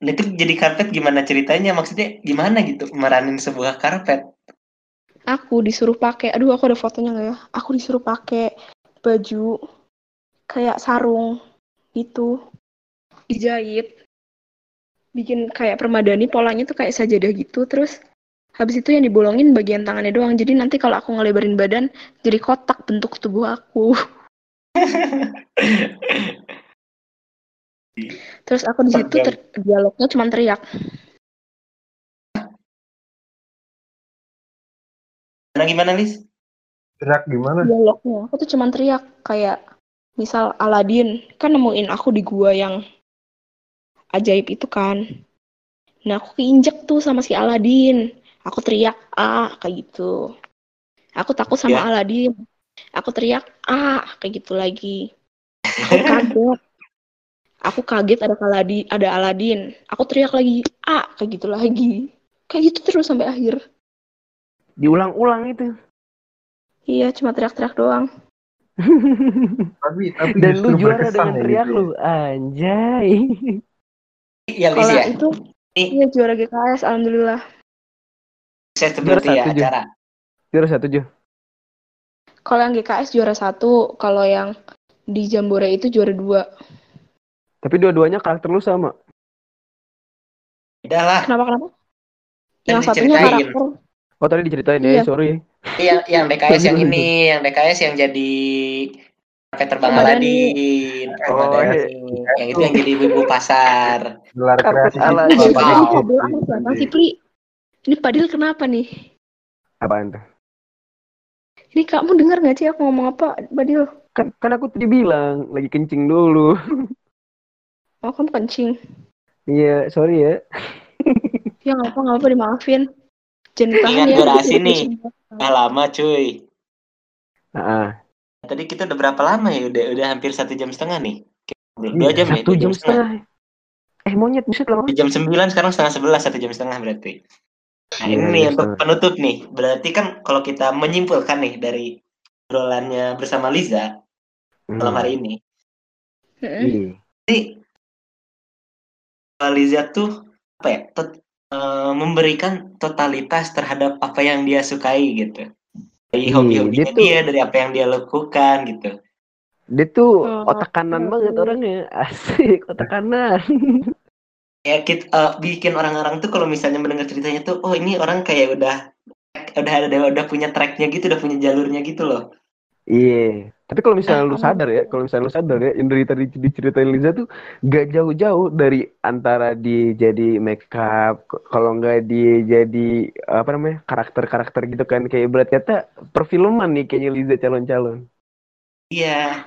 Speaker 1: Nah, itu jadi karpet gimana ceritanya? Maksudnya gimana gitu meranin sebuah karpet?
Speaker 3: aku disuruh pakai aduh aku ada fotonya nggak ya? Aku disuruh pakai baju kayak sarung gitu. Dijahit. Bikin kayak permadani polanya tuh kayak sajadah gitu. Terus habis itu yang dibolongin bagian tangannya doang. Jadi nanti kalau aku ngelebarin badan jadi kotak bentuk tubuh aku. Terus aku di situ ter- dialognya cuma teriak.
Speaker 1: Nah, gimana, Lis?
Speaker 2: Teriak gimana?
Speaker 3: dialognya aku tuh cuma teriak. Kayak misal Aladin kan nemuin aku di gua yang ajaib itu kan. Nah aku keinjek tuh sama si Aladin aku teriak ah kayak gitu aku takut sama
Speaker 1: Ya.
Speaker 3: Aladin aku teriak ah kayak gitu lagi aku kaget aku kaget ada Aladin ada Aladin aku teriak lagi ah kayak gitu lagi kayak gitu terus sampai akhir
Speaker 4: Diulang-ulang itu.
Speaker 3: iya cuma teriak-teriak doang
Speaker 2: Tapi tapi
Speaker 4: Dan lu juara dengan
Speaker 2: ya
Speaker 4: teriak
Speaker 2: gitu ya.
Speaker 4: lu. Anjay.
Speaker 1: Iya, Lis
Speaker 3: kalau
Speaker 1: ya.
Speaker 3: itu iya juara GKS alhamdulillah
Speaker 1: saya
Speaker 4: Juara
Speaker 1: seperti ya
Speaker 4: satu, Jun.
Speaker 1: acara.
Speaker 4: Juara satu Jo.
Speaker 3: Kalau yang GKS juara satu, kalau yang di Jambore itu juara dua.
Speaker 4: Tapi dua-duanya karakter lu sama.
Speaker 1: Udah lah.
Speaker 3: Kenapa kenapa? Yang satunya karakter.
Speaker 4: Oh tadi diceritain
Speaker 3: Iya.
Speaker 4: ya, sorry.
Speaker 1: Yang yang DKS yang ini, yang DKS yang jadi Peter Bang
Speaker 3: Ramadhani.
Speaker 1: Aladin.
Speaker 4: Oh,
Speaker 1: Ramadhani. Yang itu yang jadi ibu pasar.
Speaker 2: gelar kreasi Pak.
Speaker 1: Wow.
Speaker 3: Apa sih, Pli? Ini Padil kenapa nih?
Speaker 4: Apaan tuh?
Speaker 3: Ini kamu dengar nggak sih aku ngomong apa, Padil?
Speaker 4: Kan, kan aku tadi bilang lagi kencing dulu.
Speaker 3: Oh, kamu kencing.
Speaker 4: Iya, sorry ya.
Speaker 3: Ya nggak apa nggak apa dimaafin. Jangan ya.
Speaker 1: durasi nih. Udah lama cuy.
Speaker 4: Nah,
Speaker 1: Tadi kita udah berapa lama ya? Udah udah hampir satu jam setengah nih. Belum dua jam ya?
Speaker 4: Iya, satu jam setengah. Eh monyet buset lama.
Speaker 1: Jam 9 sekarang setengah sebelas satu jam setengah berarti. Nah
Speaker 4: Iya,
Speaker 1: ini nih
Speaker 4: jam
Speaker 1: untuk
Speaker 4: setengah.
Speaker 1: penutup nih. Berarti kan kalau kita menyimpulkan nih dari obrolannya bersama Liza malam
Speaker 4: Hmm.
Speaker 1: hari ini.
Speaker 4: Iya.
Speaker 1: Jadi Liza tuh apa ya? tot- eh, memberikan totalitas terhadap apa yang dia sukai gitu. Dari
Speaker 4: Iya,
Speaker 1: hobi-hobinya
Speaker 4: dia tuh-
Speaker 1: dia, dari apa yang dia lakukan gitu.
Speaker 4: Dia tuh
Speaker 3: Oh,
Speaker 4: otak kanan
Speaker 3: iya,
Speaker 4: banget
Speaker 3: iya.
Speaker 4: orangnya. Asik, otak kanan.
Speaker 1: Ya kita eh, bikin orang-orang tuh kalau misalnya mendengar ceritanya tuh, oh ini orang kayak udah udah ada udah punya tracknya gitu, udah punya jalurnya gitu loh.
Speaker 4: Iya. Tapi kalau misalnya lu
Speaker 3: Ah,
Speaker 4: sadar ya, kalau misalnya lu sadar ya, yang dari tadi diceritain Liza tuh gak jauh-jauh dari antara dia jadi makeup, kalau nggak dia jadi apa namanya karakter-karakter gitu kan, kayak berat kata perfilman nih kayaknya Liza calon-calon.
Speaker 1: Iya.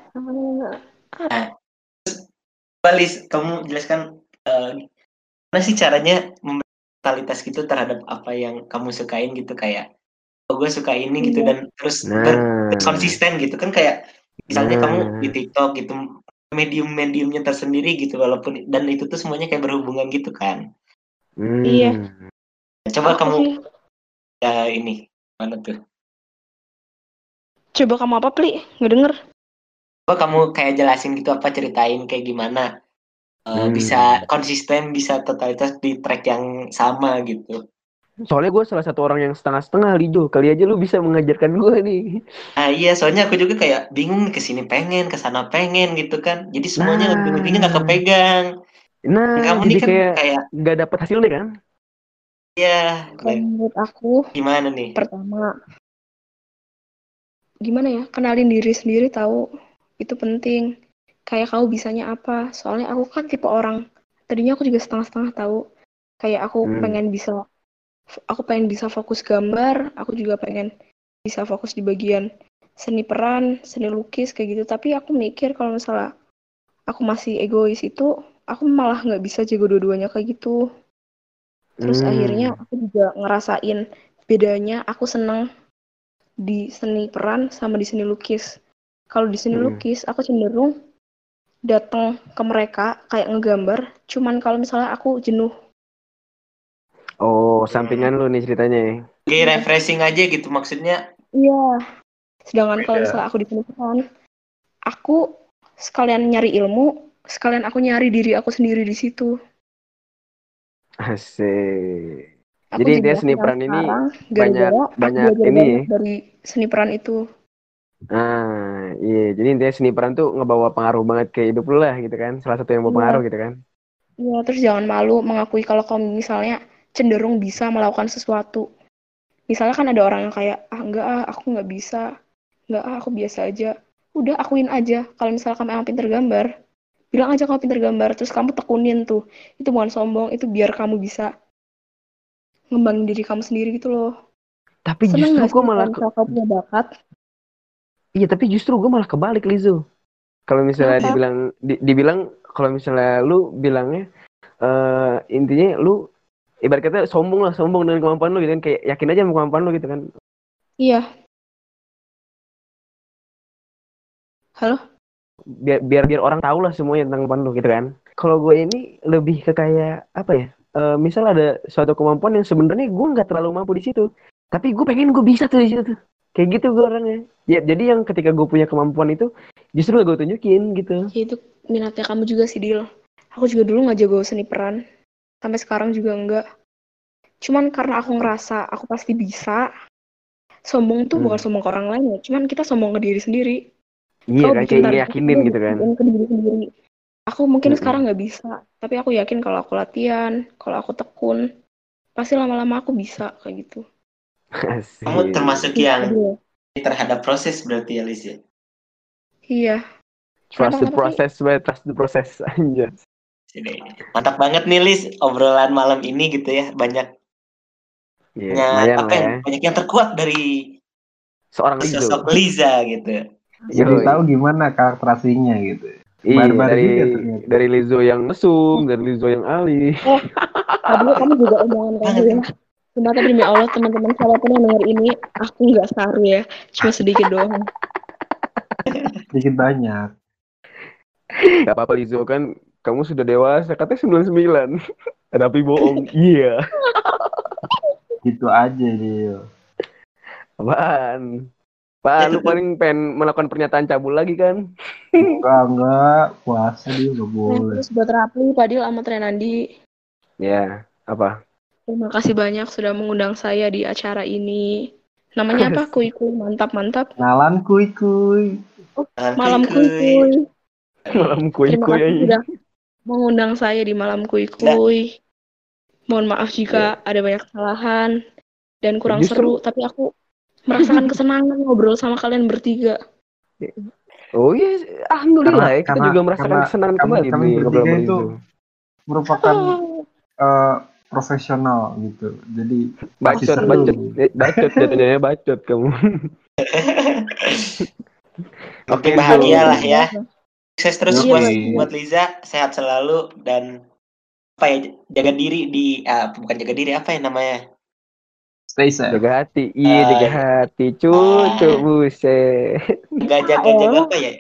Speaker 3: Ah,
Speaker 1: Balis, kamu jelaskan eh, gimana sih caranya memberi totalitas gitu terhadap apa yang kamu sukain gitu kayak oh gue suka ini gitu
Speaker 3: Iya.
Speaker 1: dan terus
Speaker 4: Nah,
Speaker 1: konsisten gitu kan kayak misalnya
Speaker 4: Nah.
Speaker 1: kamu di TikTok gitu medium-mediumnya tersendiri gitu walaupun dan itu tuh semuanya kayak berhubungan gitu kan.
Speaker 4: hmm.
Speaker 3: Iya.
Speaker 1: Coba
Speaker 3: aku
Speaker 1: kamu
Speaker 3: sih.
Speaker 1: ya ini mana tuh?
Speaker 3: Coba kamu apa, Pli? Nggak denger.
Speaker 1: Coba kamu kayak jelasin gitu apa ceritain kayak gimana eh,
Speaker 4: Hmm.
Speaker 1: bisa konsisten bisa totalitas di track yang sama gitu.
Speaker 4: Soalnya gue salah satu orang yang setengah-setengah, Lijo. Kali aja lu bisa mengajarkan gue nih.
Speaker 1: Ah iya, soalnya aku juga kayak bingung ke sini pengen, ke sana pengen gitu kan. Jadi semuanya
Speaker 4: Nah.
Speaker 1: lebih-lebihnya nggak kepegang.
Speaker 4: Nah,
Speaker 1: Kamu
Speaker 4: jadi
Speaker 1: nih kan
Speaker 4: kayak
Speaker 1: kayak
Speaker 4: nggak dapet hasilnya kan?
Speaker 1: ya
Speaker 3: Kalau menurut aku,
Speaker 1: gimana nih?
Speaker 3: pertama, gimana ya? Kenalin diri sendiri tahu itu penting. Kayak kamu bisanya apa? Soalnya aku kan tipe orang. Tadinya aku juga setengah-setengah tahu. Kayak aku
Speaker 4: Hmm.
Speaker 3: pengen bisa, aku pengen bisa fokus gambar. Aku juga pengen bisa fokus di bagian seni peran, seni lukis kayak gitu. Tapi aku mikir kalau misalnya aku masih egois itu, aku malah nggak bisa jago dua-duanya kayak gitu. Terus
Speaker 4: Hmm.
Speaker 3: akhirnya aku juga ngerasain bedanya aku seneng di seni peran sama di seni lukis. Kalau di seni
Speaker 4: Hmm.
Speaker 3: lukis aku cenderung datang ke mereka kayak ngegambar. Cuman kalau misalnya aku jenuh,
Speaker 4: Oh, sampingan lu nih ceritanya. ya.
Speaker 1: Kayak refreshing aja gitu maksudnya.
Speaker 3: iya. Sedangkan kalau
Speaker 2: Beda.
Speaker 3: misalnya aku di peran, aku sekalian nyari ilmu, sekalian aku nyari diri aku sendiri di situ.
Speaker 4: Asik.
Speaker 3: Aku
Speaker 4: Jadi
Speaker 3: jadi
Speaker 4: seni peran ini
Speaker 3: sekarang
Speaker 4: banyak- banyak ini ya.
Speaker 3: dari seni peran itu.
Speaker 4: Ah, iya. Jadi intinya seni peran tuh ngebawa pengaruh banget ke hidup lu lah gitu kan. Salah satu yang bawa
Speaker 3: Iya.
Speaker 4: pengaruh gitu kan.
Speaker 3: Iya, terus jangan malu mengakui kalau kamu misalnya cenderung bisa melakukan sesuatu. Misalnya kan ada orang yang kayak, ah enggak ah, aku nggak bisa. Enggak ah, aku biasa aja. Udah, akuin aja. Kalau misalnya kamu emang pinter gambar, bilang aja kamu pinter gambar, terus kamu tekunin tuh. Itu bukan sombong, itu biar kamu bisa ngembangin diri kamu sendiri gitu loh.
Speaker 4: Tapi
Speaker 3: Seneng
Speaker 4: justru gue malah
Speaker 3: kalau kamu punya bakat?
Speaker 4: Iya, tapi justru gue malah kebalik Lizo. Kalau misalnya
Speaker 3: Kenapa?
Speaker 4: dibilang di- dibilang kalau misalnya lu bilangnya eh intinya lu ibarat kata sombong lah, sombong dengan kemampuan lu gitu kan kayak yakin aja sama kemampuan lu gitu kan.
Speaker 3: Iya. Halo?
Speaker 4: biar biar biar orang tahu lah semuanya tentang kemampuan lu gitu kan. Kalau gue ini lebih ke kayak apa ya? Eh, misal ada suatu kemampuan yang sebenarnya gue nggak terlalu mampu di situ, tapi gue pengen gue bisa tuh di situ tuh. Kayak gitu gue orangnya. Ya, jadi yang ketika gue punya kemampuan itu justru gue tunjukin gitu.
Speaker 3: Ya itu minatnya kamu juga sih, Dil. Aku juga dulu nggak jago seni peran. Sampai sekarang juga enggak. Cuman karena aku ngerasa aku pasti bisa. Sombong tuh
Speaker 4: Hmm.
Speaker 3: bukan sombong ke orang lain ya. Cuman kita sombong ke diri sendiri.
Speaker 4: Iya
Speaker 3: Kau
Speaker 4: kan kayak
Speaker 3: kamu
Speaker 4: gitu kan.
Speaker 3: ke diri sendiri. Aku mungkin
Speaker 4: Mm-mm.
Speaker 3: sekarang nggak bisa. Tapi aku yakin kalau aku latihan, kalau aku tekun, pasti lama-lama aku bisa kayak gitu.
Speaker 4: Asik.
Speaker 1: Kamu termasuk
Speaker 3: Gitu,
Speaker 1: yang
Speaker 3: Dil.
Speaker 1: terhadap proses berarti ya Liz ya.
Speaker 3: Iya.
Speaker 4: Trust the process, we. trust the process aja.
Speaker 1: Sini. Mantap banget nih Lis obrolan malam ini gitu ya. Banyak
Speaker 4: Iya,
Speaker 1: banyak
Speaker 4: lumayan
Speaker 1: apa
Speaker 4: lah
Speaker 1: ya?
Speaker 4: ya.
Speaker 1: Banyak yang terkuat dari
Speaker 4: Seorang Lizo.
Speaker 1: sosok Liza gitu.
Speaker 2: Jadi
Speaker 4: Yoi.
Speaker 2: tahu gimana karakter aslinya gitu.
Speaker 4: Iya,
Speaker 2: Barbar
Speaker 4: dari
Speaker 2: juga ternyata.
Speaker 4: dari Lizo yang mesum, dari Lizo yang alih.
Speaker 3: Tadi kamu juga omongan kamu ya. Cuma tapi demi Allah teman-teman saya pun yang denger ini, aku nggak saru ya. Cuma sedikit doang.
Speaker 2: Sedikit banyak.
Speaker 4: Gak apa-apa Lizo kan kamu sudah dewasa, katanya 99. Tapi bohong. Iya.
Speaker 2: Gitu aja dia.
Speaker 4: Apaan? Pak, lu paling pengen melakukan pernyataan cabul lagi kan?
Speaker 2: Enggak, enggak. Puasa dia nggak
Speaker 3: Nah,
Speaker 2: boleh.
Speaker 3: terus buat Rapli, Padil, sama Trenandi,
Speaker 4: Ya, apa?
Speaker 3: Terima kasih banyak sudah mengundang saya di acara ini. Namanya apa? Kuy kuy mantap mantap.
Speaker 2: Kenalan kuy kuy.
Speaker 3: Malam kuy kuy.
Speaker 4: Malam
Speaker 3: Terima
Speaker 4: kuy-kuy
Speaker 3: kasih
Speaker 4: aja.
Speaker 3: sudah mengundang saya di malam kuy kuy. Mohon maaf jika ada banyak kesalahan dan kurang
Speaker 4: Justru-
Speaker 3: seru, tapi aku merasakan kesenangan ngobrol sama kalian bertiga.
Speaker 4: Oh iya, alhamdulillah
Speaker 2: Karena-
Speaker 4: ya. Kita
Speaker 2: karena-
Speaker 4: juga merasakan
Speaker 2: karena
Speaker 4: kesenangan
Speaker 2: kami-
Speaker 4: kembali
Speaker 2: kami bertiga itu. Merupakan eh, profesional gitu. Jadi
Speaker 4: Bacot, bacot, Eh, bacot jatuhnya ya, bacot kamu.
Speaker 1: Oke
Speaker 4: Lizo.
Speaker 1: bahagia lah ya. Sukses terus
Speaker 2: Oke.
Speaker 1: buat, buat Liza, sehat selalu dan apa ya jaga diri di ah, bukan jaga diri apa ya namanya?
Speaker 2: stay safe.
Speaker 4: Jaga hati, iya
Speaker 1: Ah.
Speaker 4: jaga hati, cucu, buset.
Speaker 1: Jaga jaga jaga apa ya?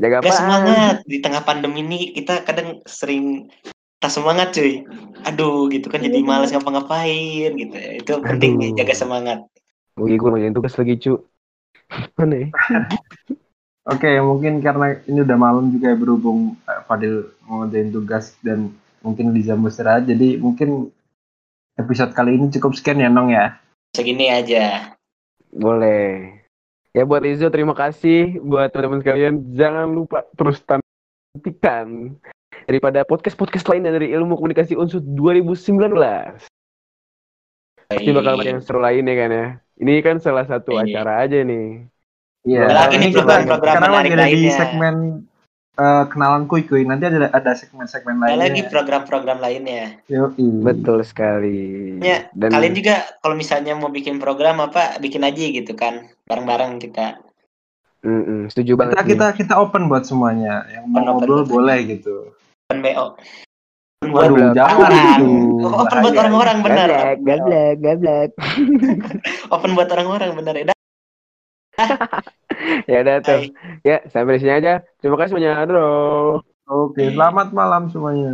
Speaker 4: Jaga
Speaker 1: Jaga
Speaker 4: apa?
Speaker 1: semangat di tengah pandemi ini kita kadang sering tak semangat cuy. Aduh gitu kan jadi
Speaker 3: Iya.
Speaker 1: malas ngapa-ngapain gitu. Itu penting nih
Speaker 4: Aduh.
Speaker 1: jaga semangat.
Speaker 4: Oh iya, gue ngerjain tugas lagi, cu. Mana ya?
Speaker 2: Oke, mungkin karena ini udah malam juga ya berhubung eh, Fadil mau ngerjain tugas dan mungkin Liza mau istirahat, jadi mungkin episode kali ini cukup sekian ya Nong ya.
Speaker 1: Segini aja.
Speaker 4: Boleh. Ya buat Lizo terima kasih buat teman-teman sekalian jangan lupa terus tantikan daripada podcast-podcast lainnya dari Ilmu Komunikasi Unsur 2019. Pasti bakal banyak yang seru lainnya kan ya. Ini kan salah satu
Speaker 1: Iya.
Speaker 4: acara aja nih.
Speaker 2: Iya. Ini
Speaker 1: nih
Speaker 2: kita
Speaker 1: program-program
Speaker 2: sekarang lagi
Speaker 1: menarik
Speaker 2: ada di segmen eh, kenalan kuy kuy. Nanti ada ada segmen-segmen lainnya.
Speaker 1: lagi program-program lainnya.
Speaker 2: Yoi.
Speaker 4: Betul sekali.
Speaker 1: Ya,
Speaker 4: Dan
Speaker 1: Kalian juga kalau misalnya mau bikin program apa bikin aja gitu kan. Bareng-bareng kita.
Speaker 4: Mm-mm, setuju banget.
Speaker 2: Kita
Speaker 4: nih.
Speaker 2: kita kita open buat semuanya. Yang mau ngobrol boleh gitu.
Speaker 1: Open BO. Open
Speaker 2: Waduh,
Speaker 1: buat
Speaker 2: jangan
Speaker 1: orang. open buat orang-orang benar.
Speaker 4: Gablek, gablek, gablek.
Speaker 1: Open buat orang-orang benar. Ya,
Speaker 4: ya udah tuh. Ya, sampai di sini aja. Terima kasih banyak, bro.
Speaker 2: Oke, selamat malam semuanya.